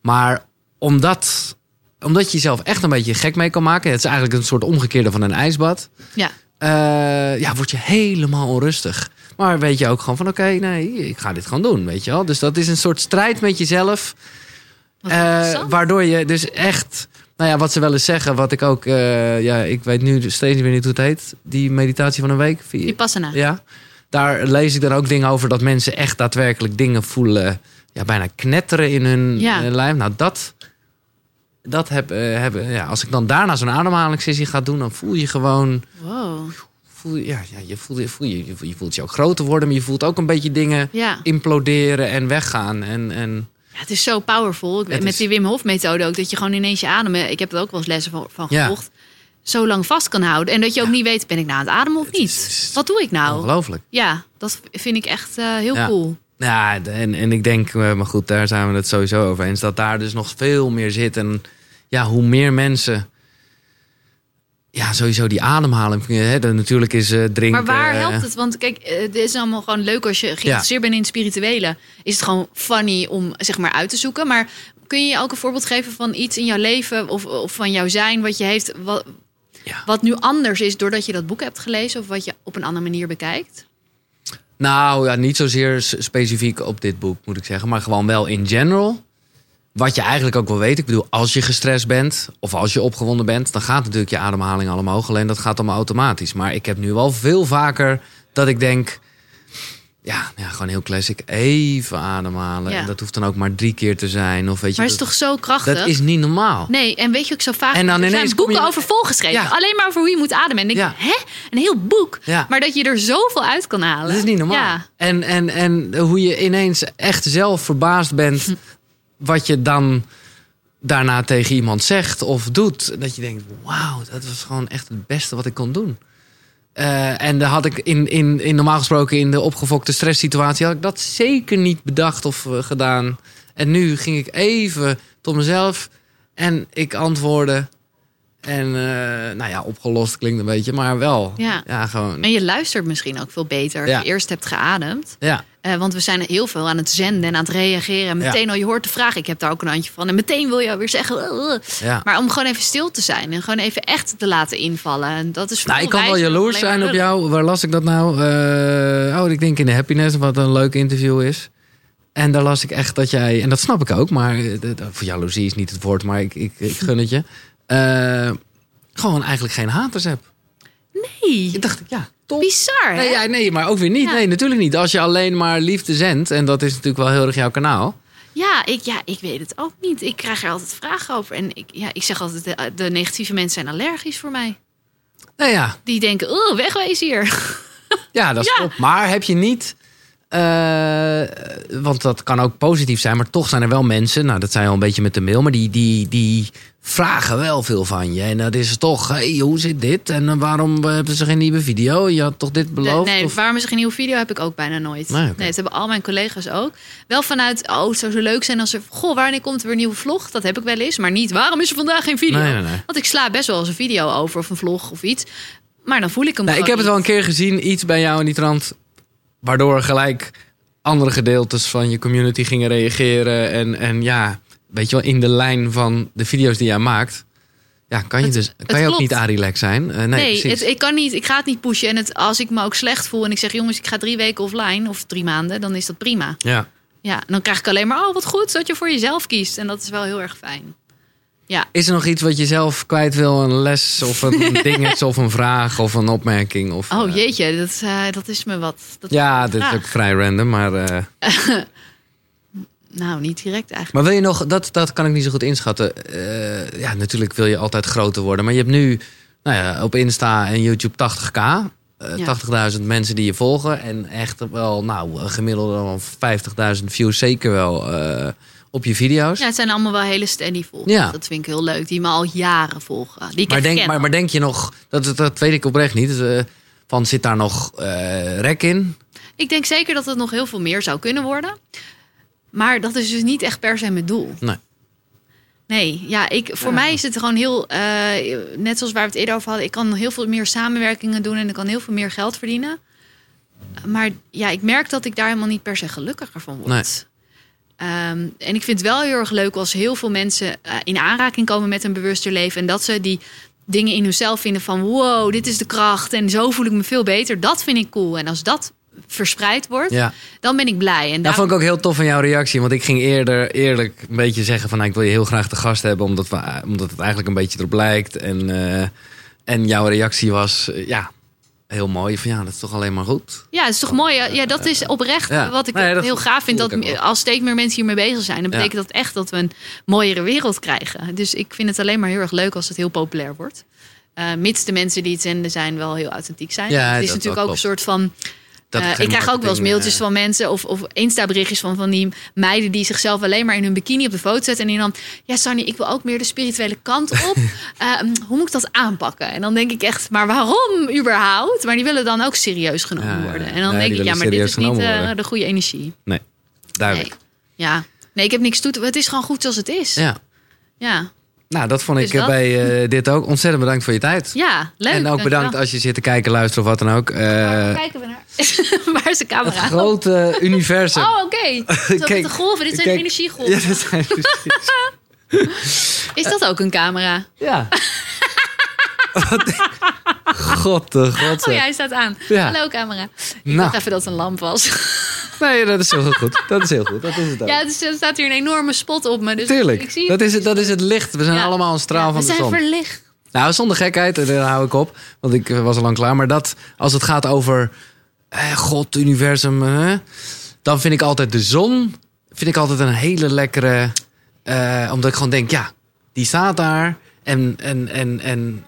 Maar omdat, omdat je jezelf echt een beetje gek mee kan maken, het is eigenlijk een soort omgekeerde van een ijsbad, Ja. eh, ja, word je helemaal onrustig. Maar weet je ook gewoon van, oké, nee, ik ga dit gewoon doen, weet je wel. Dus dat is een soort strijd met jezelf, interessant. waardoor je dus echt, nou ja, wat ze wel eens zeggen, wat ik ook, eh, ja, ik weet nu steeds niet meer niet hoe het heet, die meditatie van een week. Die passen na. Ja, daar lees ik dan ook dingen over dat mensen echt daadwerkelijk dingen voelen, ja, bijna knetteren in hun Ja. eh, lijf. Nou, dat, dat heb, hebben, ja, als ik dan daarna zo'n ademhalingssessie ga doen, dan voel je gewoon, Wow. Voel, ja, ja, je, voelt, je, voel, je, voelt- je voelt je ook groter worden, maar je voelt ook een beetje dingen Ja. imploderen en weggaan. En, en Ja, het is zo powerful. Ik- Met is- die Wim Hof methode ook. Dat je gewoon ineens je ademen. Ik heb er ook wel eens lessen van, van Ja. gevolgd. Zo lang vast kan houden. En dat je ook niet weet, ben ik nou aan het ademen of Het niet? is Wat doe ik nou? ongelooflijk. Ja, dat vind ik echt eh, heel cool. Ja, en, en ik denk, eh, maar goed, daar zijn we het sowieso over eens, dat daar dus nog veel meer zit. En ja, hoe meer mensen, ja, sowieso die ademhaling. Hè, dat natuurlijk is eh drinken. Maar waar eh, helpt het? Want kijk, eh, het is allemaal gewoon leuk als je geïnteresseerd bent in het spirituele. Is het gewoon funny om zeg maar uit te zoeken. Maar kun je ook een voorbeeld geven van iets in jouw leven of, of van jouw zijn wat je heeft, wat, Ja. wat nu anders is doordat je dat boek hebt gelezen of wat je op een andere manier bekijkt? Nou ja, niet zozeer specifiek op dit boek moet ik zeggen, maar gewoon wel in general. Wat je eigenlijk ook wel weet. Ik bedoel, als je gestrest bent of als je opgewonden bent, dan gaat natuurlijk je ademhaling al omhoog. Alleen dat gaat allemaal automatisch. Maar ik heb nu wel veel vaker dat ik denk, ja, ja gewoon heel classic, even ademhalen. Ja. En dat hoeft dan ook maar drie keer te zijn. Of weet je, Maar het is toch zo krachtig? dat is niet normaal. Nee, en weet je ook zo vaak. En dan er ineens zijn boeken je- over volgeschreven. Ja. Alleen maar over hoe je moet ademen. En denk Ja. hè? Een heel boek. Ja. Maar dat je er zoveel uit kan halen. Dat is niet normaal. Ja. En, en, en hoe je ineens echt zelf verbaasd bent wat je dan daarna tegen iemand zegt of doet. Dat je denkt, wauw, dat was gewoon echt het beste wat ik kon doen. Eh, en daar had ik in, in, in normaal gesproken in de opgefokte stresssituatie... had ik dat zeker niet bedacht of eh, gedaan. En nu ging ik even tot mezelf en ik antwoordde... En eh, nou ja, opgelost klinkt een beetje, maar wel. Ja. ja gewoon. En je luistert misschien ook veel beter als Ja. je eerst hebt geademd. Ja. Eh, want we zijn heel veel aan het zenden en aan het reageren. En meteen al, je hoort de vraag, ik heb daar ook een handje van. En meteen wil je alweer zeggen. Ja. Maar om gewoon even stil te zijn en gewoon even echt te laten invallen. En dat is Nou, ik kan wel jaloers zijn op jou. Waar las ik dat nou? Eh, oh, ik denk in de Happiness, wat een leuk interview is. En daar las ik echt dat jij, en dat snap ik ook, maar eh, voor jaloezie is niet het woord, maar ik, ik, ik gun het je. Gewoon eigenlijk geen haters hebt. Nee, Ik dacht, ja, bizar hè? Nee, ja, nee, maar ook weer niet. Ja. Nee, natuurlijk niet. Als je alleen maar liefde zendt, en dat is natuurlijk wel heel erg jouw kanaal. Ja, ik, ja, ik weet het ook niet. Ik krijg er altijd vragen over. En ik, ja, ik zeg altijd, de, de negatieve mensen zijn allergisch voor mij. Nou ja, Die denken, oh, wegwezen hier. Ja, dat is Ja. top. Maar heb je niet... eh, want dat kan ook positief zijn, maar toch zijn er wel mensen... Nou, dat zijn al een beetje met de mail, maar die, die, die vragen wel veel van je. En dat is toch, hey, hoe zit dit? En eh, waarom hebben ze geen nieuwe video? Je had toch dit beloofd? nee, Of- waarom is er geen nieuwe video heb ik ook bijna nooit. Nee. Nee, dat hebben al mijn collega's ook. Wel vanuit, oh, het zou zo leuk zijn als er... Goh, wanneer komt er weer een nieuwe vlog? Dat heb ik wel eens. Maar niet, waarom is er vandaag geen video? Nee. Want ik sla best wel eens een video over of een vlog of iets. Maar dan voel ik hem Nou, ik heb het wel een keer gezien, iets bij jou in die trant... waardoor gelijk andere gedeeltes van je community gingen reageren. En, en ja, weet je wel, in de lijn van de video's die jij maakt... Ja, kan je, Het- dus, kan je ook niet Arilex zijn? Eh, nee, Nee, het, ik kan niet. Ik ga het niet pushen. En het, als ik me ook slecht voel en ik zeg, jongens, ik ga drie weken offline of drie maanden, dan is dat prima. Ja. Ja, en dan krijg ik alleen maar, oh, wat goed dat je voor jezelf kiest. En dat is wel heel erg fijn. Ja, Is er nog iets wat je zelf kwijt wil? Een les of een dingetje of een vraag of een opmerking? Of, oh eh, jeetje, dat, eh, dat is me wat. Dat ja, dit is ook vrij random, maar... eh, Nou, niet direct eigenlijk. maar wil je nog... Dat, dat kan ik niet zo goed inschatten. Ja, natuurlijk wil je altijd groter worden. Maar je hebt nu nou ja, op Insta en YouTube 80k. eh, Ja. 80.000 mensen die je volgen. En echt wel, nou, van 50.000 views zeker wel op je video's. Ja, het zijn allemaal wel hele steady volgers. Ja. Dat vind ik heel leuk. Die me al jaren volgen. Die ik maar, denk, maar, maar denk je nog... Dat, dat, weet ik oprecht niet. eh, van, zit daar nog eh, rek in? Ik denk zeker dat het nog heel veel meer zou kunnen worden. Maar dat is dus niet echt per se mijn doel. Nee. Nee, ja, ik, voor mij is het gewoon heel, eh, net zoals waar we het eerder over hadden, ik kan heel veel meer samenwerkingen doen en ik kan heel veel meer geld verdienen. Maar ja, ik merk dat ik daar helemaal niet per se gelukkiger van word. Nee. Ehm, en ik vind het wel heel erg leuk als heel veel mensen eh, in aanraking komen met een bewuster leven en dat ze die dingen in hunzelf vinden van wow, dit is de kracht en zo voel ik me veel beter. Dat vind ik cool. En als dat verspreid wordt, Ja. dan ben ik blij. En Dat daarom- vond ik ook heel tof van jouw reactie. Want ik ging eerder eerlijk een beetje zeggen van... Nou, ik wil je heel graag te gast hebben. Omdat, we, omdat het eigenlijk een beetje erop lijkt. En, eh, en jouw reactie was eh, ja, heel mooi. Van ja, dat is toch alleen maar goed. Ja, het is toch mooi. Ja, dat is oprecht Ja. wat ik Nee, heel gaaf vind. Dat als steeds meer mensen hiermee bezig zijn, dan Ja. betekent dat echt dat we een mooiere wereld krijgen. Dus ik vind het alleen maar heel erg leuk als het heel populair wordt. Eh, mits de mensen die het zenden zijn wel heel authentiek zijn. Ja, het is dat natuurlijk ook een soort van. Eh, ik krijg ook wel eens mailtjes eh, van mensen of, of Insta-berichtjes van, van die meiden die zichzelf alleen maar in hun bikini op de foto zetten. En die dan, ja, Sanny, ik wil ook meer de spirituele kant op. Eh, hoe moet ik dat aanpakken? En dan denk ik echt, maar waarom überhaupt? Maar die willen dan ook serieus genomen Ja, ja. worden. En dan denk ik, ja, maar dit is niet de goede energie. Nee, duidelijk. Nee. Ja. Nee, ik heb niks toe te... Het is gewoon goed zoals het is. Ja. Ja. Nou, dat vond ik dat. bij eh, dit ook. Ontzettend bedankt voor je tijd. Ja, leuk. en ook bedankt als je zit te kijken, luisteren of wat dan ook. Eh, Waar kijken we naar? Waar is de het camera? grote universum. Oh, oké. Zo met Kijk, de golven. Dit zijn kijk. energiegolven. Ja, dat zijn precies. Is dat ook een camera? Ja. God de god. Oh ja, hij staat aan. Ja. Hallo camera. Ik Nou. dacht even dat het een lamp was. Nee, dat is heel goed. Dat is heel goed. Dat is het ook. Ja, dus er staat hier een enorme spot op me. Dus Tuurlijk. Ik zie dat, is het, dat is het licht. We zijn Ja. allemaal een straal Ja, van we de zijn zon. verlicht. Nou, zonder gekheid, daar hou ik op. Want ik eh, was al lang klaar. Maar dat, als het gaat over eh, God, universum... eh, dan vind ik altijd de zon... vind ik altijd een hele lekkere... eh, omdat ik gewoon denk, ja, die staat daar. En, en, en, en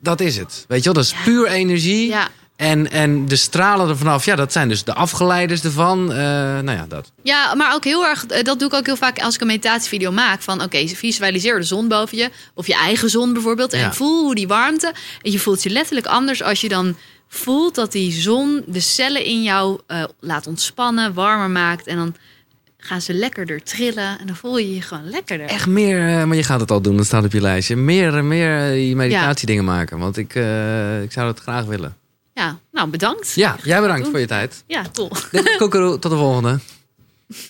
dat is het. Weet je wel, dat is Ja. puur energie. Ja. En, en de stralen er vanaf, ja, dat zijn dus de afgeleiders ervan. Eh, nou ja, dat. Ja, maar ook heel erg, eh, dat doe ik ook heel vaak als ik een meditatievideo maak. Van oké, visualiseer de zon boven je. Of je eigen zon bijvoorbeeld. En Ja. voel hoe die warmte. En je voelt je letterlijk anders als je dan voelt dat die zon de cellen in jou eh, laat ontspannen, warmer maakt. En dan gaan ze lekkerder trillen. En dan voel je je gewoon lekkerder. Echt meer, eh, maar je gaat het al doen, dat staat op je lijstje. Meer en meer eh, die meditatiedingen maken. Want ik, eh, ik zou dat graag willen. Ja, nou bedankt. Ja, jij bedankt doen. voor je tijd. Ja, cool. Koekeroe, tot de volgende.